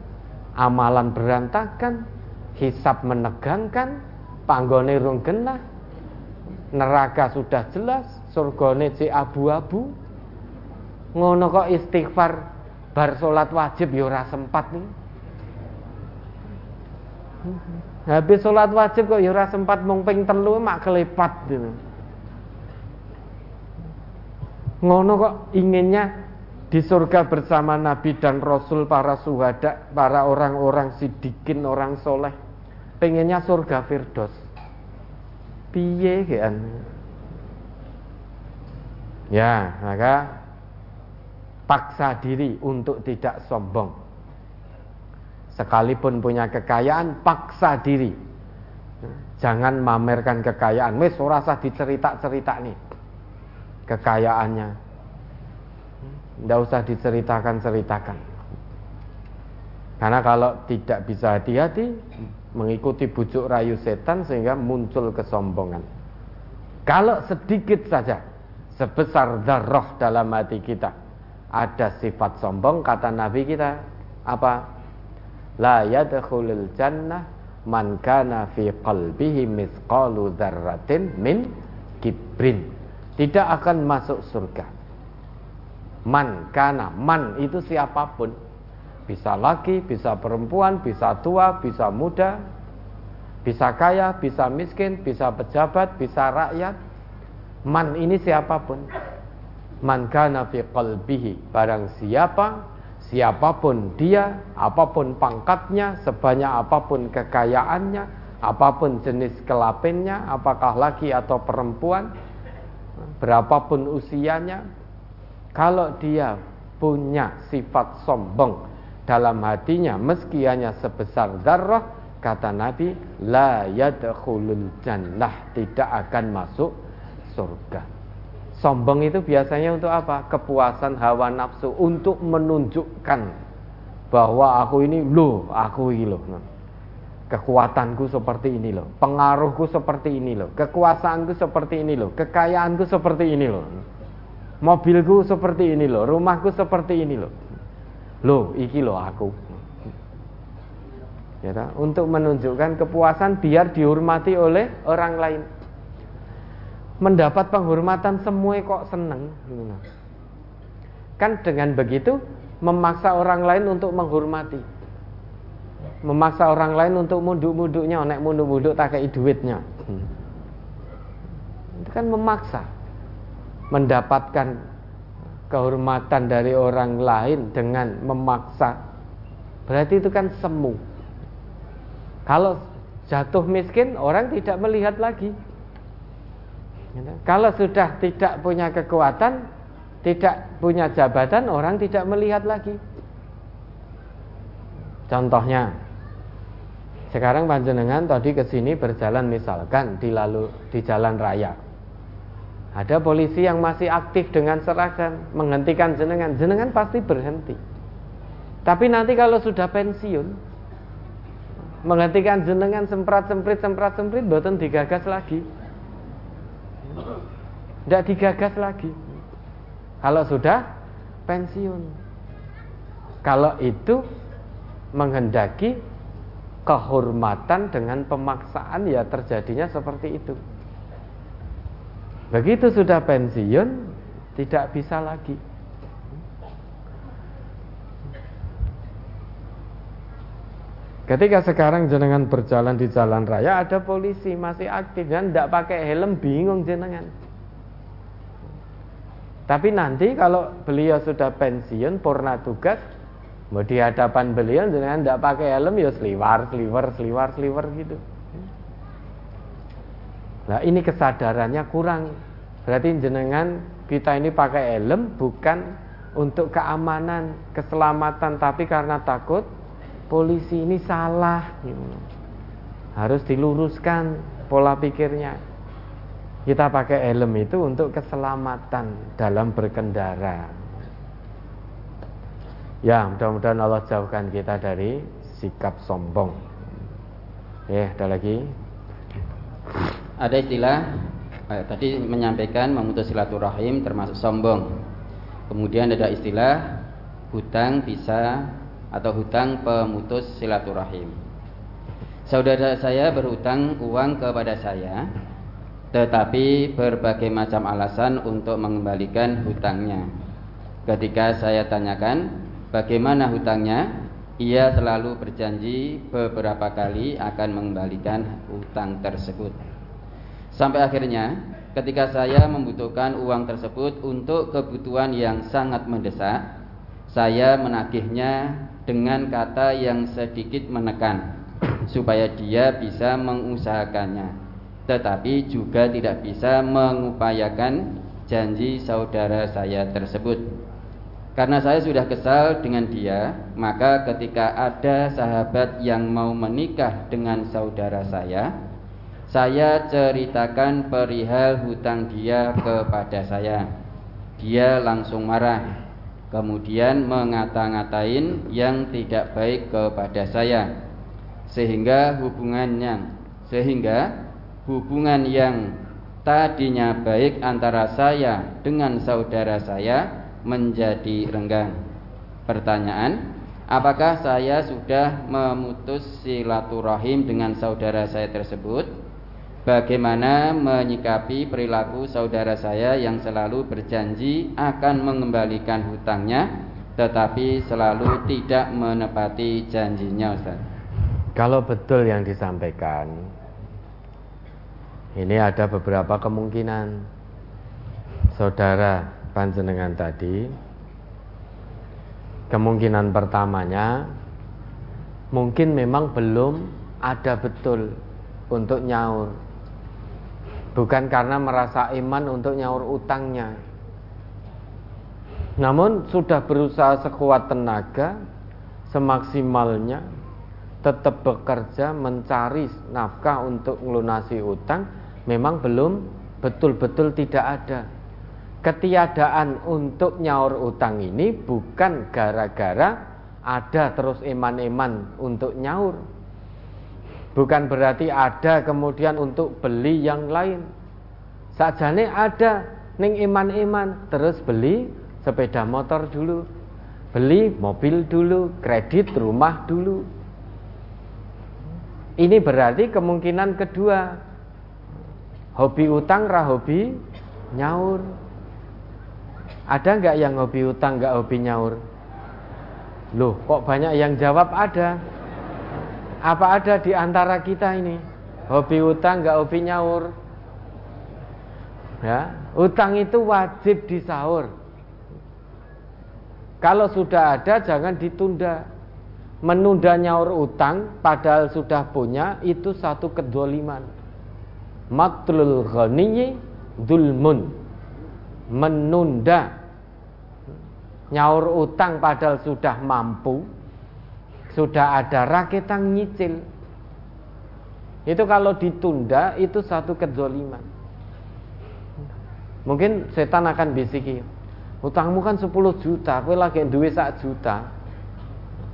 amalan berantakan, hisap menegangkan, panggone rung genah, neraka sudah jelas, surgane si abu-abu. Ngono kok istighfar bar salat wajib ya ora sempat nih. Habis salat wajib kok ya ora sempat mung ping telu mak kelepat gitu ngono kok inginnya di surga bersama Nabi dan Rasul para suhada para orang-orang sidikin orang soleh. Pengennya surga Firdos piye kan ya maka paksa diri untuk tidak sombong. Sekalipun punya kekayaan paksa diri. Jangan mamerkan kekayaan. Wes ora usah dicerita-cerita nih kekayaannya. Tidak usah diceritakan-ceritakan. Karena kalau tidak bisa hati-hati, mengikuti bujuk rayu setan sehingga muncul kesombongan. Kalau sedikit saja, sebesar darah dalam hati kita, ada sifat sombong, kata Nabi kita, apa? La yadkhulul jannah man kana fi qalbihi mithqalu dzarratin min kibrin tidak akan masuk surga. Man kana man itu siapa pun. Bisa laki, bisa perempuan, bisa tua, bisa muda, bisa kaya, bisa miskin, bisa pejabat, bisa rakyat. Man ini siapa pun. Man kana fi qalbihi barang siapa siapa pun dia, apa pun pangkatnya, sebanyak apa pun kekayaannya, apa pun jenis kelaminnya, apakah laki atau perempuan, berapapun usianya, kalau dia punya sifat sombong dalam hatinya meski hanya sebesar darah kata Nabi la yadkhulul jannah tidak akan masuk surga. Sombong itu biasanya untuk apa? Kepuasan hawa nafsu untuk menunjukkan bahwa aku ini loh aku ini loh kekuatanku seperti ini loh. Pengaruhku seperti ini loh. Kekuasaanku seperti ini loh. Kekayaanku seperti ini loh. Mobilku seperti ini loh. Rumahku seperti ini loh. Loh iki loh aku. Ya untuk menunjukkan kepuasan biar dihormati oleh orang lain. Mendapat penghormatan semua kok seneng. Kan dengan begitu memaksa orang lain untuk menghormati memaksa orang lain untuk munduk-munduknya nek munduk-munduk tak kayak duitnya. Itu kan memaksa mendapatkan kehormatan dari orang lain dengan memaksa. Berarti itu kan semu. Kalau jatuh miskin orang tidak melihat lagi. Kalau sudah tidak punya kekuatan tidak punya jabatan orang tidak melihat lagi. Contohnya sekarang panjenengan tadi ke sini berjalan misalkan di lalu di jalan raya ada polisi yang masih aktif dengan seragam menghentikan jenengan, jenengan pasti berhenti. Tapi nanti kalau sudah pensiun, menghentikan jenengan semprat semprit semprat semprit, boten digagas lagi. Tidak digagas lagi. Kalau sudah pensiun. Kalau itu menghendaki kehormatan dengan pemaksaan ya terjadinya seperti itu. Begitu sudah pensiun tidak bisa lagi. Ketika sekarang jenengan berjalan di jalan raya ada polisi masih aktif dan tidak pakai helm bingung jenengan. Tapi nanti kalau beliau sudah pensiun purna tugas mau di hadapan beliau jenengan tidak pakai helm ya seliwar seliwar seliwar seliwar gitu. Nah ini kesadarannya kurang. Berarti jenengan kita ini pakai helm bukan untuk keamanan, keselamatan, tapi karena takut polisi ini salah. Gitu. Harus diluruskan pola pikirnya. Kita pakai helm itu untuk keselamatan dalam berkendara. Ya, mudah-mudahan Allah jauhkan kita dari sikap sombong. Ya, ada lagi ada istilah eh, tadi menyampaikan memutus silaturahim termasuk sombong. Kemudian ada istilah hutang bisa atau hutang pemutus silaturahim. Saudara saya berhutang uang kepada saya, tetapi berbagai macam alasan untuk mengembalikan hutangnya. Ketika saya tanyakan bagaimana hutangnya, ia selalu berjanji beberapa kali akan mengembalikan hutang tersebut. Sampai akhirnya ketika saya membutuhkan uang tersebut untuk kebutuhan yang sangat mendesak, saya menagihnya dengan kata yang sedikit menekan supaya dia bisa mengusahakannya, tetapi juga tidak bisa mengupayakan janji saudara saya tersebut. Karena saya sudah kesal dengan dia, maka ketika ada sahabat yang mau menikah dengan saudara saya, saya ceritakan perihal hutang dia kepada saya. Dia langsung marah, kemudian mengata-ngatain yang tidak baik kepada saya, sehingga hubungannya, sehingga hubungan yang tadinya baik antara saya dengan saudara saya menjadi renggang. Pertanyaan, apakah saya sudah memutus silaturahim dengan saudara saya tersebut? Bagaimana menyikapi perilaku saudara saya yang selalu berjanji akan mengembalikan hutangnya tetapi selalu tidak menepati janjinya Ustaz. Kalau betul yang disampaikan ini ada beberapa kemungkinan saudara panjenengan tadi kemungkinan pertamanya mungkin memang belum ada betul untuk nyaur bukan karena merasa iman untuk nyaur utangnya. Namun sudah berusaha sekuat tenaga, semaksimalnya, tetap bekerja mencari nafkah untuk melunasi utang, memang belum betul-betul tidak ada. Ketiadaan untuk nyaur utang ini bukan gara-gara ada terus iman-iman untuk nyaur, Bukan berarti ada kemudian untuk beli yang lain. Sajane ada ning iman-iman terus beli sepeda motor dulu, beli mobil dulu, kredit rumah dulu. Ini berarti kemungkinan kedua hobi utang ra hobi nyaur. Ada nggak yang hobi utang nggak hobi nyaur? Loh, kok banyak yang jawab ada? Apa ada di antara kita ini hobi utang nggak hobi nyaur? Ya, utang itu wajib disaur. Kalau sudah ada jangan ditunda. Menunda nyaur utang padahal sudah punya itu satu kedoliman. Matlul ghaniyi dulmun. Menunda nyaur utang padahal sudah mampu sudah ada raketan nyicil. Itu kalau ditunda itu satu kezoliman. Mungkin setan akan bisiki, utangmu kan 10 juta, kowe lagi duwe sak juta.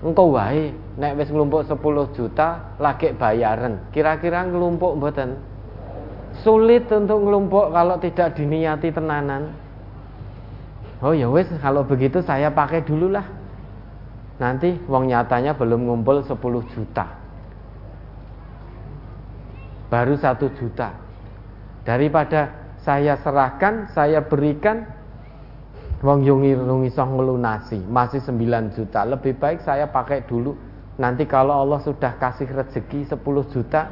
Engkau wae nek wis nglumpuk 10 juta lagi bayaran. Kira-kira ngelumpuk mboten? Sulit untuk ngelumpuk kalau tidak diniati tenanan. Oh ya wis kalau begitu saya pakai dulu lah. Nanti uang nyatanya belum ngumpul 10 juta. Baru satu juta. Daripada saya serahkan saya berikan wong yungi rungi song melunasi masih 9 juta. Lebih baik saya pakai dulu. Nanti kalau Allah sudah kasih rezeki 10 juta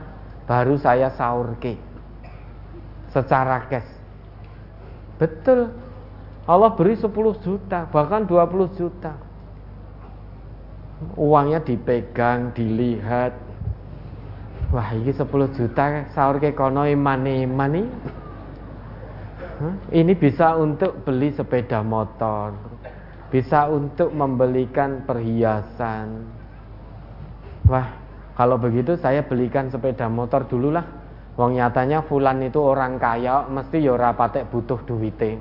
baru saya sahur ke secara cash betul Allah beri 10 juta bahkan 20 juta uangnya dipegang, dilihat. Wah, ini 10 juta sahur ke kono iman-iman Ini bisa untuk beli sepeda motor, bisa untuk membelikan perhiasan. Wah, kalau begitu saya belikan sepeda motor dulu lah. Wong nyatanya Fulan itu orang kaya, mesti ya patek butuh duitnya.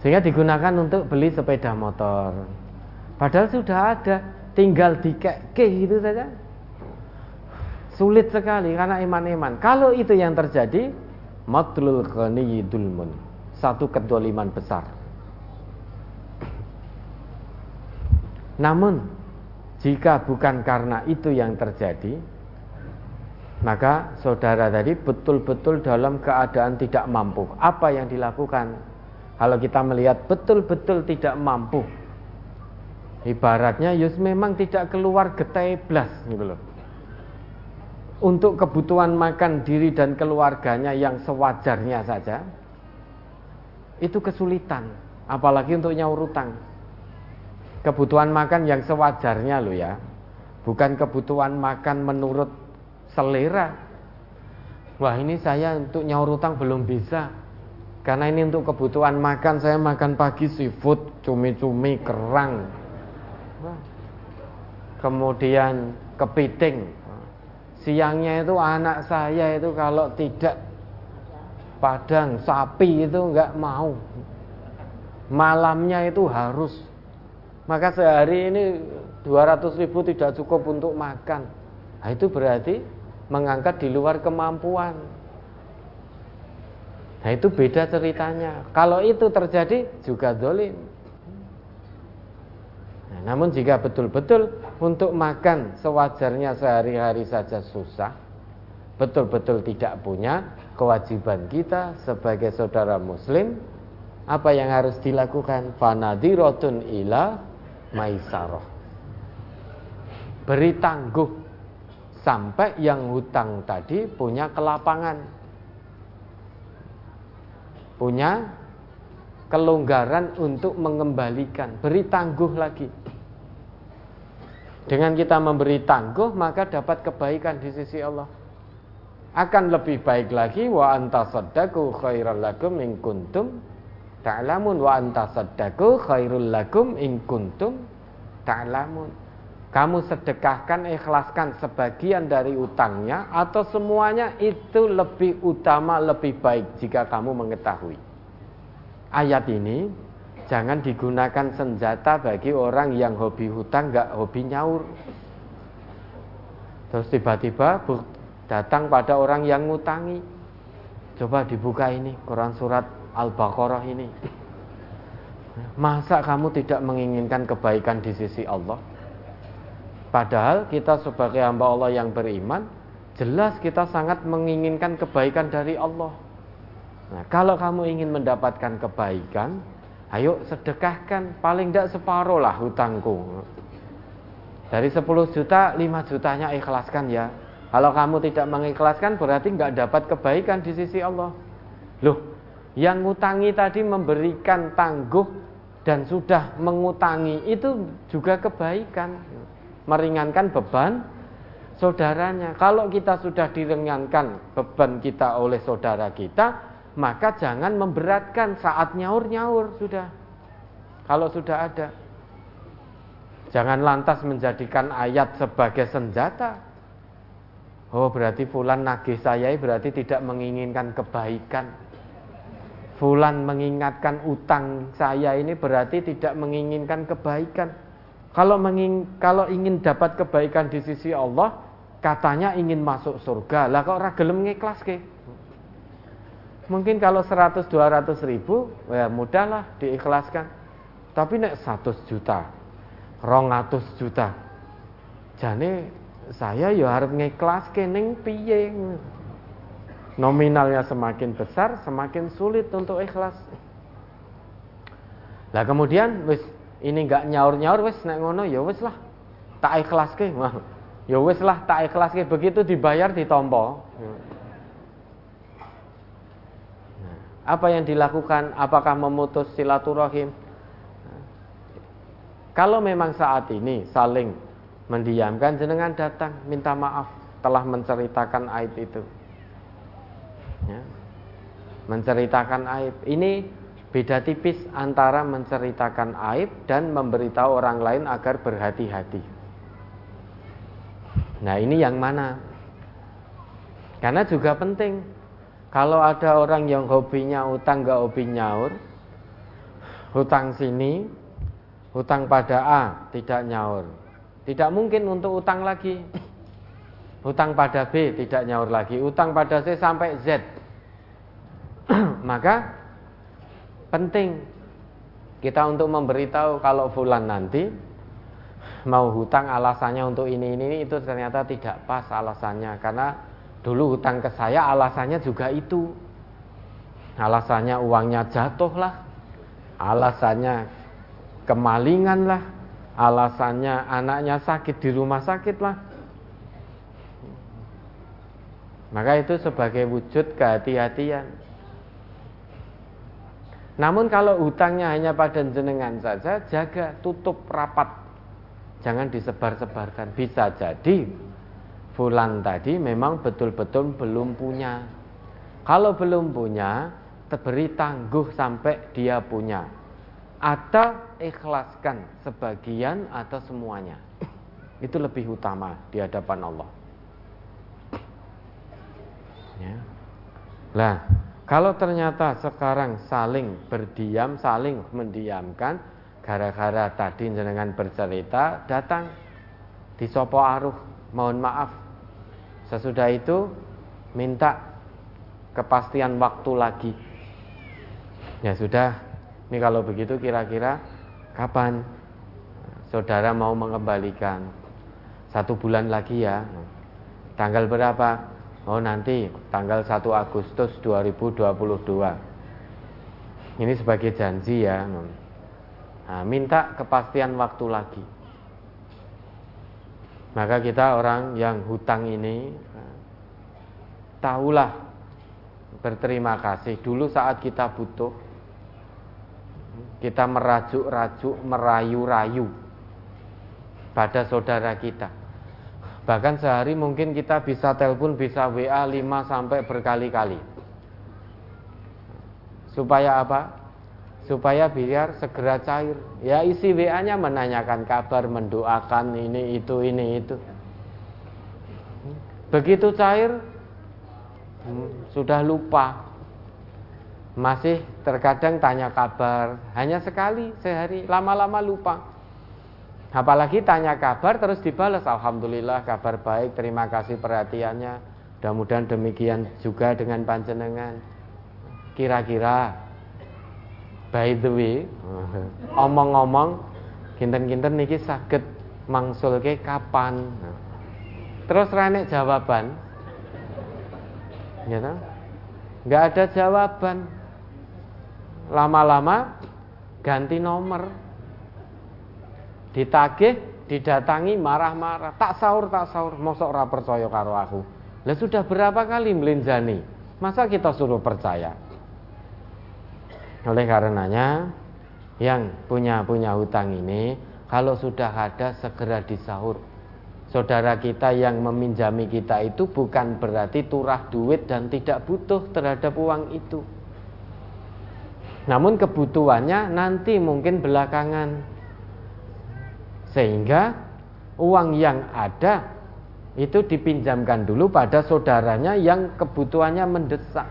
Sehingga digunakan untuk beli sepeda motor. Padahal sudah ada, tinggal dikeke gitu saja. Sulit sekali karena iman-iman. Kalau itu yang terjadi, matlul ghaniyyi dulmun. Satu kedoliman besar. Namun, jika bukan karena itu yang terjadi, maka saudara tadi betul-betul dalam keadaan tidak mampu. Apa yang dilakukan? Kalau kita melihat betul-betul tidak mampu, ibaratnya Yus memang tidak keluar getai blas gitu loh. Untuk kebutuhan makan diri dan keluarganya yang sewajarnya saja, itu kesulitan, apalagi untuk nyaur utang. Kebutuhan makan yang sewajarnya loh ya, bukan kebutuhan makan menurut selera. Wah ini saya untuk nyaur utang belum bisa, karena ini untuk kebutuhan makan, saya makan pagi seafood, cumi-cumi, kerang. Kemudian kepiting. Siangnya itu anak saya itu kalau tidak padang sapi itu enggak mau. Malamnya itu harus. Maka sehari ini 200 ribu tidak cukup untuk makan. Nah, itu berarti mengangkat di luar kemampuan. Nah itu beda ceritanya. Kalau itu terjadi juga dolim. Nah, namun jika betul-betul untuk makan sewajarnya sehari-hari saja susah, betul-betul tidak punya kewajiban kita sebagai saudara muslim, apa yang harus dilakukan? Fanadiratun ila maisaroh. Beri tangguh sampai yang hutang tadi punya kelapangan. Punya kelonggaran untuk mengembalikan, beri tangguh lagi. Dengan kita memberi tangguh maka dapat kebaikan di sisi Allah. Akan lebih baik lagi wa anta saddaku khairal lakum in kuntum ta'lamun wa anta saddaku khairul lakum in kuntum ta'lamun. Kamu sedekahkan, ikhlaskan sebagian dari utangnya atau semuanya itu lebih utama, lebih baik jika kamu mengetahui ayat ini jangan digunakan senjata bagi orang yang hobi hutang nggak hobi nyaur. Terus tiba-tiba datang pada orang yang ngutangi. Coba dibuka ini Quran surat Al-Baqarah ini. Masa kamu tidak menginginkan kebaikan di sisi Allah? Padahal kita sebagai hamba Allah yang beriman, jelas kita sangat menginginkan kebaikan dari Allah. Nah, kalau kamu ingin mendapatkan kebaikan, ayo sedekahkan paling tidak separuh lah hutangku. Dari 10 juta, 5 jutanya ikhlaskan ya. Kalau kamu tidak mengikhlaskan berarti nggak dapat kebaikan di sisi Allah. Loh, yang ngutangi tadi memberikan tangguh dan sudah mengutangi itu juga kebaikan. Meringankan beban saudaranya. Kalau kita sudah diringankan beban kita oleh saudara kita, maka jangan memberatkan saat nyaur-nyaur sudah. Kalau sudah ada. Jangan lantas menjadikan ayat sebagai senjata. Oh berarti fulan nagih saya berarti tidak menginginkan kebaikan. Fulan mengingatkan utang saya ini berarti tidak menginginkan kebaikan. Kalau menging, kalau ingin dapat kebaikan di sisi Allah, katanya ingin masuk surga. Lah kok ora gelem ngikhlas ke? Mungkin kalau 100 200 ribu ya mudahlah diikhlaskan. Tapi nek 100 juta, 200 juta. Jane saya ya harus ngikhlas ning piye. Nominalnya semakin besar, semakin sulit untuk ikhlas. Lah kemudian wis ini enggak nyaur-nyaur wis nek ngono ya wis lah. Tak ikhlaske. Ya wis lah tak ikhlaske begitu dibayar ditompo. Apa yang dilakukan? Apakah memutus silaturahim? Kalau memang saat ini saling mendiamkan, jenengan datang minta maaf telah menceritakan aib itu. Ya. Menceritakan aib. Ini beda tipis antara menceritakan aib dan memberitahu orang lain agar berhati-hati. Nah, ini yang mana? Karena juga penting kalau ada orang yang hobinya utang gak hobi nyaur, hutang sini, hutang pada A tidak nyaur. Tidak mungkin untuk utang lagi. Hutang pada B tidak nyaur lagi, utang pada C sampai Z. [clears throat] Maka penting kita untuk memberitahu kalau fulan nanti mau hutang alasannya untuk ini ini itu ternyata tidak pas alasannya karena Dulu hutang ke saya alasannya juga itu. Alasannya uangnya jatuh lah. Alasannya kemalingan lah. Alasannya anaknya sakit di rumah sakit lah. Maka itu sebagai wujud kehati-hatian. Namun kalau hutangnya hanya pada jenengan saja, jaga tutup rapat. Jangan disebar-sebarkan. Bisa jadi Fulan tadi memang betul-betul belum punya. Kalau belum punya, beri tangguh sampai dia punya. Atau ikhlaskan sebagian atau semuanya. Itu lebih utama di hadapan Allah. Ya. Lah, kalau ternyata sekarang saling berdiam, saling mendiamkan, gara-gara tadi jenengan bercerita, datang di sopo aruh, mohon maaf Sesudah itu minta kepastian waktu lagi. Ya sudah, ini kalau begitu kira-kira kapan? saudara mau mengembalikan satu bulan lagi ya. Tanggal berapa? Oh nanti tanggal 1 Agustus 2022. Ini sebagai janji ya. Nah, minta kepastian waktu lagi. Maka kita orang yang hutang ini tahulah berterima kasih dulu saat kita butuh kita merajuk-rajuk, merayu-rayu pada saudara kita. Bahkan sehari mungkin kita bisa telepon, bisa WA 5 sampai berkali-kali. Supaya apa? Supaya biar segera cair. Ya isi WA-nya menanyakan kabar, mendoakan ini itu ini itu. Begitu cair hmm, sudah lupa. Masih terkadang tanya kabar, hanya sekali sehari, lama-lama lupa. Apalagi tanya kabar terus dibalas Alhamdulillah kabar baik. Terima kasih perhatiannya. Mudah-mudahan demikian juga dengan panjenengan. Kira-kira By the way [laughs] Omong-omong Kinten-kinten niki sakit Mangsul ke kapan? Terus renek jawaban. Gitu? Nggak ada jawaban. Lama-lama Ganti nomor ditagih, didatangi marah-marah, tak sahur tak sahur, mosok ora percaya karo aku. Lah sudah berapa kali melinjani? Masa kita suruh percaya? Oleh karenanya yang punya punya hutang ini kalau sudah ada segera disahur. Saudara kita yang meminjami kita itu bukan berarti turah duit dan tidak butuh terhadap uang itu. Namun kebutuhannya nanti mungkin belakangan sehingga uang yang ada itu dipinjamkan dulu pada saudaranya yang kebutuhannya mendesak.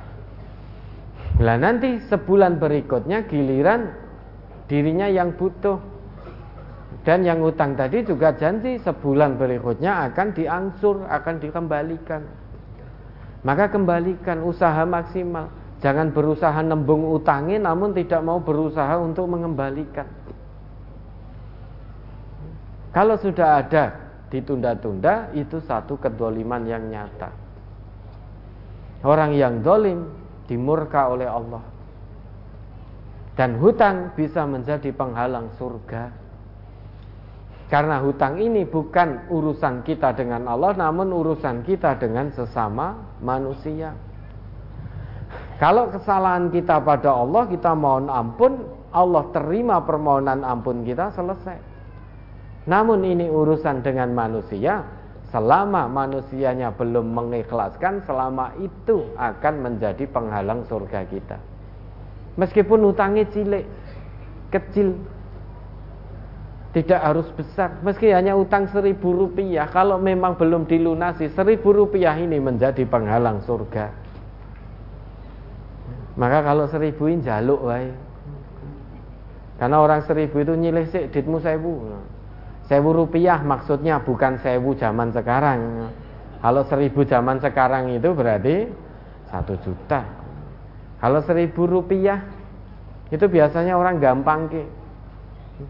Nah nanti sebulan berikutnya giliran dirinya yang butuh. Dan yang utang tadi juga janji sebulan berikutnya akan diangsur, akan dikembalikan. Maka kembalikan usaha maksimal. Jangan berusaha nembung utangi namun tidak mau berusaha untuk mengembalikan. Kalau sudah ada ditunda-tunda itu satu kedoliman yang nyata. Orang yang dolim dimurka oleh Allah. Dan hutang bisa menjadi penghalang surga. Karena hutang ini bukan urusan kita dengan Allah, namun urusan kita dengan sesama manusia. Kalau kesalahan kita pada Allah, kita mohon ampun, Allah terima permohonan ampun kita, selesai. Namun ini urusan dengan manusia, selama manusianya belum mengikhlaskan, selama itu akan menjadi penghalang surga kita. Meskipun hutangnya cilik, kecil, tidak harus besar. Meski hanya utang seribu rupiah, kalau memang belum dilunasi, seribu rupiah ini menjadi penghalang surga. Maka kalau seribu ini jaluk, wae. Karena orang seribu itu nyilih sih, ditmu sewu. Sewu rupiah maksudnya bukan sewu zaman sekarang. Kalau seribu zaman sekarang itu berarti satu juta. Kalau seribu rupiah itu biasanya orang gampang ke.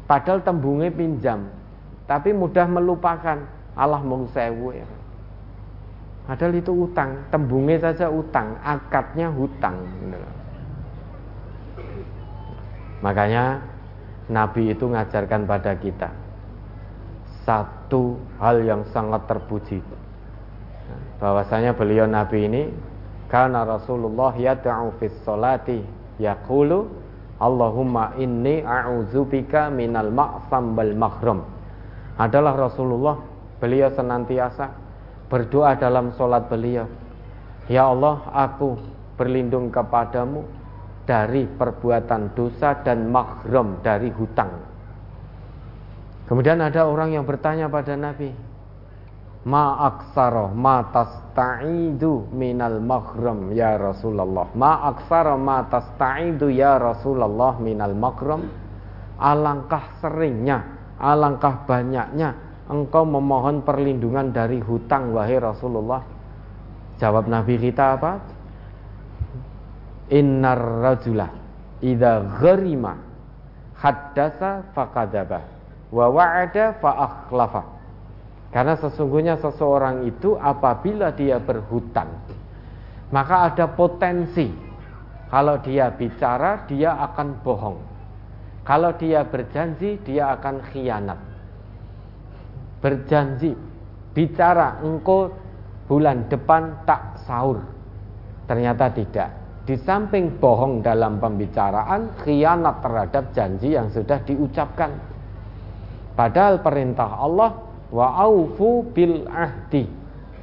Padahal tembungnya pinjam, tapi mudah melupakan. Allah mau sewu ya. Padahal itu utang, tembungnya saja utang, akadnya hutang. Makanya Nabi itu ngajarkan pada kita satu hal yang sangat terpuji. Bahwasanya beliau nabi ini karena Rasulullah yad'u fis salati yaqulu Allahumma inni a'udzubika minal ma'sam wal mahram adalah Rasulullah beliau senantiasa berdoa dalam solat beliau. Ya Allah aku berlindung kepadamu dari perbuatan dosa dan mahram dari hutang Kemudian ada orang yang bertanya pada Nabi, Ma aksaro ma tasta'idu minal maghram ya Rasulullah. Ma aksaro ma tasta'idu ya Rasulullah minal maghram. Alangkah seringnya, alangkah banyaknya engkau memohon perlindungan dari hutang wahai Rasulullah. Jawab Nabi kita apa? Innar rajula idza gharima haddasa faqadabah wa wa'ada fa akhlafa. Karena sesungguhnya seseorang itu apabila dia berhutang, maka ada potensi kalau dia bicara dia akan bohong. Kalau dia berjanji dia akan khianat. Berjanji, bicara engkau bulan depan tak sahur. Ternyata tidak. Di samping bohong dalam pembicaraan, khianat terhadap janji yang sudah diucapkan. Padahal perintah Allah wa aufu bil ahdi.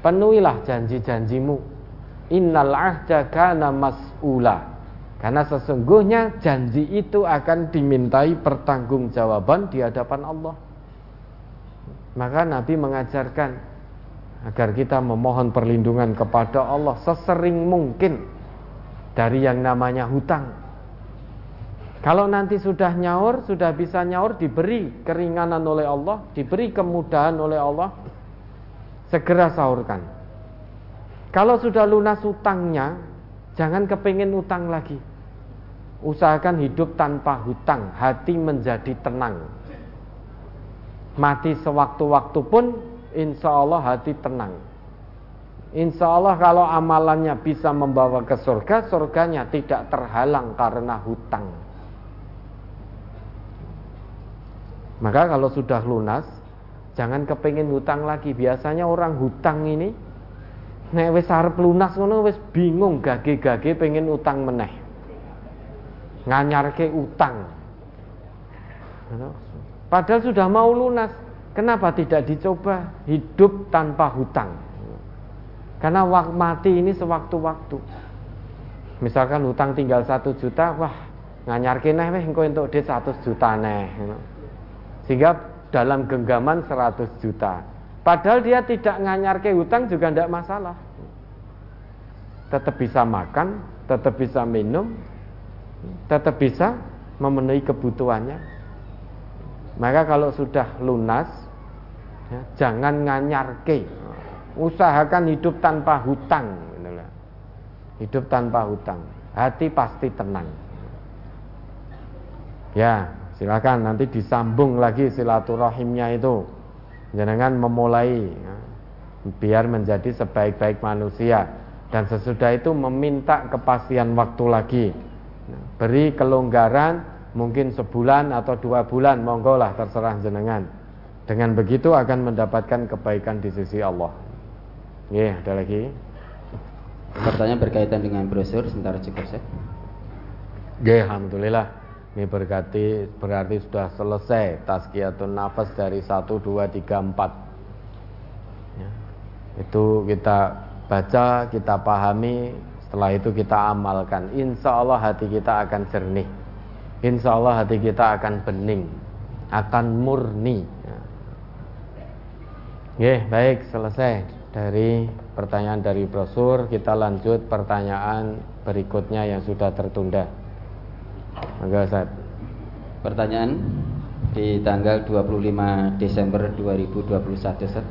Penuhilah janji-janjimu. Innal ahda kana mas'ula. Karena sesungguhnya janji itu akan dimintai pertanggungjawaban di hadapan Allah. Maka Nabi mengajarkan agar kita memohon perlindungan kepada Allah sesering mungkin dari yang namanya hutang. Kalau nanti sudah nyaur, sudah bisa nyaur, diberi keringanan oleh Allah, diberi kemudahan oleh Allah, segera sahurkan. Kalau sudah lunas hutangnya, jangan kepingin utang lagi. Usahakan hidup tanpa hutang, hati menjadi tenang. Mati sewaktu-waktu pun, insya Allah hati tenang. Insya Allah kalau amalannya bisa membawa ke surga, surganya tidak terhalang karena hutang. Maka kalau sudah lunas, jangan kepingin hutang lagi. Biasanya orang hutang ini, nek wis arep lunas ngono wis bingung gage-gage pengen utang meneh nganyarke utang. Padahal sudah mau lunas, kenapa tidak dicoba hidup tanpa hutang? Karena waktu mati ini sewaktu-waktu. Misalkan hutang tinggal satu juta, wah nganyarke neh weh engko entuk duit 100 juta neh. Sehingga dalam genggaman 100 juta. Padahal dia tidak nganyarke hutang juga tidak masalah. Tetap bisa makan, tetap bisa minum, tetap bisa memenuhi kebutuhannya. Maka kalau sudah lunas, ya, jangan nganyarke. Usahakan hidup tanpa hutang. Hidup tanpa hutang. Hati pasti tenang. Ya, silakan nanti disambung lagi silaturahimnya itu. Jangan memulai ya, biar menjadi sebaik-baik manusia. Dan sesudah itu meminta kepastian waktu lagi. Beri kelonggaran mungkin sebulan atau dua bulan monggo lah terserah jenengan. Dengan begitu akan mendapatkan kebaikan di sisi Allah. Ya ada lagi? Pertanyaan berkaitan dengan brosur sebentar cukup saya ya Alhamdulillah ini berarti berarti sudah selesai tazkiyatun nafas dari 1 2 3 4 ya. itu kita baca kita pahami setelah itu kita amalkan. Insya Allah hati kita akan jernih. Insya Allah hati kita akan bening. Akan murni. Ya, baik selesai dari pertanyaan dari brosur. Kita lanjut pertanyaan berikutnya yang sudah tertunda. Maka saat Pertanyaan di tanggal 25 Desember 2021 Ustaz.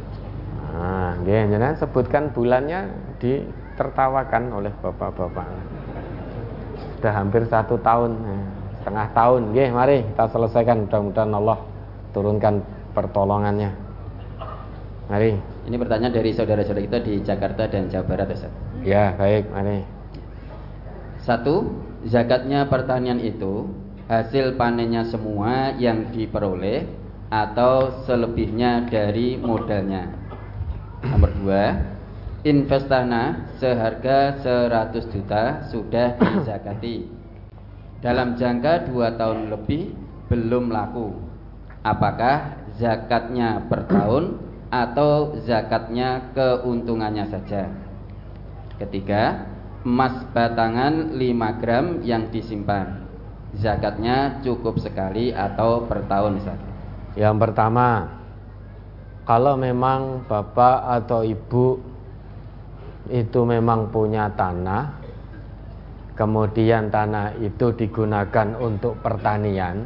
Nah, jangan sebutkan bulannya di tertawakan oleh bapak-bapak. Sudah hampir satu tahun, eh, setengah tahun. Oke, mari kita selesaikan. Mudah-mudahan Allah turunkan pertolongannya. Mari. Ini pertanyaan dari saudara-saudara kita di Jakarta dan Jawa Barat, Ustaz. Ya, baik, mari. Satu, zakatnya pertanian itu hasil panennya semua yang diperoleh atau selebihnya dari modalnya. Nomor dua, investana seharga 100 juta sudah dizakati. Dalam jangka 2 tahun lebih belum laku. Apakah zakatnya per tahun atau zakatnya keuntungannya saja? Ketiga emas batangan 5 gram yang disimpan. Zakatnya cukup sekali atau per tahun saja yang pertama kalau memang bapak atau ibu itu memang punya tanah, kemudian tanah itu digunakan untuk pertanian,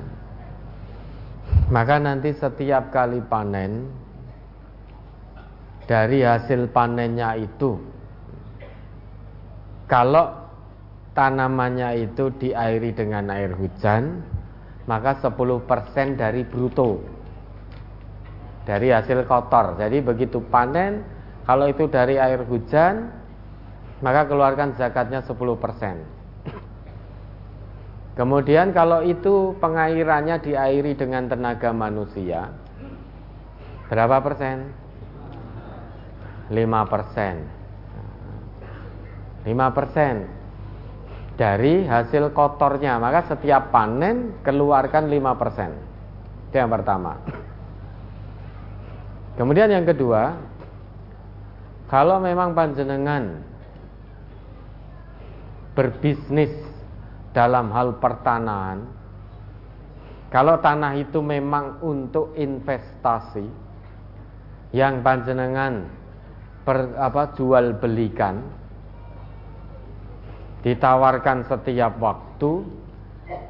maka nanti setiap kali panen dari hasil panennya itu, kalau tanamannya itu diairi dengan air hujan, maka 10% dari bruto dari hasil kotor. Jadi begitu panen, kalau itu dari air hujan, maka keluarkan zakatnya 10%. Kemudian kalau itu pengairannya diairi dengan tenaga manusia, berapa persen? 5 persen. 5 persen dari hasil kotornya, maka setiap panen keluarkan 5 persen. Itu yang pertama. Kemudian yang kedua, kalau memang panjenengan berbisnis dalam hal pertanahan, kalau tanah itu memang untuk investasi yang panjenengan per, apa, jual belikan, ditawarkan setiap waktu,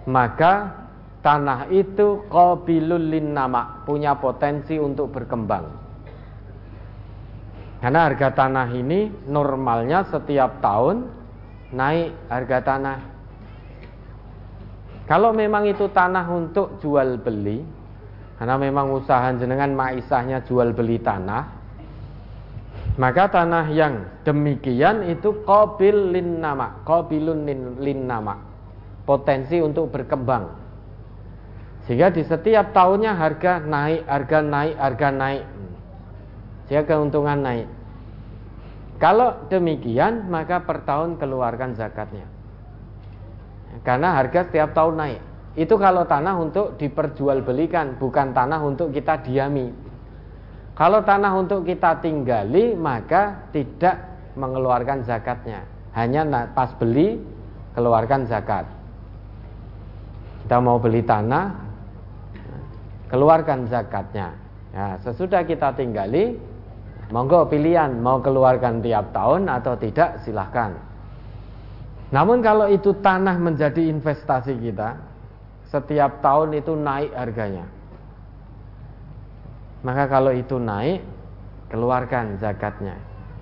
maka tanah itu qabilul nama punya potensi untuk berkembang. Karena harga tanah ini normalnya setiap tahun naik harga tanah. Kalau memang itu tanah untuk jual beli, karena memang usaha jenengan maisahnya jual beli tanah, maka tanah yang demikian itu qabil lin nama, qabilun lin nama, potensi untuk berkembang. Sehingga di setiap tahunnya harga naik, harga naik, harga naik. Sehingga keuntungan naik. Kalau demikian, maka per tahun keluarkan zakatnya. Karena harga setiap tahun naik. Itu kalau tanah untuk diperjualbelikan, bukan tanah untuk kita diami. Kalau tanah untuk kita tinggali, maka tidak mengeluarkan zakatnya. Hanya pas beli, keluarkan zakat. Kita mau beli tanah, keluarkan zakatnya. Ya, sesudah kita tinggali, monggo pilihan mau keluarkan tiap tahun atau tidak silahkan. Namun kalau itu tanah menjadi investasi kita, setiap tahun itu naik harganya. Maka kalau itu naik, keluarkan zakatnya.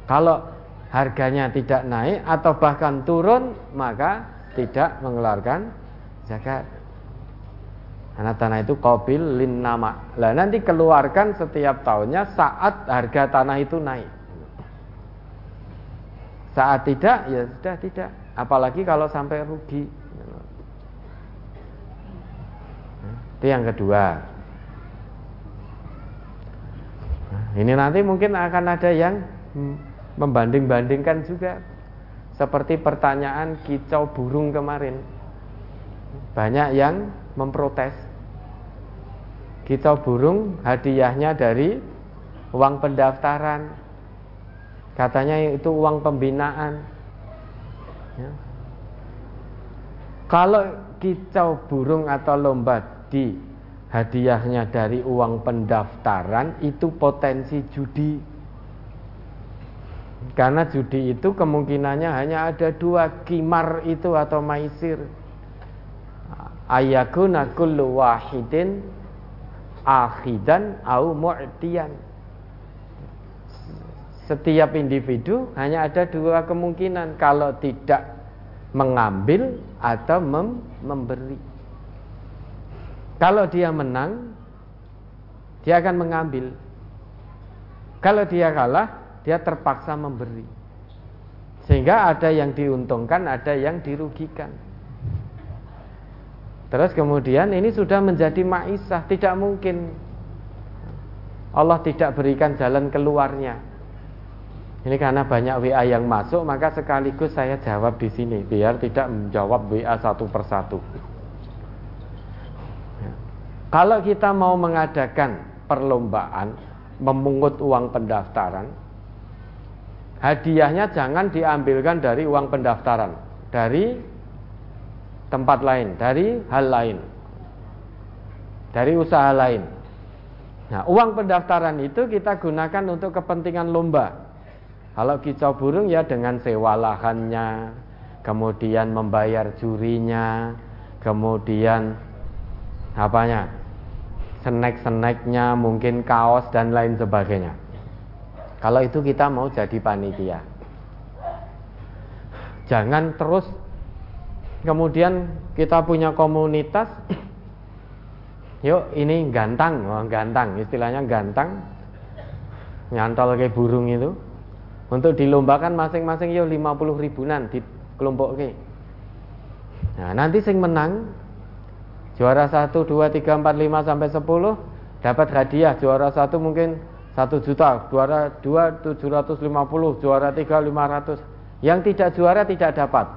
Kalau harganya tidak naik atau bahkan turun, maka tidak mengeluarkan zakat. Karena tanah itu kobil lin nama. Lah nanti keluarkan setiap tahunnya saat harga tanah itu naik. Saat tidak ya sudah tidak. Apalagi kalau sampai rugi. Itu yang kedua. Ini nanti mungkin akan ada yang membanding-bandingkan juga. Seperti pertanyaan kicau burung kemarin. Banyak yang memprotes. Kita burung hadiahnya dari uang pendaftaran. Katanya itu uang pembinaan. Ya. Kalau kicau burung atau lomba di hadiahnya dari uang pendaftaran itu potensi judi. Karena judi itu kemungkinannya hanya ada dua kimar itu atau maisir. Ayakuna kullu wahidin akhidan au mu'tiyan. Setiap individu hanya ada dua kemungkinan kalau tidak mengambil atau mem memberi kalau dia menang dia akan mengambil kalau dia kalah dia terpaksa memberi sehingga ada yang diuntungkan ada yang dirugikan Terus kemudian ini sudah menjadi maisah, tidak mungkin Allah tidak berikan jalan keluarnya. Ini karena banyak WA yang masuk, maka sekaligus saya jawab di sini biar tidak menjawab WA satu persatu. Kalau kita mau mengadakan perlombaan memungut uang pendaftaran, hadiahnya jangan diambilkan dari uang pendaftaran, dari tempat lain, dari hal lain, dari usaha lain. Nah, uang pendaftaran itu kita gunakan untuk kepentingan lomba. Kalau kicau burung ya dengan sewa lahannya, kemudian membayar jurinya, kemudian apanya, snack-snacknya, mungkin kaos dan lain sebagainya. Kalau itu kita mau jadi panitia, jangan terus kemudian kita punya komunitas Yuk ini gantang, oh, gantang, istilahnya gantang. Nyantol kayak burung itu. Untuk dilombakan masing-masing yuk 50 ribuan di kelompok ke. Nah, nanti sing menang juara 1 2 3 4 5 sampai 10 dapat hadiah. Juara 1 mungkin 1 juta, juara 2 750, juara 3 500. Yang tidak juara tidak dapat.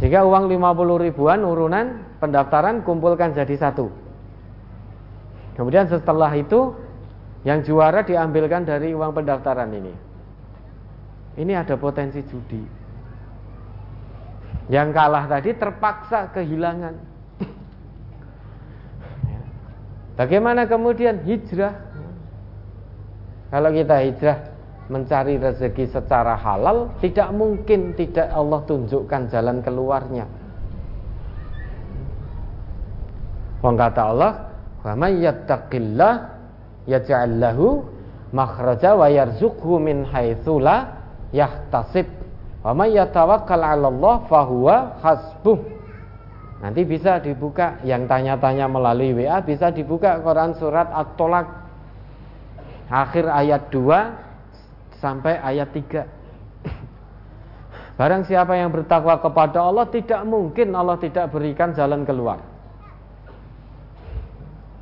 Jika uang 50 ribuan urunan pendaftaran kumpulkan jadi satu. Kemudian setelah itu yang juara diambilkan dari uang pendaftaran ini. Ini ada potensi judi. Yang kalah tadi terpaksa kehilangan. Bagaimana kemudian hijrah? Kalau kita hijrah mencari rezeki secara halal, tidak mungkin tidak Allah tunjukkan jalan keluarnya. Wong kata Allah, "Wa may yattaqillah yaj'al lahu makhraja wa yarzuqhu min haitsu la yahtasib wa may yatawakkal 'ala Allah fahuwa hasbuh nanti bisa dibuka yang tanya-tanya melalui WA bisa dibuka Quran surat At-Tolak akhir ayat 2 sampai ayat 3 Barang siapa yang bertakwa kepada Allah tidak mungkin Allah tidak berikan jalan keluar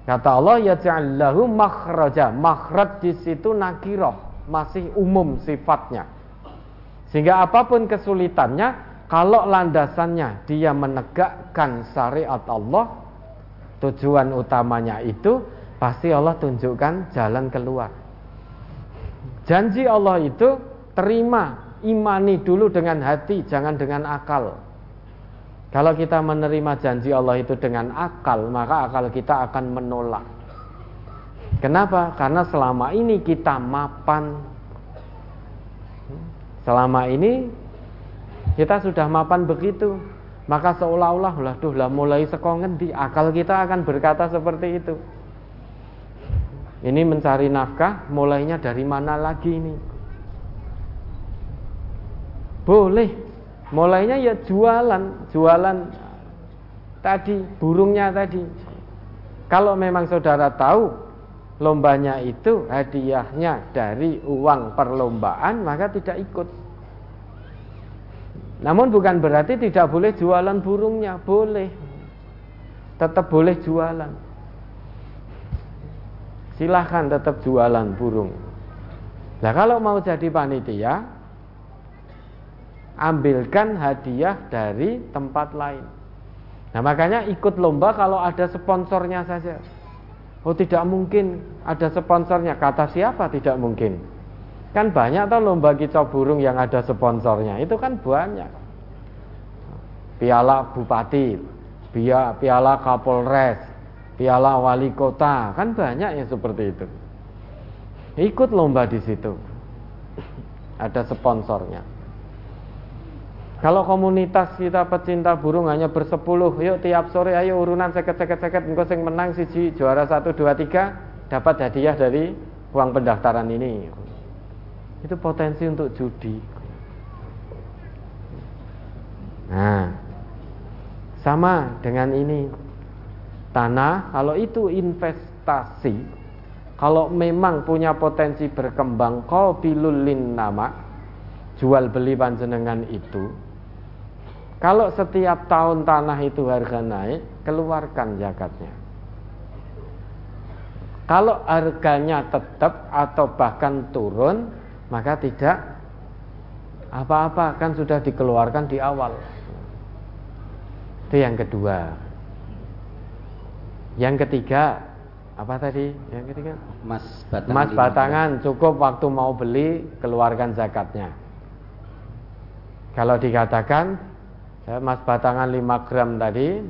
Kata Allah ya ja'allahu makhraja. Makhraj di situ nakiroh, masih umum sifatnya. Sehingga apa pun kesulitannya, kalau landasannya dia menegakkan syariat Allah, tujuan utamanya itu pasti Allah tunjukkan jalan keluar. Janji Allah itu terima, imani dulu dengan hati, jangan dengan akal. Kalau kita menerima janji Allah itu dengan akal, maka akal kita akan menolak. Kenapa? Karena selama ini kita mapan. Selama ini kita sudah mapan begitu. Maka seolah-olah lah duh lah mulai sekongen di akal kita akan berkata seperti itu. Ini mencari nafkah mulainya dari mana lagi ini? Boleh Mulainya ya jualan, jualan tadi, burungnya tadi. Kalau memang saudara tahu lombanya itu hadiahnya dari uang perlombaan, maka tidak ikut. Namun bukan berarti tidak boleh jualan burungnya, boleh. Tetap boleh jualan. Silahkan tetap jualan burung. Nah kalau mau jadi panitia, ambilkan hadiah dari tempat lain. Nah makanya ikut lomba kalau ada sponsornya saja. Oh tidak mungkin ada sponsornya. Kata siapa tidak mungkin? Kan banyak tau lomba kicau burung yang ada sponsornya. Itu kan banyak. Piala Bupati, piala Kapolres, piala Wali Kota, kan banyak yang seperti itu. Ikut lomba di situ. Ada sponsornya. Kalau komunitas kita pecinta burung hanya bersepuluh, yuk tiap sore ayo urunan seket-seket-seket, engkau sing menang siji juara satu dua tiga dapat hadiah dari uang pendaftaran ini. Itu potensi untuk judi. Nah, sama dengan ini tanah, kalau itu investasi, kalau memang punya potensi berkembang, kau pilulin nama, jual beli panjenengan itu, kalau setiap tahun tanah itu harga naik, keluarkan zakatnya. Kalau harganya tetap atau bahkan turun, maka tidak apa-apa kan sudah dikeluarkan di awal. Itu yang kedua. Yang ketiga, apa tadi? Yang ketiga? Mas batangan. Mas batangan cukup waktu mau beli keluarkan zakatnya. Kalau dikatakan ya, mas batangan 5 gram tadi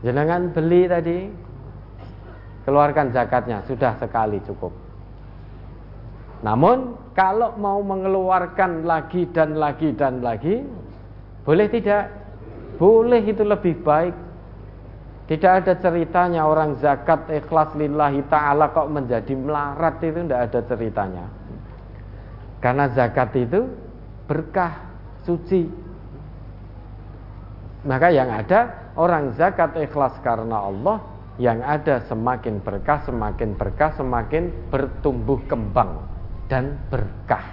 jenengan beli tadi keluarkan zakatnya sudah sekali cukup namun kalau mau mengeluarkan lagi dan lagi dan lagi boleh tidak? Boleh itu lebih baik. Tidak ada ceritanya orang zakat ikhlas lillahi ta'ala kok menjadi melarat itu tidak ada ceritanya. Karena zakat itu berkah suci. Maka yang ada orang zakat ikhlas karena Allah yang ada semakin berkah, semakin berkah, semakin bertumbuh kembang dan berkah.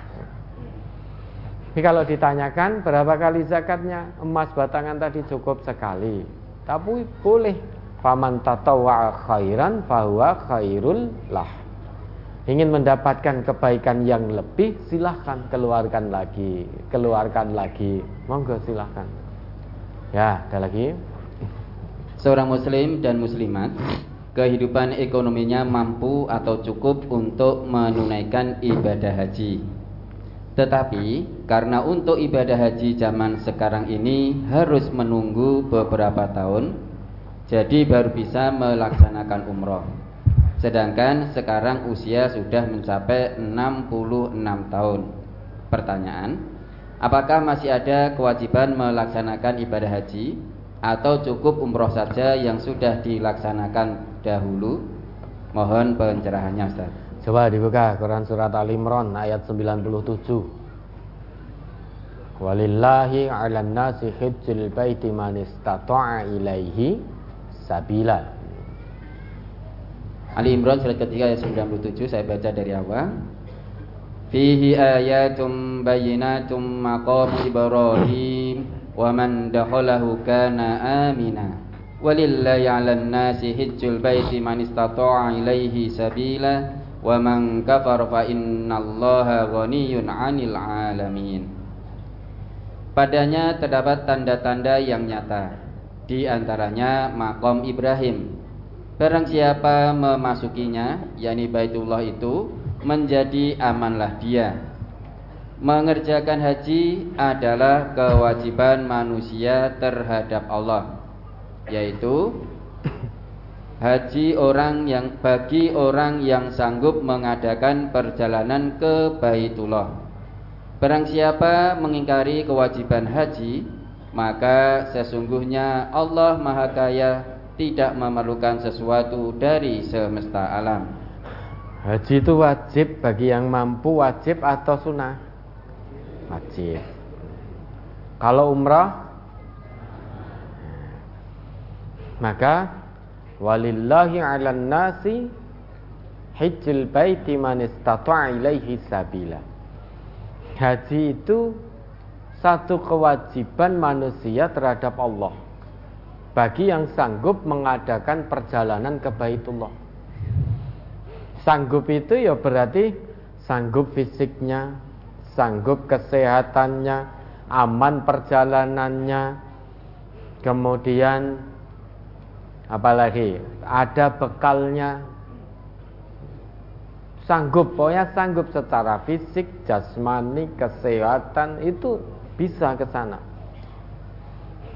Ini kalau ditanyakan berapa kali zakatnya, emas batangan tadi cukup sekali. Tapi boleh faman tatawwa khairan fahuwa khairul lah. Ingin mendapatkan kebaikan yang lebih, silahkan keluarkan lagi, keluarkan lagi. Monggo silahkan. Ya, ada lagi. Seorang muslim dan muslimat kehidupan ekonominya mampu atau cukup untuk menunaikan ibadah haji. Tetapi karena untuk ibadah haji zaman sekarang ini harus menunggu beberapa tahun, jadi baru bisa melaksanakan umroh. Sedangkan sekarang usia sudah mencapai 66 tahun. Pertanyaan, apakah masih ada kewajiban melaksanakan ibadah haji atau cukup umroh saja yang sudah dilaksanakan dahulu? Mohon pencerahannya Ustaz. Coba dibuka Quran surat Al Imran ayat 97. Walillahi 'alan nasi hajjul baiti man istata'a ilaihi sabila. Ali Imran surat ketiga ayat 97 saya baca dari awal. Bayyinatum maqam Ibrahim wa man dakhalahu kana amina. Walillahi 'alan nasi hajjul baiti man istata'a ilaihi sabila wa man kafar fa innallaha ghaniyyun 'anil 'alamin. Padanya terdapat tanda-tanda yang nyata, di antaranya makom Ibrahim Barang siapa memasukinya, yakni Baitullah itu, menjadi amanlah dia. Mengerjakan haji adalah kewajiban manusia terhadap Allah, yaitu haji orang yang bagi orang yang sanggup mengadakan perjalanan ke Baitullah. Barang siapa mengingkari kewajiban haji, maka sesungguhnya Allah Maha Kaya tidak memerlukan sesuatu dari semesta alam. Haji itu wajib bagi yang mampu wajib atau sunnah? Wajib. Kalau umrah maka walillahi 'alan nasi hijjul baiti man istata'a ilaihi sabila. Haji itu satu kewajiban manusia terhadap Allah bagi yang sanggup mengadakan perjalanan ke Baitullah. Sanggup itu ya berarti sanggup fisiknya, sanggup kesehatannya, aman perjalanannya, kemudian apalagi ada bekalnya, sanggup, pokoknya sanggup secara fisik, jasmani, kesehatan itu bisa ke sana.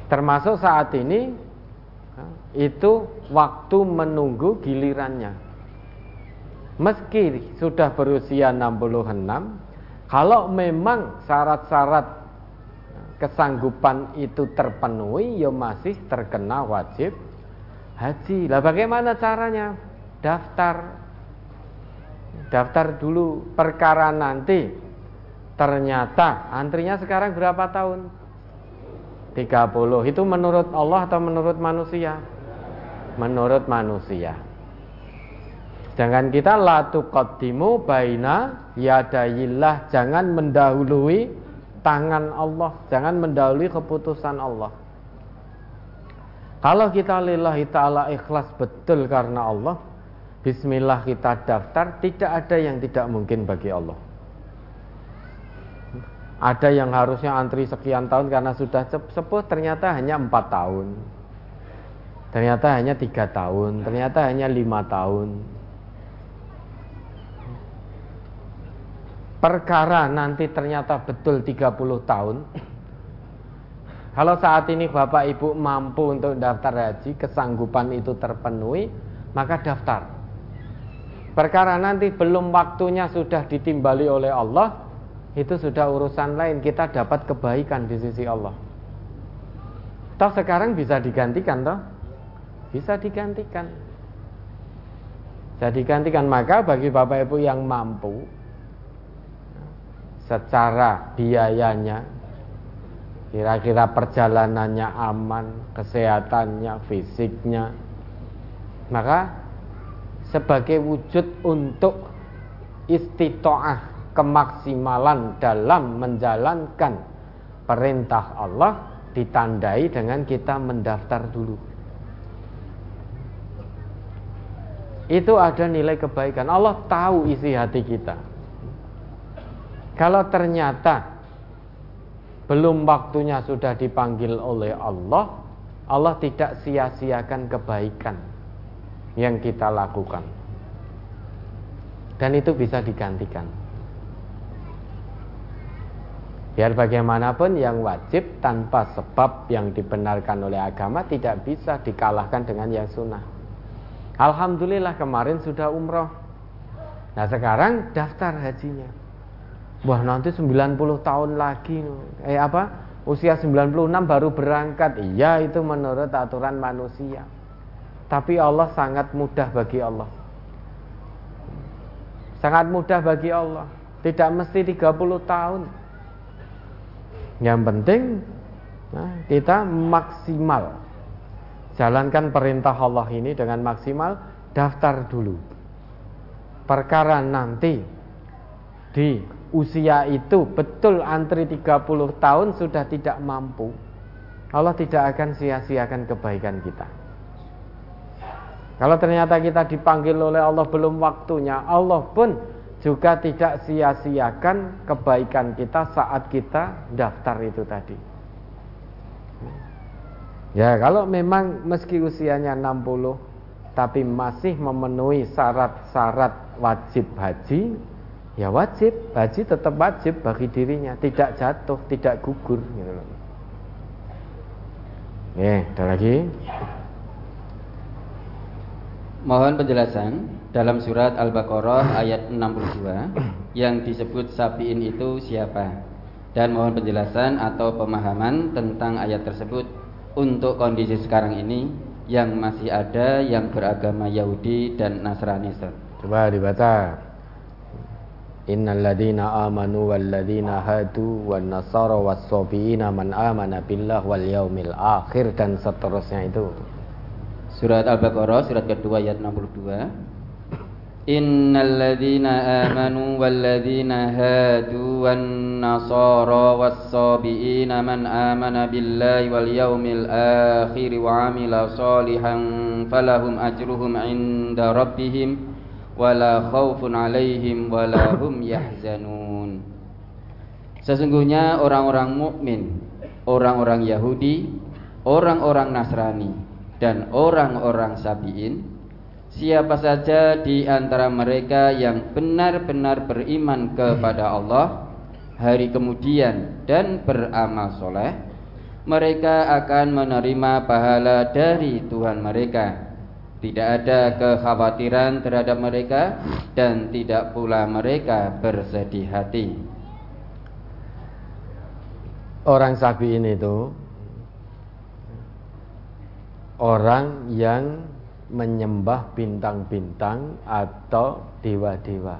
Termasuk saat ini itu waktu menunggu gilirannya. Meski sudah berusia 66, kalau memang syarat-syarat kesanggupan itu terpenuhi, ya masih terkena wajib haji. Lah bagaimana caranya? Daftar. Daftar dulu perkara nanti. Ternyata antrinya sekarang berapa tahun? 30. Itu menurut Allah atau menurut manusia? menurut manusia. Sedangkan kita la tuqaddimu baina yadayillah, jangan mendahului tangan Allah, jangan mendahului keputusan Allah. Kalau kita lillahi ta'ala ikhlas betul karena Allah, bismillah kita daftar, tidak ada yang tidak mungkin bagi Allah. Ada yang harusnya antri sekian tahun karena sudah sepuh, ternyata hanya empat tahun. Ternyata hanya tiga tahun, ternyata hanya lima tahun. Perkara nanti ternyata betul 30 tahun. Kalau saat ini Bapak Ibu mampu untuk daftar haji, kesanggupan itu terpenuhi, maka daftar. Perkara nanti belum waktunya sudah ditimbali oleh Allah, itu sudah urusan lain. Kita dapat kebaikan di sisi Allah. Toh sekarang bisa digantikan toh? bisa digantikan. Bisa digantikan maka bagi Bapak Ibu yang mampu secara biayanya kira-kira perjalanannya aman, kesehatannya, fisiknya Maka sebagai wujud untuk istitoah kemaksimalan dalam menjalankan perintah Allah ditandai dengan kita mendaftar dulu. Itu ada nilai kebaikan. Allah tahu isi hati kita. Kalau ternyata belum waktunya sudah dipanggil oleh Allah, Allah tidak sia-siakan kebaikan yang kita lakukan. Dan itu bisa digantikan. Biar bagaimanapun yang wajib tanpa sebab yang dibenarkan oleh agama tidak bisa dikalahkan dengan yang sunnah. Alhamdulillah kemarin sudah umroh. Nah sekarang daftar hajinya. Wah nanti 90 tahun lagi. Eh apa? Usia 96 baru berangkat. Iya itu menurut aturan manusia. Tapi Allah sangat mudah bagi Allah. Sangat mudah bagi Allah. Tidak mesti 30 tahun. Yang penting nah, kita maksimal jalankan perintah Allah ini dengan maksimal, daftar dulu. Perkara nanti di usia itu betul antri 30 tahun sudah tidak mampu. Allah tidak akan sia-siakan kebaikan kita. Kalau ternyata kita dipanggil oleh Allah belum waktunya, Allah pun juga tidak sia-siakan kebaikan kita saat kita daftar itu tadi. Ya, kalau memang meski usianya 60 tapi masih memenuhi syarat-syarat wajib haji, ya wajib, haji tetap wajib bagi dirinya, tidak jatuh, tidak gugur gitu loh. Ya, ada lagi. Mohon penjelasan dalam surat Al-Baqarah ayat 62 yang disebut sapiin itu siapa? Dan mohon penjelasan atau pemahaman tentang ayat tersebut untuk kondisi sekarang ini yang masih ada yang beragama Yahudi dan Nasrani. Coba dibaca. Innal ladina amanu wal ladina hadu wan nasara was man amana billah wal yaumil akhir dan seterusnya itu. Surat Al-Baqarah surat kedua ayat 62. Innal ladzina amanu wal ladzina hadu wan nasara was sabiina man amana billahi wal yaumil akhir wa amila salihan falahum ajruhum inda rabbihim wala khaufun alaihim wala hum yahzanun. Sesungguhnya orang-orang mukmin, orang-orang Yahudi, orang-orang Nasrani dan orang-orang Sabiin Siapa saja di antara mereka yang benar-benar beriman kepada Allah Hari kemudian dan beramal soleh Mereka akan menerima pahala dari Tuhan mereka Tidak ada kekhawatiran terhadap mereka Dan tidak pula mereka bersedih hati. Orang Sabiin itu orang yang menyembah bintang-bintang atau dewa-dewa.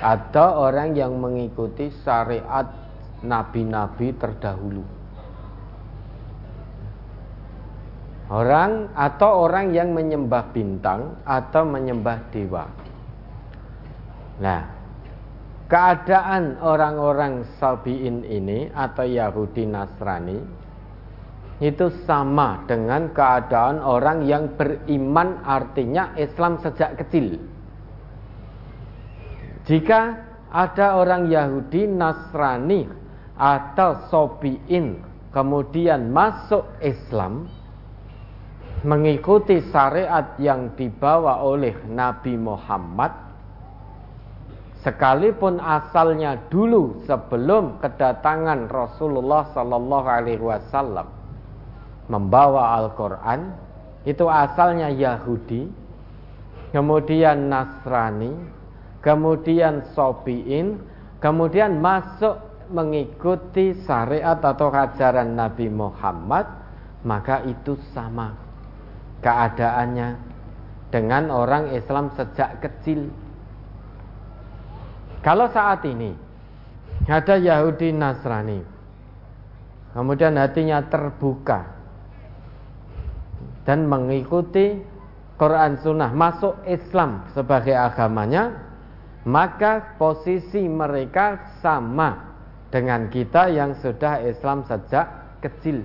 Atau orang yang mengikuti syariat nabi-nabi terdahulu orang atau orang yang menyembah bintang atau menyembah dewa nah keadaan orang-orang Sabiin ini atau Yahudi Nasrani itu sama dengan keadaan orang yang beriman artinya Islam sejak kecil. Jika ada orang Yahudi, Nasrani atau Sobiin kemudian masuk Islam mengikuti syariat yang dibawa oleh Nabi Muhammad sekalipun asalnya dulu sebelum kedatangan Rasulullah Sallallahu Alaihi Wasallam membawa Al-Quran itu asalnya Yahudi kemudian Nasrani kemudian Sobiin kemudian masuk mengikuti syariat atau ajaran Nabi Muhammad maka itu sama keadaannya dengan orang Islam sejak kecil kalau saat ini ada Yahudi Nasrani kemudian hatinya terbuka dan mengikuti Quran Sunnah masuk Islam sebagai agamanya, maka posisi mereka sama dengan kita yang sudah Islam sejak kecil.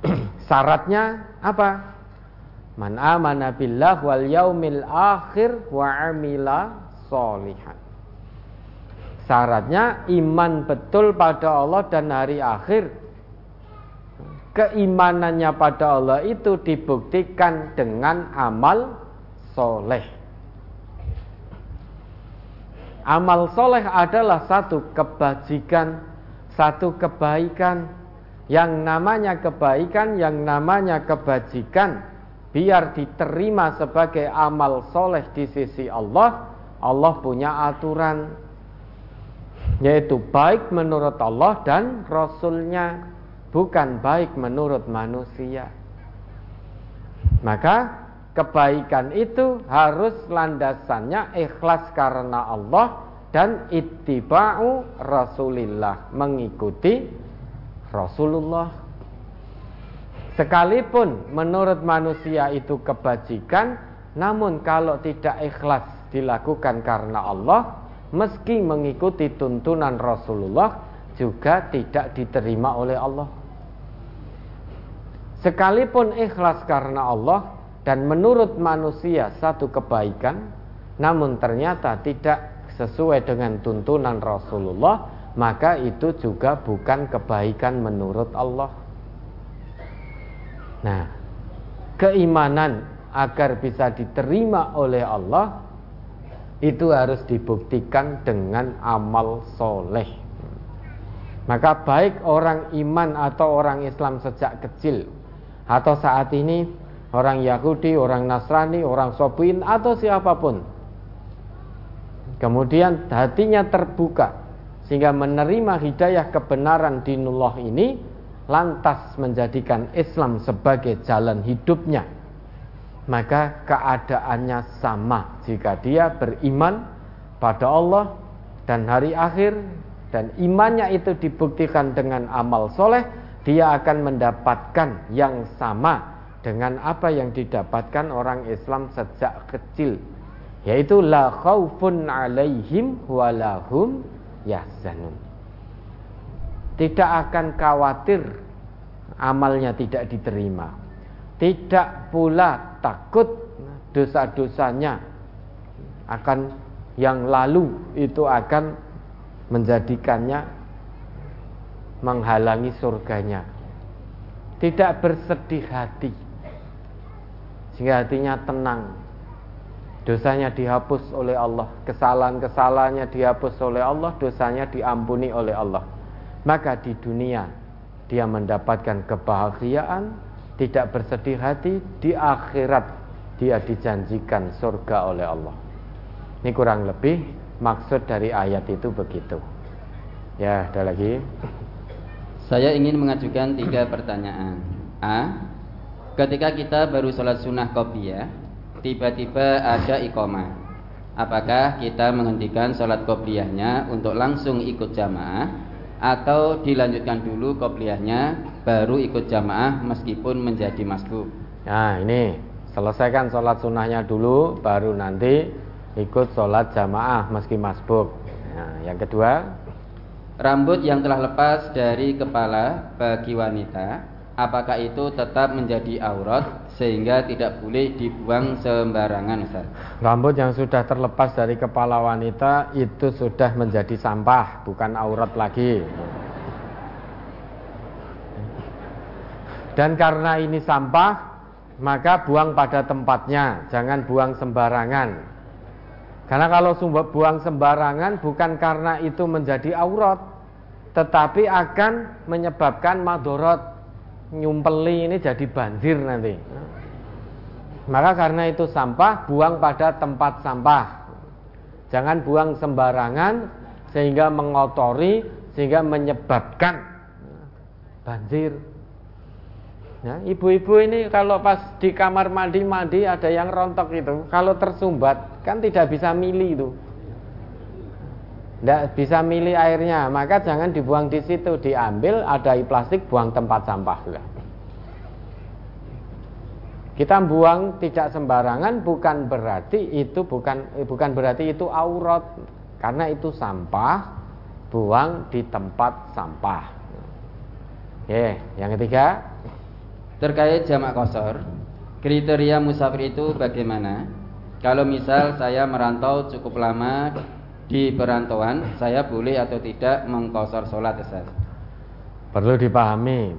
[clears throat] Syaratnya apa? Man amana billah wal yaumil akhir wa amila solihan. Syaratnya iman betul pada Allah dan hari akhir. Keimanannya pada Allah itu dibuktikan dengan amal soleh. Amal soleh adalah satu kebajikan, satu kebaikan. Yang namanya kebaikan, yang namanya kebajikan biar diterima sebagai amal soleh di sisi Allah, Allah punya aturan yaitu baik menurut Allah dan Rasulnya bukan baik menurut manusia. Maka kebaikan itu harus landasannya ikhlas karena Allah dan ittiba'u Rasulillah mengikuti Rasulullah Sekalipun menurut manusia itu kebajikan, namun kalau tidak ikhlas dilakukan karena Allah, meski mengikuti tuntunan Rasulullah juga tidak diterima oleh Allah. Sekalipun ikhlas karena Allah dan menurut manusia satu kebaikan, namun ternyata tidak sesuai dengan tuntunan Rasulullah, maka itu juga bukan kebaikan menurut Allah. Nah, keimanan agar bisa diterima oleh Allah itu harus dibuktikan dengan amal soleh. Maka baik orang iman atau orang Islam sejak kecil atau saat ini orang Yahudi, orang Nasrani, orang Sobuin atau siapa pun. Kemudian hatinya terbuka sehingga menerima hidayah kebenaran dinullah ini lantas menjadikan Islam sebagai jalan hidupnya, maka keadaannya sama jika dia beriman pada Allah dan hari akhir dan imannya itu dibuktikan dengan amal soleh, dia akan mendapatkan yang sama dengan apa yang didapatkan orang Islam sejak kecil, yaitu la khaufun alaihim walahum yahzanun tidak akan khawatir amalnya tidak diterima. Tidak pula takut dosa-dosanya akan yang lalu itu akan menjadikannya menghalangi surganya. Tidak bersedih hati sehingga hatinya tenang. Dosanya dihapus oleh Allah, kesalahan-kesalahannya dihapus oleh Allah, dosanya diampuni oleh Allah maka di dunia dia mendapatkan kebahagiaan, tidak bersedih hati, di akhirat dia dijanjikan surga oleh Allah. Ini kurang lebih maksud dari ayat itu begitu. Ya, ada lagi. Saya ingin mengajukan tiga pertanyaan. A. Ketika kita baru sholat sunnah kopiah, tiba-tiba ada iqomah. Apakah kita menghentikan sholat kopiahnya untuk langsung ikut jamaah atau dilanjutkan dulu kopiahnya baru ikut jamaah meskipun menjadi masbuk. Nah ini selesaikan sholat sunnahnya dulu baru nanti ikut sholat jamaah meski masbuk. Nah, yang kedua rambut yang telah lepas dari kepala bagi wanita apakah itu tetap menjadi aurat sehingga tidak boleh dibuang sembarangan Ustaz? Rambut yang sudah terlepas dari kepala wanita itu sudah menjadi sampah, bukan aurat lagi. Dan karena ini sampah, maka buang pada tempatnya, jangan buang sembarangan. Karena kalau buang sembarangan bukan karena itu menjadi aurat, tetapi akan menyebabkan madorot nyumpeli ini jadi banjir nanti. Maka karena itu sampah buang pada tempat sampah. Jangan buang sembarangan sehingga mengotori sehingga menyebabkan banjir. Ya, ibu-ibu ini kalau pas di kamar mandi mandi ada yang rontok itu, kalau tersumbat kan tidak bisa milih itu tidak bisa milih airnya, maka jangan dibuang di situ, diambil ada plastik buang tempat sampah. Kita buang tidak sembarangan bukan berarti itu bukan eh, bukan berarti itu aurat karena itu sampah buang di tempat sampah. Oke, yang ketiga terkait jamak kosor, kriteria musafir itu bagaimana? Kalau misal saya merantau cukup lama di perantauan, saya boleh atau tidak mengkosor sholat Ustaz? Perlu dipahami,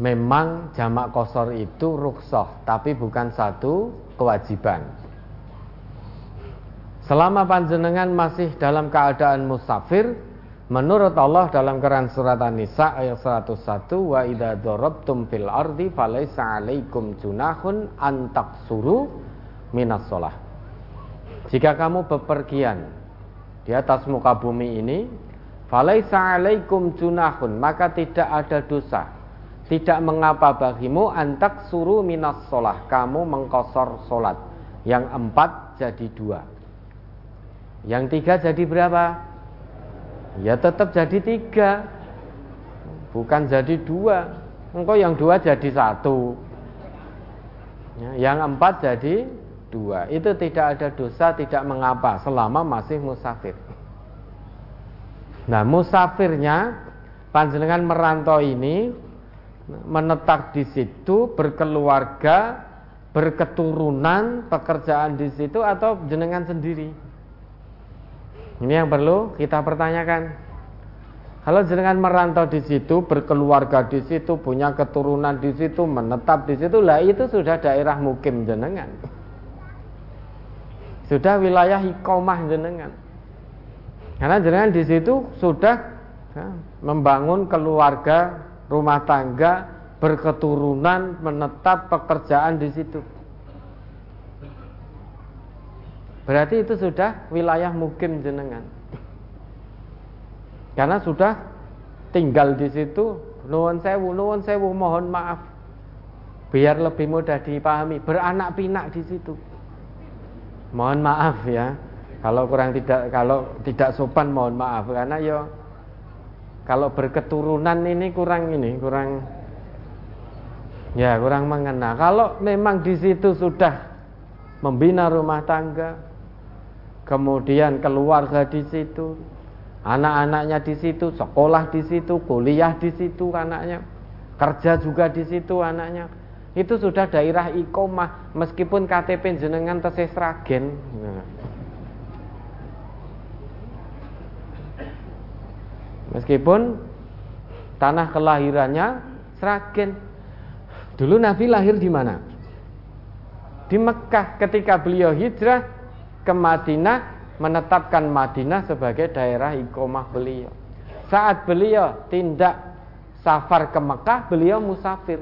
memang jamak kosor itu rukhsah, tapi bukan satu kewajiban. Selama panjenengan masih dalam keadaan musafir, menurut Allah dalam Quran surat An-Nisa ayat 101, wa idza darabtum fil ardi falaisa 'alaikum junahun an taksuru minas sholah. Jika kamu bepergian di atas muka bumi ini, falaisa junahun, maka tidak ada dosa. Tidak mengapa bagimu antak suruh minas sholah. Kamu mengkosor sholat. Yang empat jadi dua. Yang tiga jadi berapa? Ya tetap jadi tiga Bukan jadi dua Engkau yang dua jadi satu ya, Yang empat jadi dua Itu tidak ada dosa Tidak mengapa Selama masih musafir Nah musafirnya Panjenengan merantau ini Menetap di situ Berkeluarga Berketurunan Pekerjaan di situ Atau jenengan sendiri ini yang perlu kita pertanyakan. Kalau jenengan merantau di situ, berkeluarga di situ, punya keturunan di situ, menetap di situ, lah itu sudah daerah mukim jenengan. Sudah wilayah ikomah jenengan. Karena jenengan di situ sudah ya, membangun keluarga, rumah tangga, berketurunan, menetap pekerjaan di situ. Berarti itu sudah wilayah mukim jenengan. Karena sudah tinggal di situ, nuwun sewu, nuwun sewu, mohon maaf. Biar lebih mudah dipahami, beranak pinak di situ. Mohon maaf ya. Kalau kurang tidak kalau tidak sopan mohon maaf karena yo kalau berketurunan ini kurang ini, kurang ya kurang mengena. Kalau memang di situ sudah membina rumah tangga, kemudian keluarga di situ, anak-anaknya di situ, sekolah di situ, kuliah di situ anaknya, kerja juga di situ anaknya. Itu sudah daerah ikomah meskipun KTP jenengan tesis ragen. Meskipun tanah kelahirannya Sragen. Dulu Nabi lahir di mana? Di Mekah ketika beliau hijrah ke Madinah menetapkan Madinah sebagai daerah ikomah beliau. Saat beliau tindak safar ke Mekah, beliau musafir.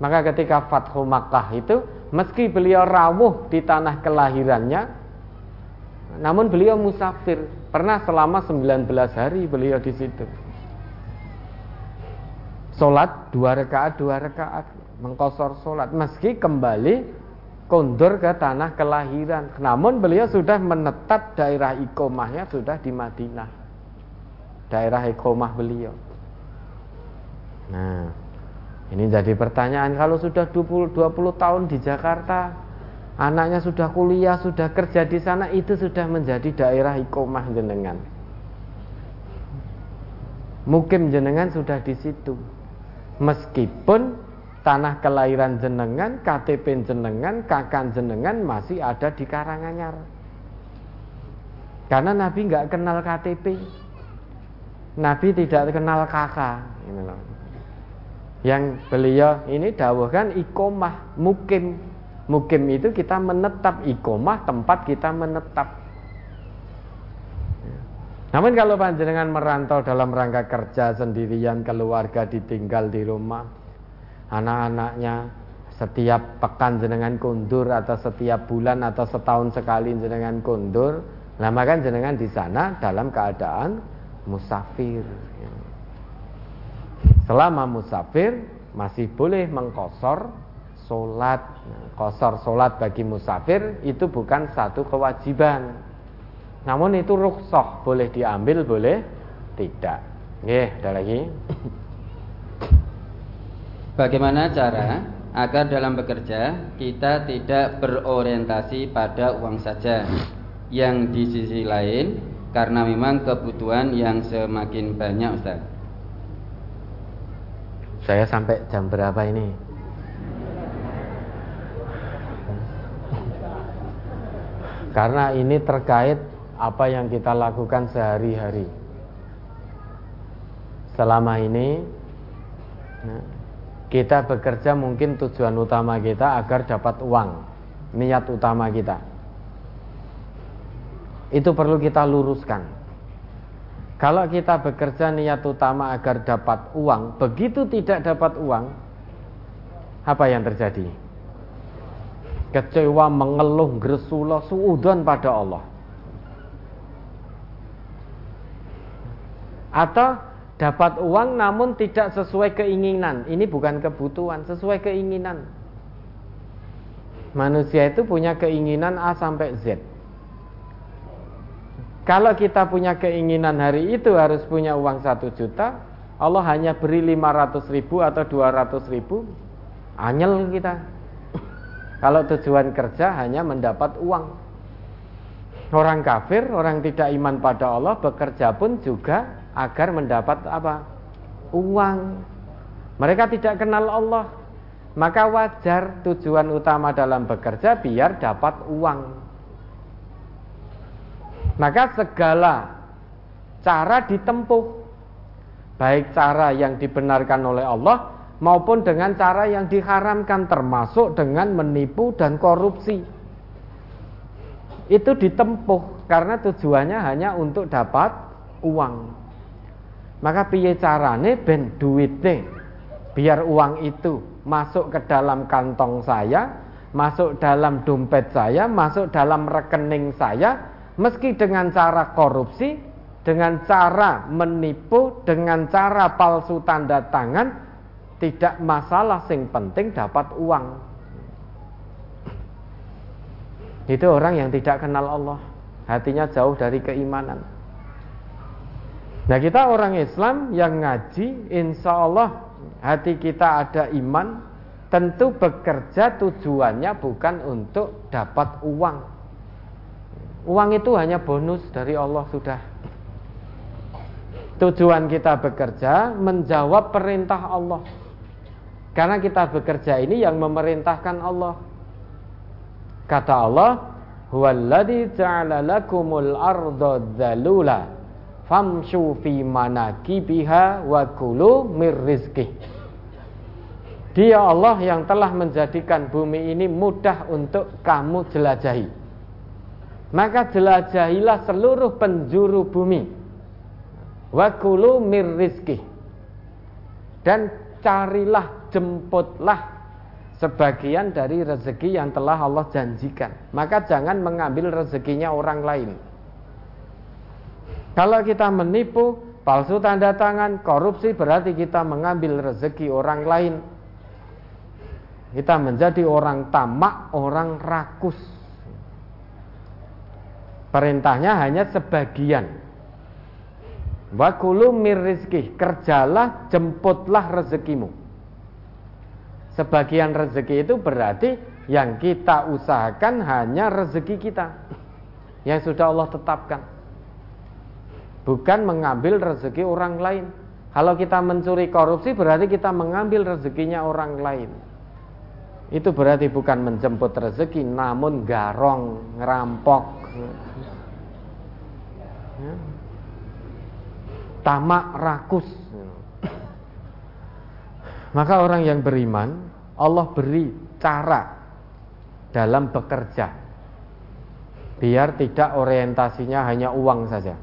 Maka ketika Fathu Makkah itu, meski beliau rawuh di tanah kelahirannya, namun beliau musafir. Pernah selama 19 hari beliau di situ. Solat dua rakaat dua rakaat mengkosor solat meski kembali kondur ke tanah kelahiran. Namun beliau sudah menetap daerah ikomahnya sudah di Madinah. Daerah ikomah beliau. Nah, ini jadi pertanyaan kalau sudah 20, 20 tahun di Jakarta, anaknya sudah kuliah, sudah kerja di sana, itu sudah menjadi daerah ikomah jenengan. Mukim jenengan sudah di situ. Meskipun tanah kelahiran jenengan, KTP jenengan, kakan jenengan masih ada di Karanganyar. Karena Nabi nggak kenal KTP, Nabi tidak kenal kakak. Ini loh. Yang beliau ini dawuhkan ikomah mukim. Mukim itu kita menetap ikomah tempat kita menetap. Namun kalau panjenengan merantau dalam rangka kerja sendirian, keluarga ditinggal di rumah, anak-anaknya setiap pekan jenengan kundur atau setiap bulan atau setahun sekali jenengan kundur nah maka jenengan di sana dalam keadaan musafir selama musafir masih boleh mengkosor solat. Kosor solat bagi musafir itu bukan satu kewajiban. Namun itu rukhsah. Boleh diambil boleh tidak. Oke, ada lagi? Bagaimana cara agar dalam bekerja kita tidak berorientasi pada uang saja. Yang di sisi lain karena memang kebutuhan yang semakin banyak Ustaz. Saya sampai jam berapa ini? Karena ini terkait apa yang kita lakukan sehari-hari. Selama ini nah, kita bekerja mungkin tujuan utama kita agar dapat uang, niat utama kita. Itu perlu kita luruskan. Kalau kita bekerja niat utama agar dapat uang, begitu tidak dapat uang, apa yang terjadi? Kecewa, mengeluh, gresula, suudon pada Allah. Atau dapat uang namun tidak sesuai keinginan. Ini bukan kebutuhan, sesuai keinginan. Manusia itu punya keinginan A sampai Z. Kalau kita punya keinginan hari itu harus punya uang satu juta, Allah hanya beri 500 ribu atau 200 ribu, anyel kita. Kalau tujuan kerja hanya mendapat uang. Orang kafir, orang tidak iman pada Allah bekerja pun juga agar mendapat apa? Uang. Mereka tidak kenal Allah. Maka wajar tujuan utama dalam bekerja biar dapat uang. Maka segala cara ditempuh. Baik cara yang dibenarkan oleh Allah maupun dengan cara yang diharamkan termasuk dengan menipu dan korupsi. Itu ditempuh karena tujuannya hanya untuk dapat uang. Maka piye carane ben duitnya biar uang itu masuk ke dalam kantong saya, masuk dalam dompet saya, masuk dalam rekening saya, meski dengan cara korupsi, dengan cara menipu, dengan cara palsu tanda tangan, tidak masalah, sing penting dapat uang. Itu orang yang tidak kenal Allah, hatinya jauh dari keimanan. Nah kita orang Islam yang ngaji Insya Allah hati kita ada iman Tentu bekerja tujuannya bukan untuk dapat uang Uang itu hanya bonus dari Allah sudah Tujuan kita bekerja menjawab perintah Allah Karena kita bekerja ini yang memerintahkan Allah Kata Allah Huwaladzi ja'ala lakumul arda dzalula famshu fi manakibiha wa kulu mir rizki. Dia Allah yang telah menjadikan bumi ini mudah untuk kamu jelajahi. Maka jelajahilah seluruh penjuru bumi. Wa kulu mir rizki. Dan carilah, jemputlah sebagian dari rezeki yang telah Allah janjikan. Maka jangan mengambil rezekinya orang lain. Kalau kita menipu, palsu tanda tangan, korupsi berarti kita mengambil rezeki orang lain. Kita menjadi orang tamak, orang rakus. Perintahnya hanya sebagian. Wakulu mirizki, kerjalah, jemputlah rezekimu. Sebagian rezeki itu berarti yang kita usahakan hanya rezeki kita yang sudah Allah tetapkan bukan mengambil rezeki orang lain. Kalau kita mencuri korupsi berarti kita mengambil rezekinya orang lain. Itu berarti bukan menjemput rezeki namun garong, ngerampok. Ya. Tamak rakus. Maka orang yang beriman Allah beri cara dalam bekerja biar tidak orientasinya hanya uang saja.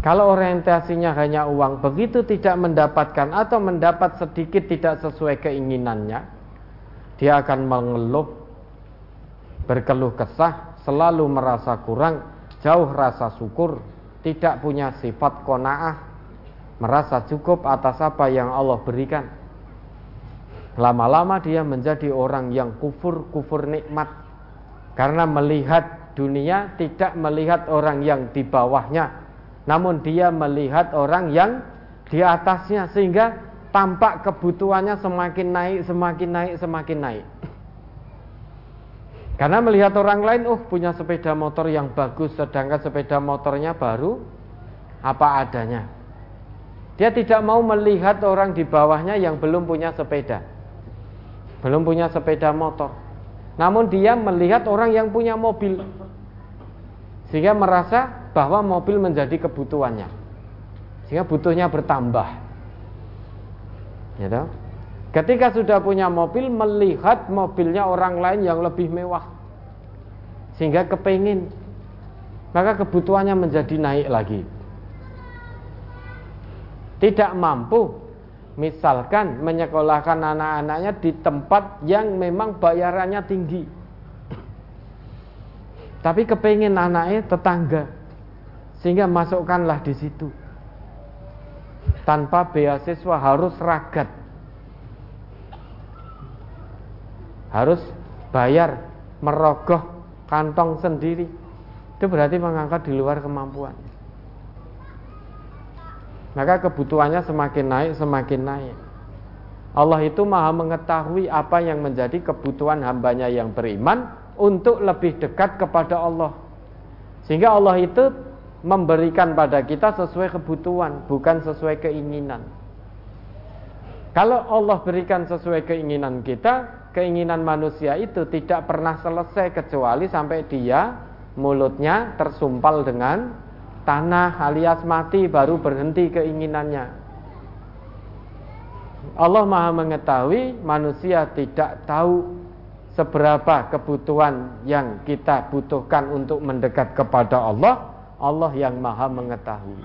Kalau orientasinya hanya uang, begitu tidak mendapatkan atau mendapat sedikit tidak sesuai keinginannya, dia akan mengeluh, berkeluh kesah, selalu merasa kurang, jauh rasa syukur, tidak punya sifat kona'ah, merasa cukup atas apa yang Allah berikan. Lama-lama dia menjadi orang yang kufur-kufur nikmat karena melihat dunia tidak melihat orang yang di bawahnya namun dia melihat orang yang di atasnya sehingga tampak kebutuhannya semakin naik, semakin naik, semakin naik. Karena melihat orang lain, oh punya sepeda motor yang bagus, sedangkan sepeda motornya baru apa adanya. Dia tidak mau melihat orang di bawahnya yang belum punya sepeda, belum punya sepeda motor. Namun dia melihat orang yang punya mobil, sehingga merasa bahwa mobil menjadi kebutuhannya, sehingga butuhnya bertambah. Gitu. Ketika sudah punya mobil, melihat mobilnya orang lain yang lebih mewah, sehingga kepingin, maka kebutuhannya menjadi naik lagi. Tidak mampu, misalkan menyekolahkan anak-anaknya di tempat yang memang bayarannya tinggi, tapi kepingin anaknya tetangga, sehingga masukkanlah di situ. Tanpa beasiswa harus ragat harus bayar merogoh kantong sendiri. Itu berarti mengangkat di luar kemampuan. Maka kebutuhannya semakin naik semakin naik. Allah itu maha mengetahui apa yang menjadi kebutuhan hambanya yang beriman untuk lebih dekat kepada Allah. Sehingga Allah itu memberikan pada kita sesuai kebutuhan, bukan sesuai keinginan. Kalau Allah berikan sesuai keinginan kita, keinginan manusia itu tidak pernah selesai kecuali sampai dia mulutnya tersumpal dengan tanah alias mati baru berhenti keinginannya. Allah Maha mengetahui manusia tidak tahu seberapa kebutuhan yang kita butuhkan untuk mendekat kepada Allah Allah yang maha mengetahui.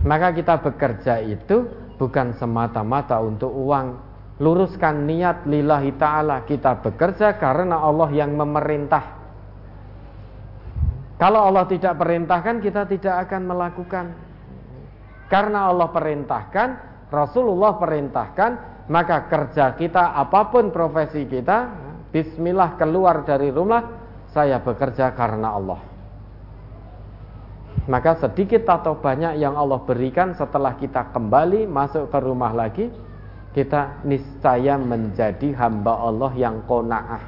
Maka kita bekerja itu bukan semata-mata untuk uang. Luruskan niat lillahi ta'ala. Kita bekerja karena Allah yang memerintah. Kalau Allah tidak perintahkan, kita tidak akan melakukan. Karena Allah perintahkan, Rasulullah perintahkan, maka kerja kita, apa pun profesi kita, bismillah keluar dari rumah, saya bekerja karena Allah maka sedikit atau banyak yang Allah berikan setelah kita kembali masuk ke rumah lagi kita niscaya menjadi hamba Allah yang kona'ah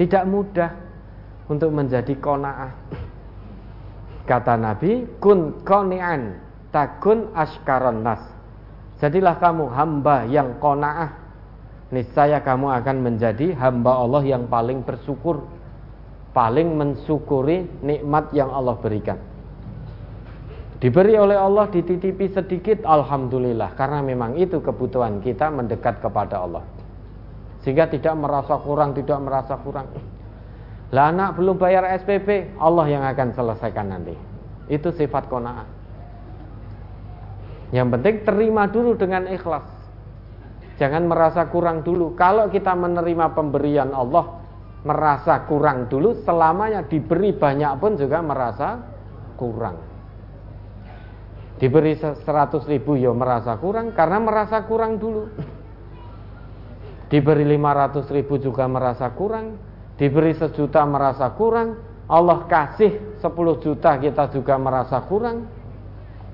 tidak mudah untuk menjadi kona'ah kata Nabi kun koni'an takun askaron nas. Jadilah kamu hamba yang kona'ah niscaya kamu akan menjadi hamba Allah yang paling bersyukur paling mensyukuri nikmat yang Allah berikan. Diberi oleh Allah dititipi sedikit alhamdulillah karena memang itu kebutuhan kita mendekat kepada Allah. Sehingga tidak merasa kurang, tidak merasa kurang. Lah anak belum bayar SPP, Allah yang akan selesaikan nanti. Itu sifat kona'ah. Yang penting terima dulu dengan ikhlas. Jangan merasa kurang dulu. Kalau kita menerima pemberian Allah, merasa kurang dulu selamanya diberi banyak pun juga merasa kurang diberi 100 ribu ya merasa kurang karena merasa kurang dulu diberi 500 ribu juga merasa kurang diberi sejuta merasa kurang Allah kasih 10 juta kita juga merasa kurang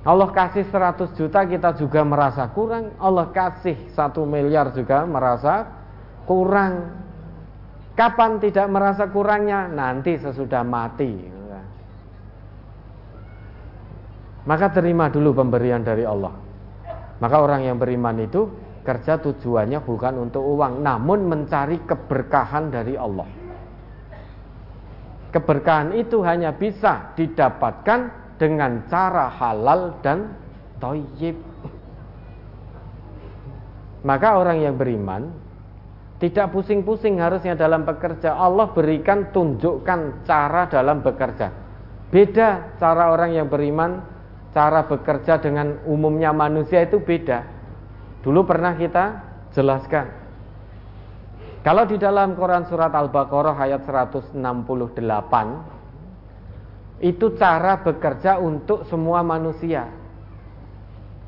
Allah kasih 100 juta kita juga merasa kurang Allah kasih 1 miliar juga merasa kurang Kapan tidak merasa kurangnya? Nanti sesudah mati. Maka terima dulu pemberian dari Allah. Maka orang yang beriman itu kerja tujuannya bukan untuk uang, namun mencari keberkahan dari Allah. Keberkahan itu hanya bisa didapatkan dengan cara halal dan toyib. Maka orang yang beriman tidak pusing-pusing harusnya dalam bekerja. Allah berikan tunjukkan cara dalam bekerja. Beda cara orang yang beriman, cara bekerja dengan umumnya manusia itu beda. Dulu pernah kita jelaskan. Kalau di dalam Quran surat Al-Baqarah ayat 168 itu cara bekerja untuk semua manusia.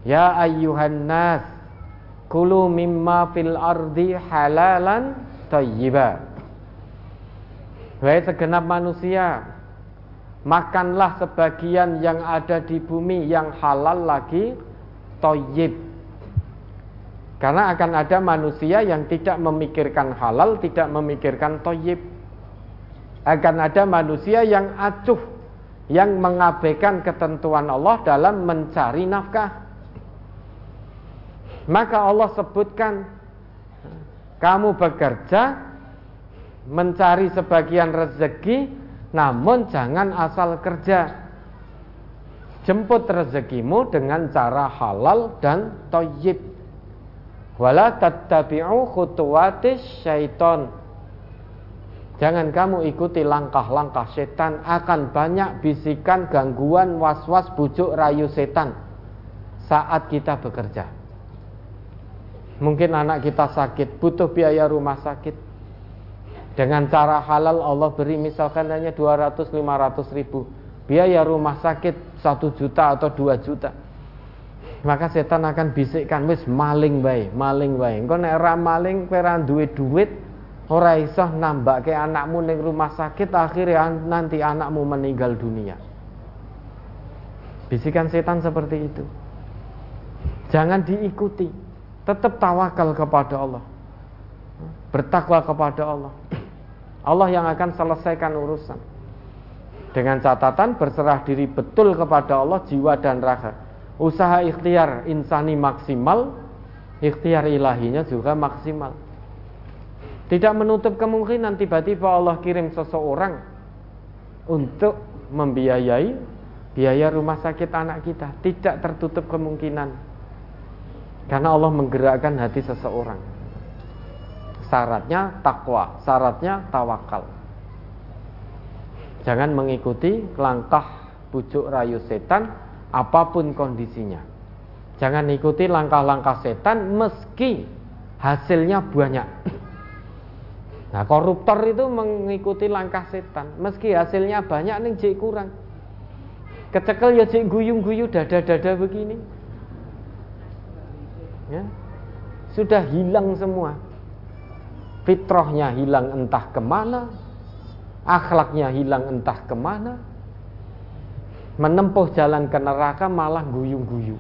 Ya ayyuhan nas Kulu mimma fil ardi halalan tayyiba. Wahai segenap manusia, makanlah sebagian yang ada di bumi yang halal lagi toyib. Karena akan ada manusia yang tidak memikirkan halal, tidak memikirkan toyib. Akan ada manusia yang acuh, yang mengabaikan ketentuan Allah dalam mencari nafkah. Maka Allah sebutkan, kamu bekerja, mencari sebagian rezeki, namun jangan asal kerja. Jemput rezekimu dengan cara halal dan toyib. Wala tattabi'u khutuwatis syaiton. Jangan kamu ikuti langkah-langkah setan Akan banyak bisikan, gangguan, was-was, bujuk, rayu setan Saat kita bekerja Mungkin anak kita sakit, butuh biaya rumah sakit dengan cara halal Allah beri misalkan hanya 200-500 ribu. Biaya rumah sakit 1 juta atau 2 juta. Maka setan akan bisikkan Wis maling baik, maling baik Engkau nek maling peran duit duit Ora iso nambah ke anakmu ning rumah sakit Akhirnya nanti anakmu meninggal dunia. Bisikan setan seperti itu. Jangan diikuti. Tetap tawakal kepada Allah. Bertakwa kepada Allah Allah yang akan selesaikan urusan. Dengan catatan berserah diri betul kepada Allah jiwa dan raga. Usaha ikhtiar insani maksimal, ikhtiar ilahinya juga maksimal. Tidak menutup kemungkinan tiba-tiba Allah kirim seseorang untuk membiayai biaya rumah sakit anak kita. Tidak tertutup kemungkinan. Karena Allah menggerakkan hati seseorang syaratnya takwa, syaratnya tawakal. Jangan mengikuti langkah pucuk rayu setan apa pun kondisinya. Jangan ikuti langkah-langkah setan meski hasilnya banyak. [clears throat] Nah, koruptor itu mengikuti langkah setan meski hasilnya banyak nih jek kurang. Kecekel ya jek guyung-guyu dada-dada begini. Ya. Sudah hilang semua fitrahnya hilang entah ke mana, akhlaknya hilang entah ke mana, menempuh jalan ke neraka malah guyu-guyu.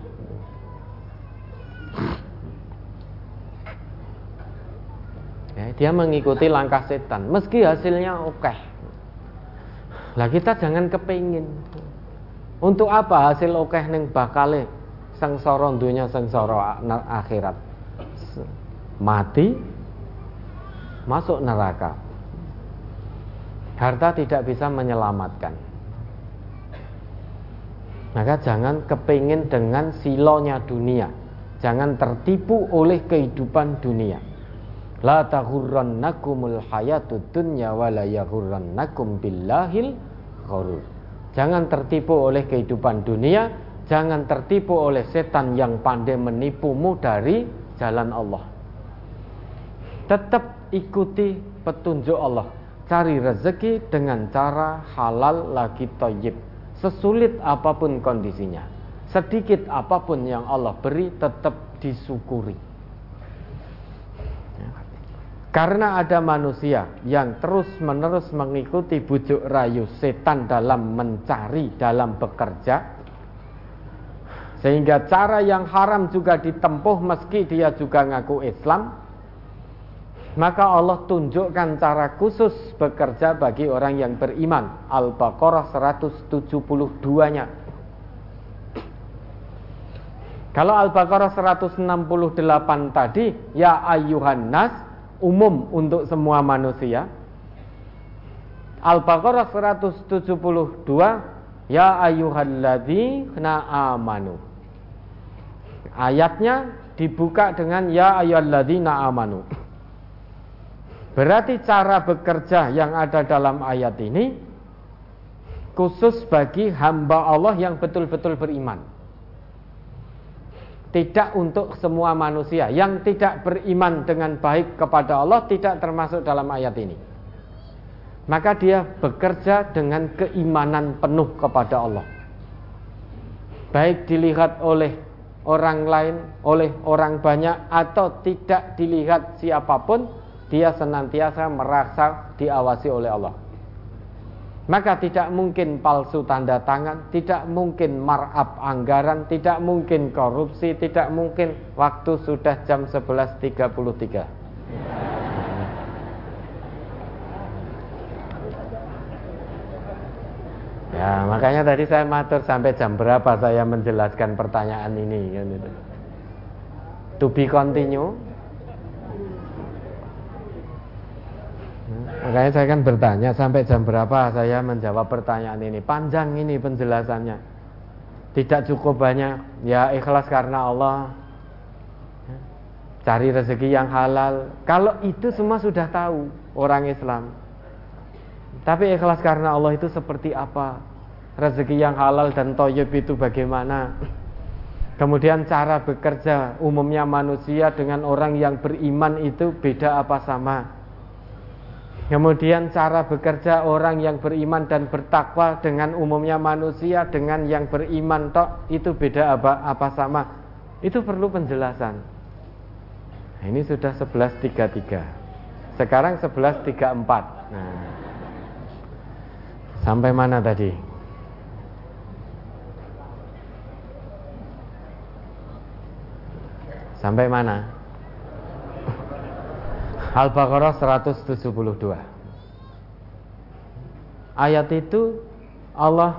Ya, dia mengikuti langkah setan, meski hasilnya oke. Okay. Lah kita jangan kepingin. Untuk apa hasil oke okay neng bakale sengsara dunia sengsara akhirat? Mati masuk neraka. Harta tidak bisa menyelamatkan. Maka jangan kepingin dengan silonya dunia. Jangan tertipu oleh kehidupan dunia. La taghurrannakumul hayatud dunya wa la yaghurrannakum billahil ghurur. Jangan tertipu oleh kehidupan dunia, jangan tertipu oleh setan yang pandai menipumu dari jalan Allah. Tetap ikuti petunjuk Allah. Cari rezeki dengan cara halal lagi toyib. Sesulit apa pun kondisinya. Sedikit apa pun yang Allah beri tetap disyukuri. Karena ada manusia yang terus menerus mengikuti bujuk rayu setan dalam mencari, dalam bekerja, sehingga cara yang haram juga ditempuh meski dia juga ngaku Islam, maka Allah tunjukkan cara khusus bekerja bagi orang yang beriman. Al-Baqarah 172-nya. Kalau Al-Baqarah 168 tadi, ya ayuhan nas, umum untuk semua manusia. Al-Baqarah 172, ya ayyuhalladzina amanu. Ayatnya dibuka dengan ya ayyuhalladzina amanu. Berarti cara bekerja yang ada dalam ayat ini khusus bagi hamba Allah yang betul-betul beriman. Tidak untuk semua manusia yang tidak beriman dengan baik kepada Allah tidak termasuk dalam ayat ini. Maka dia bekerja dengan keimanan penuh kepada Allah. Baik dilihat oleh orang lain, oleh orang banyak atau tidak dilihat siapa pun, dia senantiasa merasa diawasi oleh Allah. Maka tidak mungkin palsu tanda tangan, tidak mungkin markup anggaran, tidak mungkin korupsi, tidak mungkin waktu sudah jam 11.33. Ya, makanya tadi saya matur sampai jam berapa saya menjelaskan pertanyaan ini kan itu. To be continue. Makanya saya kan bertanya sampai jam berapa saya menjawab pertanyaan ini. Panjang ini penjelasannya. Tidak cukup banyak. Ya ikhlas karena Allah. Cari rezeki yang halal. Kalau itu semua sudah tahu orang Islam. Tapi ikhlas karena Allah itu seperti apa? Rezeki yang halal dan toyib itu bagaimana? Kemudian cara bekerja umumnya manusia dengan orang yang beriman itu beda apa sama? Kemudian cara bekerja orang yang beriman dan bertakwa dengan umumnya manusia dengan yang beriman tok itu beda apa apa sama? Itu perlu penjelasan. Nah, ini sudah 11.33. Sekarang 11.34. Nah, Sampai mana tadi? Sampai mana? Al-Baqarah 172. Ayat itu Allah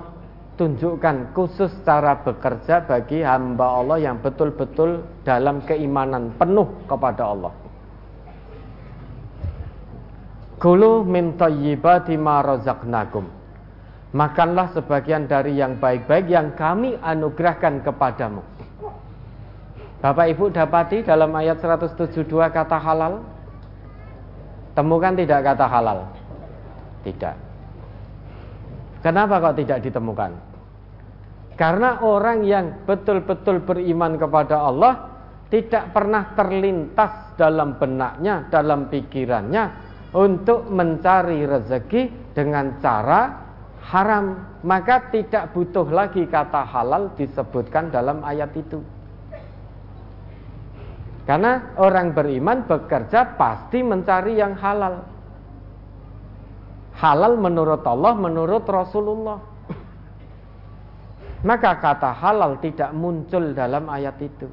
tunjukkan khusus cara bekerja bagi hamba Allah yang betul-betul dalam keimanan penuh kepada Allah. Kulu min tayyibati ma razaqnakum makanlah sebagian dari yang baik-baik yang kami anugerahkan kepadamu. Bapak Ibu dapati dalam ayat 172 kata halal? Temukan tidak kata halal? Tidak. Kenapa kok tidak ditemukan? Karena orang yang betul-betul beriman kepada Allah tidak pernah terlintas dalam benaknya, dalam pikirannya untuk mencari rezeki dengan cara haram, maka tidak butuh lagi kata halal disebutkan dalam ayat itu. Karena orang beriman bekerja pasti mencari yang halal. Halal menurut Allah, menurut Rasulullah. Maka kata halal tidak muncul dalam ayat itu.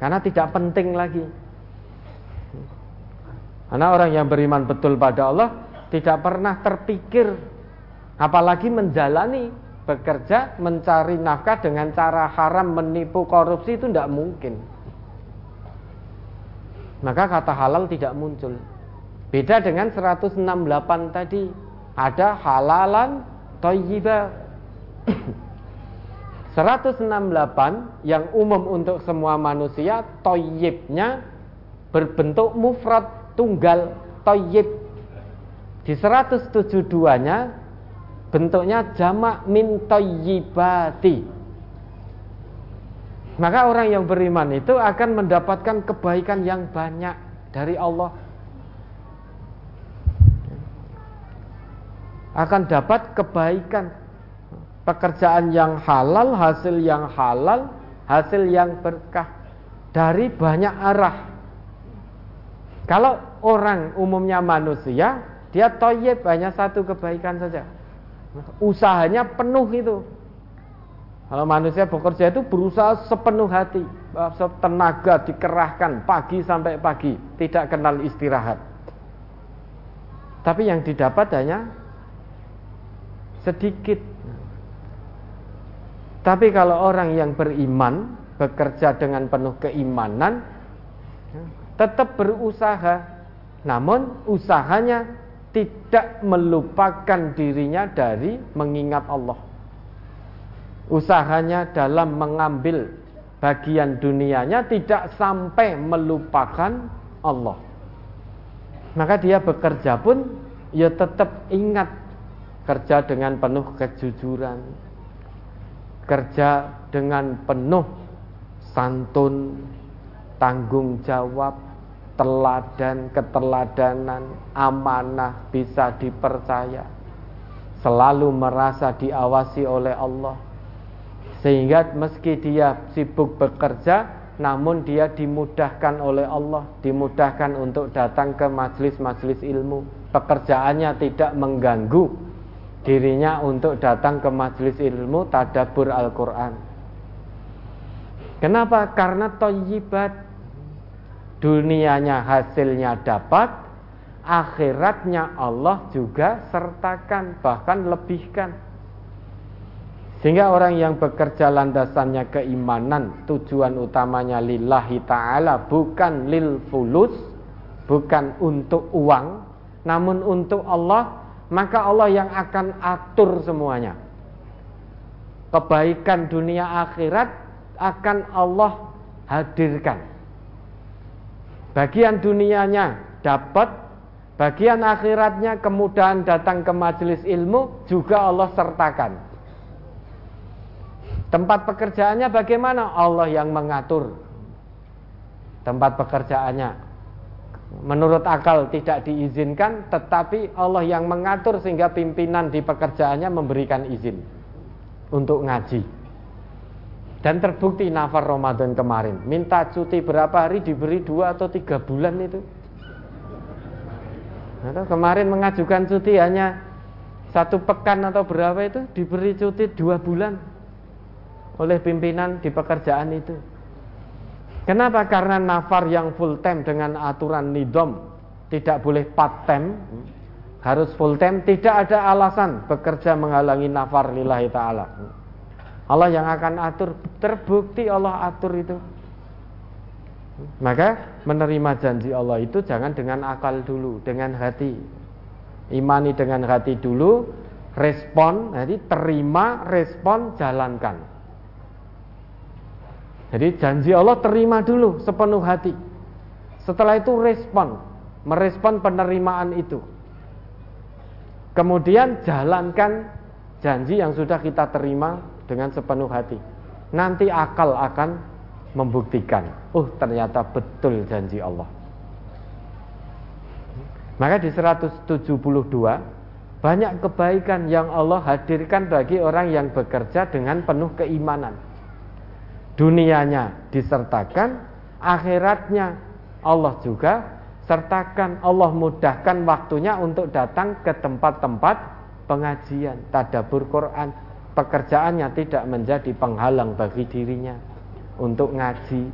Karena tidak penting lagi. Karena orang yang beriman betul pada Allah tidak pernah terpikir Apalagi menjalani bekerja mencari nafkah dengan cara haram menipu korupsi itu tidak mungkin. Maka kata halal tidak muncul. Beda dengan 168 tadi. Ada halalan toyiba. 168 [clears throat] yang umum untuk semua manusia toyibnya berbentuk mufrad tunggal toyib. Di 172 nya bentuknya jamak min tayyibati. Maka orang yang beriman itu akan mendapatkan kebaikan yang banyak dari Allah. Akan dapat kebaikan pekerjaan yang halal, hasil yang halal, hasil yang berkah dari banyak arah. Kalau orang umumnya manusia, dia toyib hanya satu kebaikan saja usahanya penuh itu. Kalau manusia bekerja itu berusaha sepenuh hati, tenaga dikerahkan pagi sampai pagi, tidak kenal istirahat. Tapi yang didapat hanya sedikit. Tapi kalau orang yang beriman, bekerja dengan penuh keimanan, tetap berusaha, namun usahanya tidak melupakan dirinya dari mengingat Allah. Usahanya dalam mengambil bagian dunianya tidak sampai melupakan Allah. Maka dia bekerja pun ya tetap ingat kerja dengan penuh kejujuran. Kerja dengan penuh santun, tanggung jawab, teladan, keteladanan, amanah bisa dipercaya. Selalu merasa diawasi oleh Allah. Sehingga meski dia sibuk bekerja, namun dia dimudahkan oleh Allah, dimudahkan untuk datang ke majelis-majelis ilmu. Pekerjaannya tidak mengganggu dirinya untuk datang ke majelis ilmu tadabur Al-Quran. Kenapa? Karena toyibat dunianya hasilnya dapat, akhiratnya Allah juga sertakan, bahkan lebihkan. Sehingga orang yang bekerja landasannya keimanan, tujuan utamanya lillahi ta'ala, bukan lil fulus, bukan untuk uang, namun untuk Allah, maka Allah yang akan atur semuanya. Kebaikan dunia akhirat akan Allah hadirkan. Bagian dunianya dapat, bagian akhiratnya kemudahan datang ke majelis ilmu juga Allah sertakan. Tempat pekerjaannya bagaimana? Allah yang mengatur. Tempat pekerjaannya menurut akal tidak diizinkan tetapi Allah yang mengatur sehingga pimpinan di pekerjaannya memberikan izin untuk ngaji dan terbukti nafar Ramadan kemarin minta cuti berapa hari diberi dua atau tiga bulan itu atau kemarin mengajukan cuti hanya satu pekan atau berapa itu diberi cuti dua bulan oleh pimpinan di pekerjaan itu Kenapa? Karena nafar yang full time dengan aturan nidom tidak boleh part time, harus full time, tidak ada alasan bekerja menghalangi nafar lillahi taala. Allah yang akan atur, terbukti Allah atur itu. Maka menerima janji Allah itu jangan dengan akal dulu, dengan hati. Imani dengan hati dulu, respon, jadi terima, respon, jalankan. Jadi janji Allah terima dulu sepenuh hati. Setelah itu respon, merespon penerimaan itu. Kemudian jalankan janji yang sudah kita terima dengan sepenuh hati. Nanti akal akan membuktikan, oh ternyata betul janji Allah. Maka di 172 banyak kebaikan yang Allah hadirkan bagi orang yang bekerja dengan penuh keimanan dunianya disertakan, akhiratnya Allah juga sertakan. Allah mudahkan waktunya untuk datang ke tempat-tempat pengajian, tadabur Quran. Pekerjaannya tidak menjadi penghalang bagi dirinya untuk ngaji.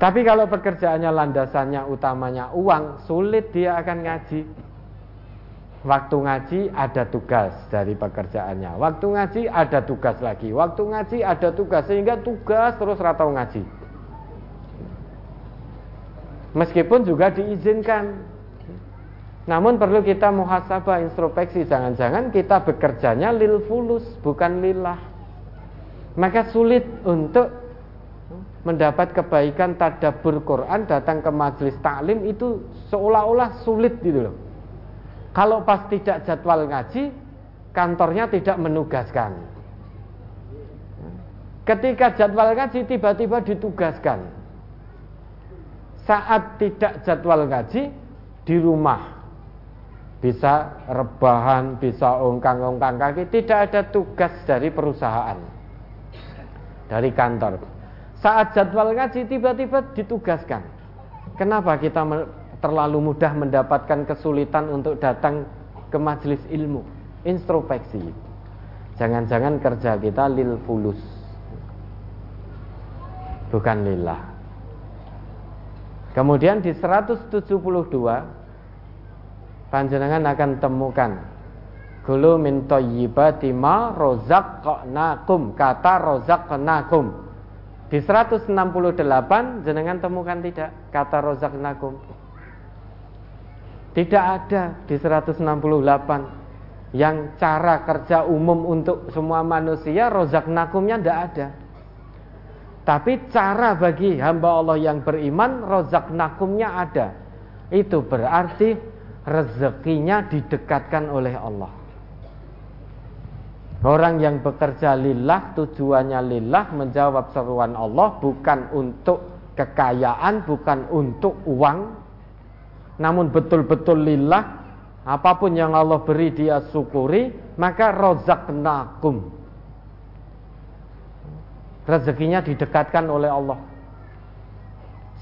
Tapi kalau pekerjaannya landasannya utamanya uang, sulit dia akan ngaji. Waktu ngaji ada tugas dari pekerjaannya. Waktu ngaji ada tugas lagi. Waktu ngaji ada tugas sehingga tugas terus ratau ngaji. Meskipun juga diizinkan. Namun perlu kita muhasabah introspeksi jangan-jangan kita bekerjanya lil fulus bukan lillah. Maka sulit untuk mendapat kebaikan tadabur Quran datang ke majelis taklim itu seolah-olah sulit gitu loh. Kalau pas tidak jadwal ngaji, kantornya tidak menugaskan. Ketika jadwal ngaji tiba-tiba ditugaskan. Saat tidak jadwal ngaji di rumah bisa rebahan, bisa ongkang-ongkang kaki, tidak ada tugas dari perusahaan, dari kantor. Saat jadwal ngaji tiba-tiba ditugaskan. Kenapa kita terlalu mudah mendapatkan kesulitan untuk datang ke majelis ilmu. Introspeksi. Jangan-jangan kerja kita lil fulus. Bukan lillah. Kemudian di 172 panjenengan akan temukan Gulu min toyibati ma rozaqnakum kata rozaqnakum di 168 jenengan temukan tidak kata rozaqnakum tidak ada di 168 yang cara kerja umum untuk semua manusia rozak nakumnya tidak ada. Tapi cara bagi hamba Allah yang beriman rozak nakumnya ada. Itu berarti rezekinya didekatkan oleh Allah. Orang yang bekerja lillah tujuannya lillah menjawab seruan Allah bukan untuk kekayaan, bukan untuk uang, namun betul-betul lillah apa pun yang Allah beri dia syukuri maka rozaknakum rezekinya didekatkan oleh Allah.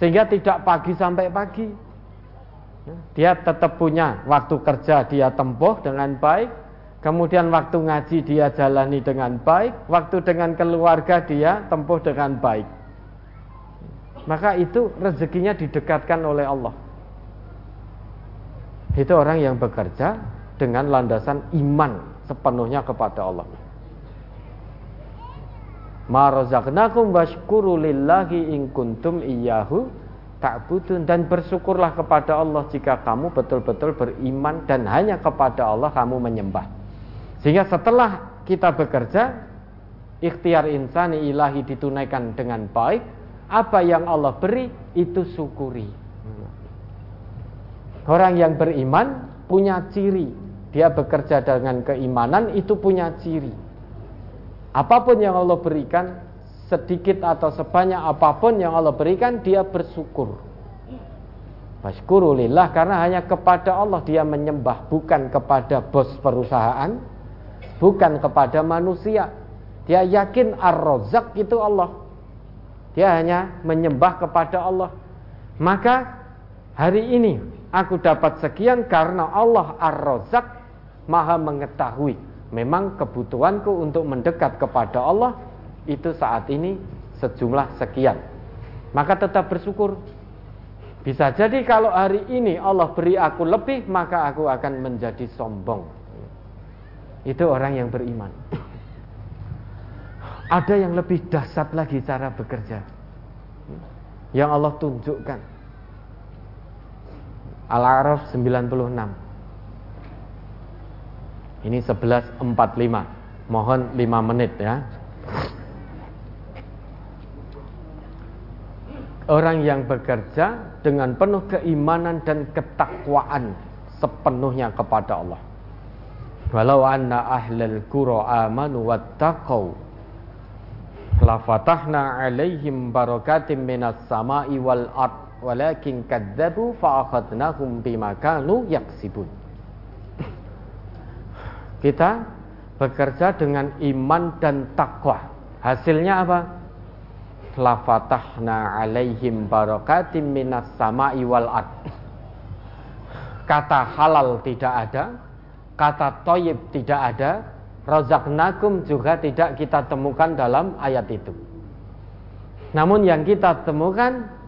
Sehingga tidak pagi sampai pagi. Dia tetap punya waktu kerja dia tempuh dengan baik, kemudian waktu ngaji dia jalani dengan baik, waktu dengan keluarga dia tempuh dengan baik. Maka itu rezekinya didekatkan oleh Allah. Itu orang yang bekerja dengan landasan iman sepenuhnya kepada Allah. Ma razaqnakum washkuru in kuntum iyyahu ta'budun dan bersyukurlah kepada Allah jika kamu betul-betul beriman dan hanya kepada Allah kamu menyembah. Sehingga setelah kita bekerja ikhtiar insani ilahi ditunaikan dengan baik, apa yang Allah beri itu syukuri. Orang yang beriman punya ciri, dia bekerja dengan keimanan itu punya ciri Apa pun yang Allah berikan, sedikit atau sebanyak apa pun yang Allah berikan, dia bersyukur. Maskurulillah karena hanya kepada Allah dia menyembah, bukan kepada bos perusahaan, bukan kepada manusia. Dia yakin ar-rozak itu Allah. Dia hanya menyembah kepada Allah. Maka hari ini aku dapat sekian karena Allah ar-rozak maha mengetahui memang kebutuhanku untuk mendekat kepada Allah itu saat ini sejumlah sekian. Maka tetap bersyukur. Bisa jadi kalau hari ini Allah beri aku lebih, maka aku akan menjadi sombong. Itu orang yang beriman. Ada yang lebih dahsyat lagi cara bekerja. Yang Allah tunjukkan. Al-A'raf 96. Ini 11.45 Mohon 5 menit ya Orang yang bekerja dengan penuh keimanan dan ketakwaan sepenuhnya kepada Allah. Walau anna ahlal qura amanu wattaqau la fatahna alaihim barakatim minas sama'i wal ard walakin kadzabu fa akhadnahum bima kanu yaksibun. Kita bekerja dengan iman dan takwa. Hasilnya apa? Lafatahna alaihim barakatim minas sama'i wal ad. Kata halal tidak ada, kata toyib tidak ada, rozaknakum juga tidak kita temukan dalam ayat itu. Namun yang kita temukan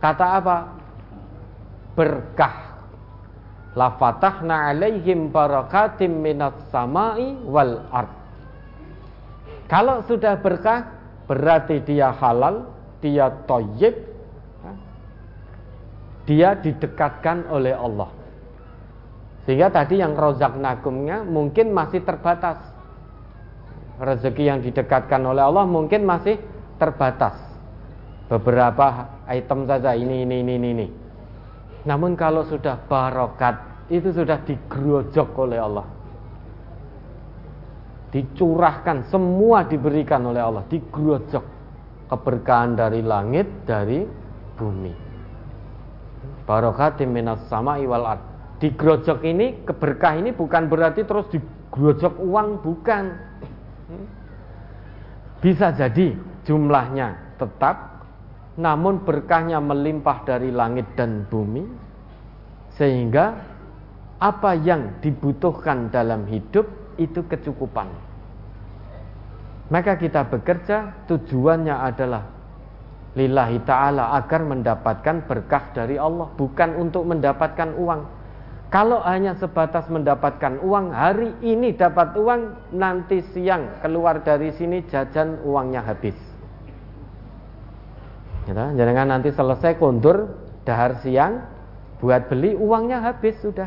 kata apa? Berkah la fatahna alaihim barakatim minas samai wal ard. Kalau sudah berkah berarti dia halal, dia toyib, dia didekatkan oleh Allah. Sehingga tadi yang rozak nagumnya mungkin masih terbatas. Rezeki yang didekatkan oleh Allah mungkin masih terbatas. Beberapa item saja ini ini ini ini. Namun kalau sudah barokat itu sudah digerojok oleh Allah. Dicurahkan semua diberikan oleh Allah, digerojok keberkahan dari langit, dari bumi. Barokat minas sama iwal ard. Digerojok ini keberkah ini bukan berarti terus digerojok uang bukan. Bisa jadi jumlahnya tetap namun berkahnya melimpah dari langit dan bumi sehingga apa yang dibutuhkan dalam hidup itu kecukupan. Maka kita bekerja tujuannya adalah lillahi taala agar mendapatkan berkah dari Allah, bukan untuk mendapatkan uang. Kalau hanya sebatas mendapatkan uang, hari ini dapat uang, nanti siang keluar dari sini jajan uangnya habis. Gitu. Jangan nanti selesai kondur dahar siang buat beli uangnya habis sudah.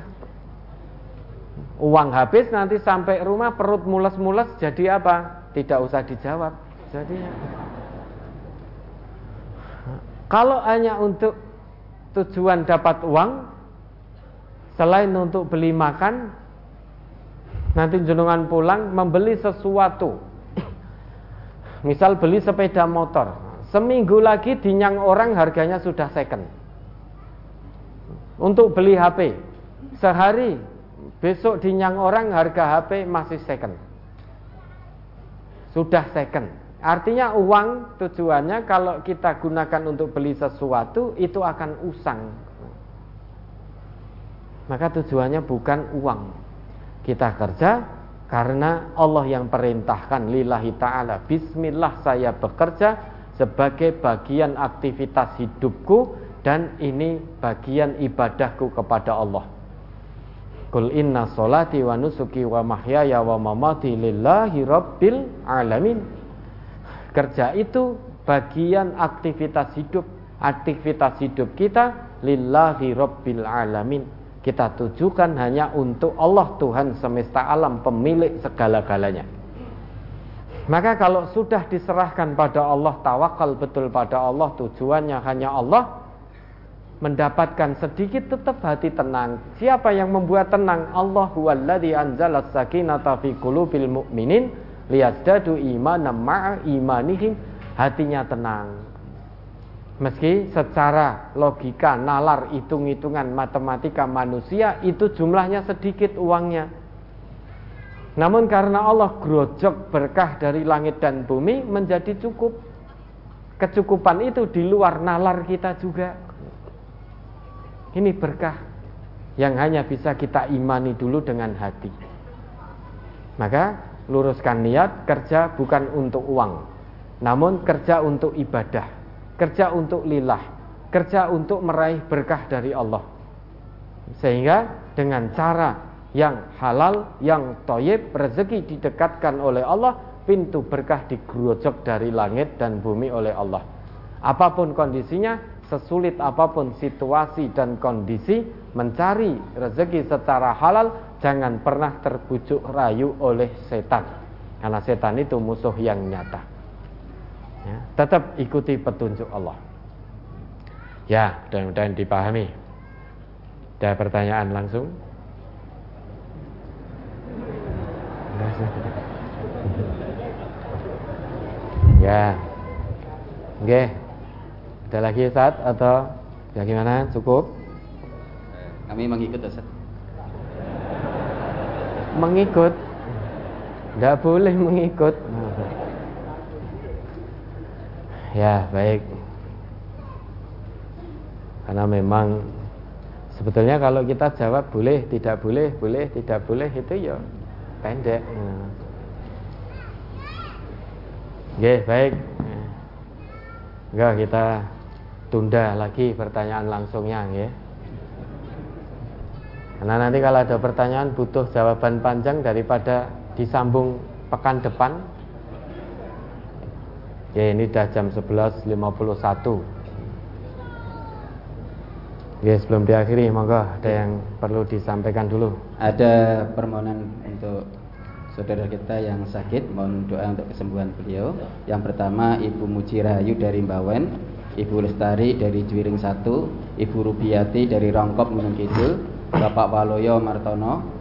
Uang habis nanti sampai rumah perut mules-mules jadi apa? Tidak usah dijawab. Jadi kalau hanya untuk tujuan dapat uang selain untuk beli makan nanti jenengan pulang membeli sesuatu misal beli sepeda motor Seminggu lagi dinyang orang harganya sudah second. Untuk beli HP, sehari besok dinyang orang harga HP masih second. Sudah second. Artinya uang tujuannya kalau kita gunakan untuk beli sesuatu itu akan usang. maka tujuannya bukan uang. Kita kerja karena Allah yang perintahkan lillahi ta'ala. Bismillah saya bekerja sebagai bagian aktivitas hidupku dan ini bagian ibadahku kepada Allah. Kul inna solati wa nusuki wa mahyaya wa mamati lillahi rabbil alamin. Kerja itu bagian aktivitas hidup. Aktivitas hidup kita lillahi rabbil alamin. Kita tujukan hanya untuk Allah Tuhan semesta alam pemilik segala-galanya. Maka kalau sudah diserahkan pada Allah, tawakal betul pada Allah, tujuannya hanya Allah, mendapatkan sedikit tetap hati tenang. Siapa yang membuat tenang? Allah huwallazi anzala sakinata fi qulubil mu'minin liyazdadu imanan ma'a imanihim. Hatinya tenang. Meski secara logika, nalar, hitung-hitungan matematika manusia itu jumlahnya sedikit uangnya. Namun karena Allah grojok berkah dari langit dan bumi menjadi cukup. Kecukupan itu di luar nalar kita juga. Ini berkah yang hanya bisa kita imani dulu dengan hati. Maka luruskan niat kerja bukan untuk uang, namun kerja untuk ibadah, kerja untuk lillah, kerja untuk meraih berkah dari Allah. Sehingga dengan cara yang halal, yang toyib, rezeki didekatkan oleh Allah, pintu berkah digerojok dari langit dan bumi oleh Allah. Apa pun kondisinya, sesulit apa pun situasi dan kondisi mencari rezeki secara halal jangan pernah terbujuk rayu oleh setan. Karena setan itu musuh yang nyata. Ya, tetap ikuti petunjuk Allah. Ya mudah-mudahan dipahami. Ada pertanyaan langsung [laughs] ya oke. Ada lagi Ustaz atau bagaimana? Cukup? Kami mengikut Ustaz. Mengikut? Tidak boleh mengikut. Ya, baik. Karena memang sebetulnya kalau kita jawab boleh, tidak boleh, boleh, tidak boleh itu ya pendek. Oke, baik. Enggak kita tunda lagi pertanyaan langsungnya ya. Karena nanti kalau ada pertanyaan butuh jawaban panjang daripada disambung pekan depan. Ya ini sudah jam 11.51. Ya sebelum diakhiri monggo ada yang perlu disampaikan dulu. Ada permohonan untuk saudara kita yang sakit mohon doa untuk kesembuhan beliau. Yang pertama Ibu Muji Rahayu dari Mbawen Ibu Lestari dari Juwiring 1, Ibu Rubiati dari Rongkop Gunung Kidul, Bapak Waloyo Martono.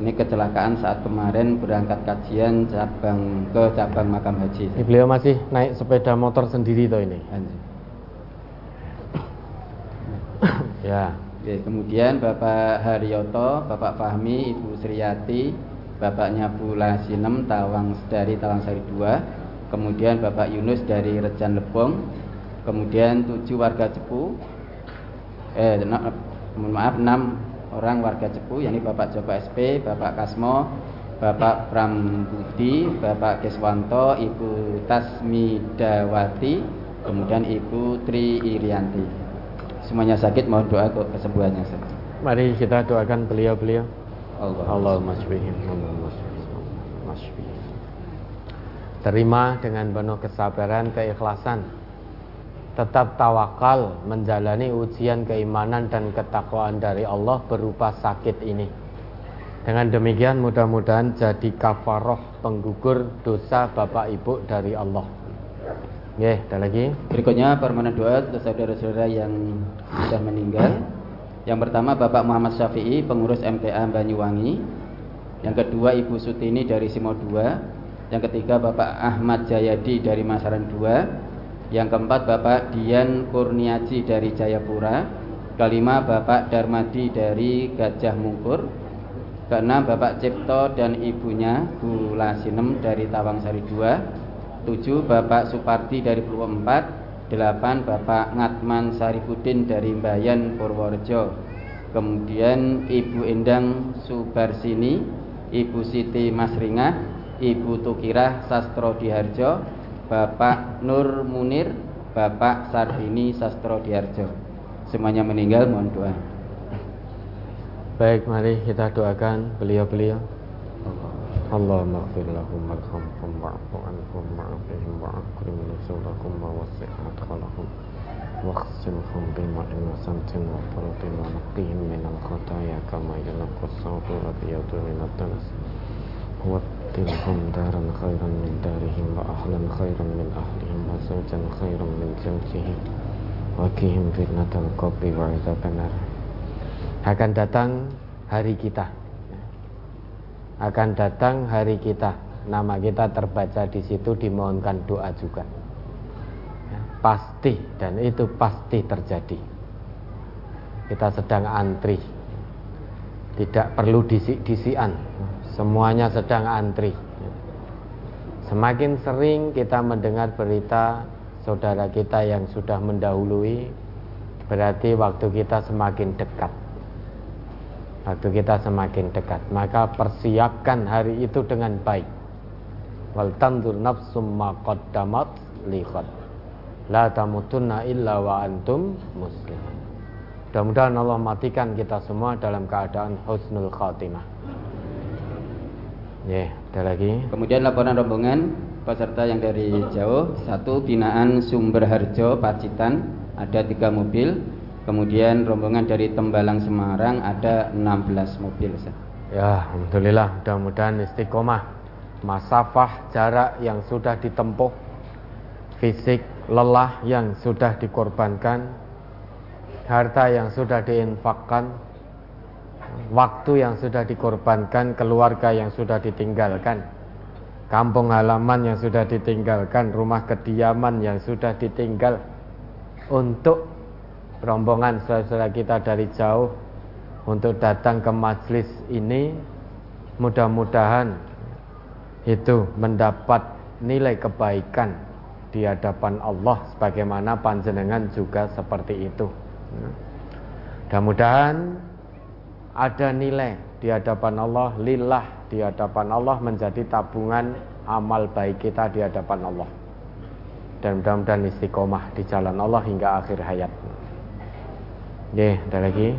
Ini kecelakaan saat kemarin berangkat kajian cabang ke cabang makam haji. Ini beliau masih naik sepeda motor sendiri toh ini. ya. Oke, kemudian Bapak Haryoto, Bapak Fahmi, Ibu Sriyati, Bapaknya Bu Lasinem Tawang dari Tawang Sari 2, kemudian Bapak Yunus dari Rejan Lebong, kemudian tujuh warga Cepu eh mohon maaf enam orang warga Cepu yakni Bapak Joko SP, Bapak Kasmo, Bapak Prambudi, Bapak Keswanto, Ibu Tasmidawati, kemudian Ibu Tri Irianti. Semuanya sakit mohon doa untuk kesembuhannya. Mari kita doakan beliau-beliau. Allah. Allahumma Terima dengan penuh kesabaran, keikhlasan tetap tawakal menjalani ujian keimanan dan ketakwaan dari Allah berupa sakit ini. Dengan demikian mudah-mudahan jadi kafaroh penggugur dosa Bapak Ibu dari Allah. Oke, ada lagi. Berikutnya permohonan doa untuk saudara-saudara yang sudah meninggal. Yang pertama Bapak Muhammad Syafi'i, pengurus MTA Banyuwangi. Yang kedua Ibu Sutini dari Simo 2. Yang ketiga Bapak Ahmad Jayadi dari Masaran 2 yang keempat Bapak Dian Kurniaji dari Jayapura Kelima Bapak Darmadi dari Gajah Mungkur Keenam Bapak Cipto dan ibunya Bu Lasinem dari Tawangsari 2 Tujuh Bapak Supardi dari Purwokerto Delapan Bapak Ngatman Sarifudin dari Bayan Purworejo kemudian Ibu Endang Subarsini, Ibu Siti Masringah, Ibu Tukirah Sastro Diharjo, Bapak Nur Munir, Bapak Sarbini Sastro Diharjo. Semuanya meninggal, mohon doa. Baik, mari kita doakan beliau-beliau. Allahumma ighfir lahum warhamhum wa'fu anhum wa'afihim wa'akrim nusulahum wa wasi' madkhalahum واغسلهم بماء وسمت وبرد ونقهم من الخطايا كما ينقى الثوب الأبيض من الدنس وابدلهم دارا خيرا من دارهم وأهلا خيرا من أهلهم وزوجا خيرا من زوجهم وقهم فتنة القبر وعذاب النار akan datang hari kita akan datang hari kita nama kita terbaca di situ dimohonkan doa juga ya, pasti dan itu pasti terjadi. Kita sedang antri. Tidak perlu disik-disian semuanya sedang antri. Semakin sering kita mendengar berita saudara kita yang sudah mendahului berarti waktu kita semakin dekat. Waktu kita semakin dekat. Maka persiapkan hari itu dengan baik. Wal tanzur nafsum ma qaddamat liqad la tamutunna illa wa antum muslimun mudah-mudahan Allah matikan kita semua dalam keadaan husnul khatimah. Ya yeah, ada lagi? Kemudian laporan rombongan peserta yang dari jauh. Satu binaan sumber harjo pacitan. Ada tiga mobil. Kemudian rombongan dari Tembalang Semarang ada 16 mobil. Ya, alhamdulillah mudah-mudahan istiqomah. Masafah jarak yang sudah ditempuh, fisik lelah yang sudah dikorbankan, harta yang sudah diinfakkan, waktu yang sudah dikorbankan, keluarga yang sudah ditinggalkan, kampung halaman yang sudah ditinggalkan, rumah kediaman yang sudah ditinggal. Untuk rombongan saudara kita dari jauh untuk datang ke majelis ini mudah-mudahan itu mendapat nilai kebaikan di hadapan Allah sebagaimana panjenengan juga seperti itu. Mudah-mudahan ada nilai di hadapan Allah, lillah di hadapan Allah menjadi tabungan amal baik kita di hadapan Allah. Dan mudah-mudahan istiqomah di jalan Allah hingga akhir hayat. Oke, ada lagi.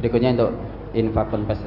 Berikutnya untuk infak konfes.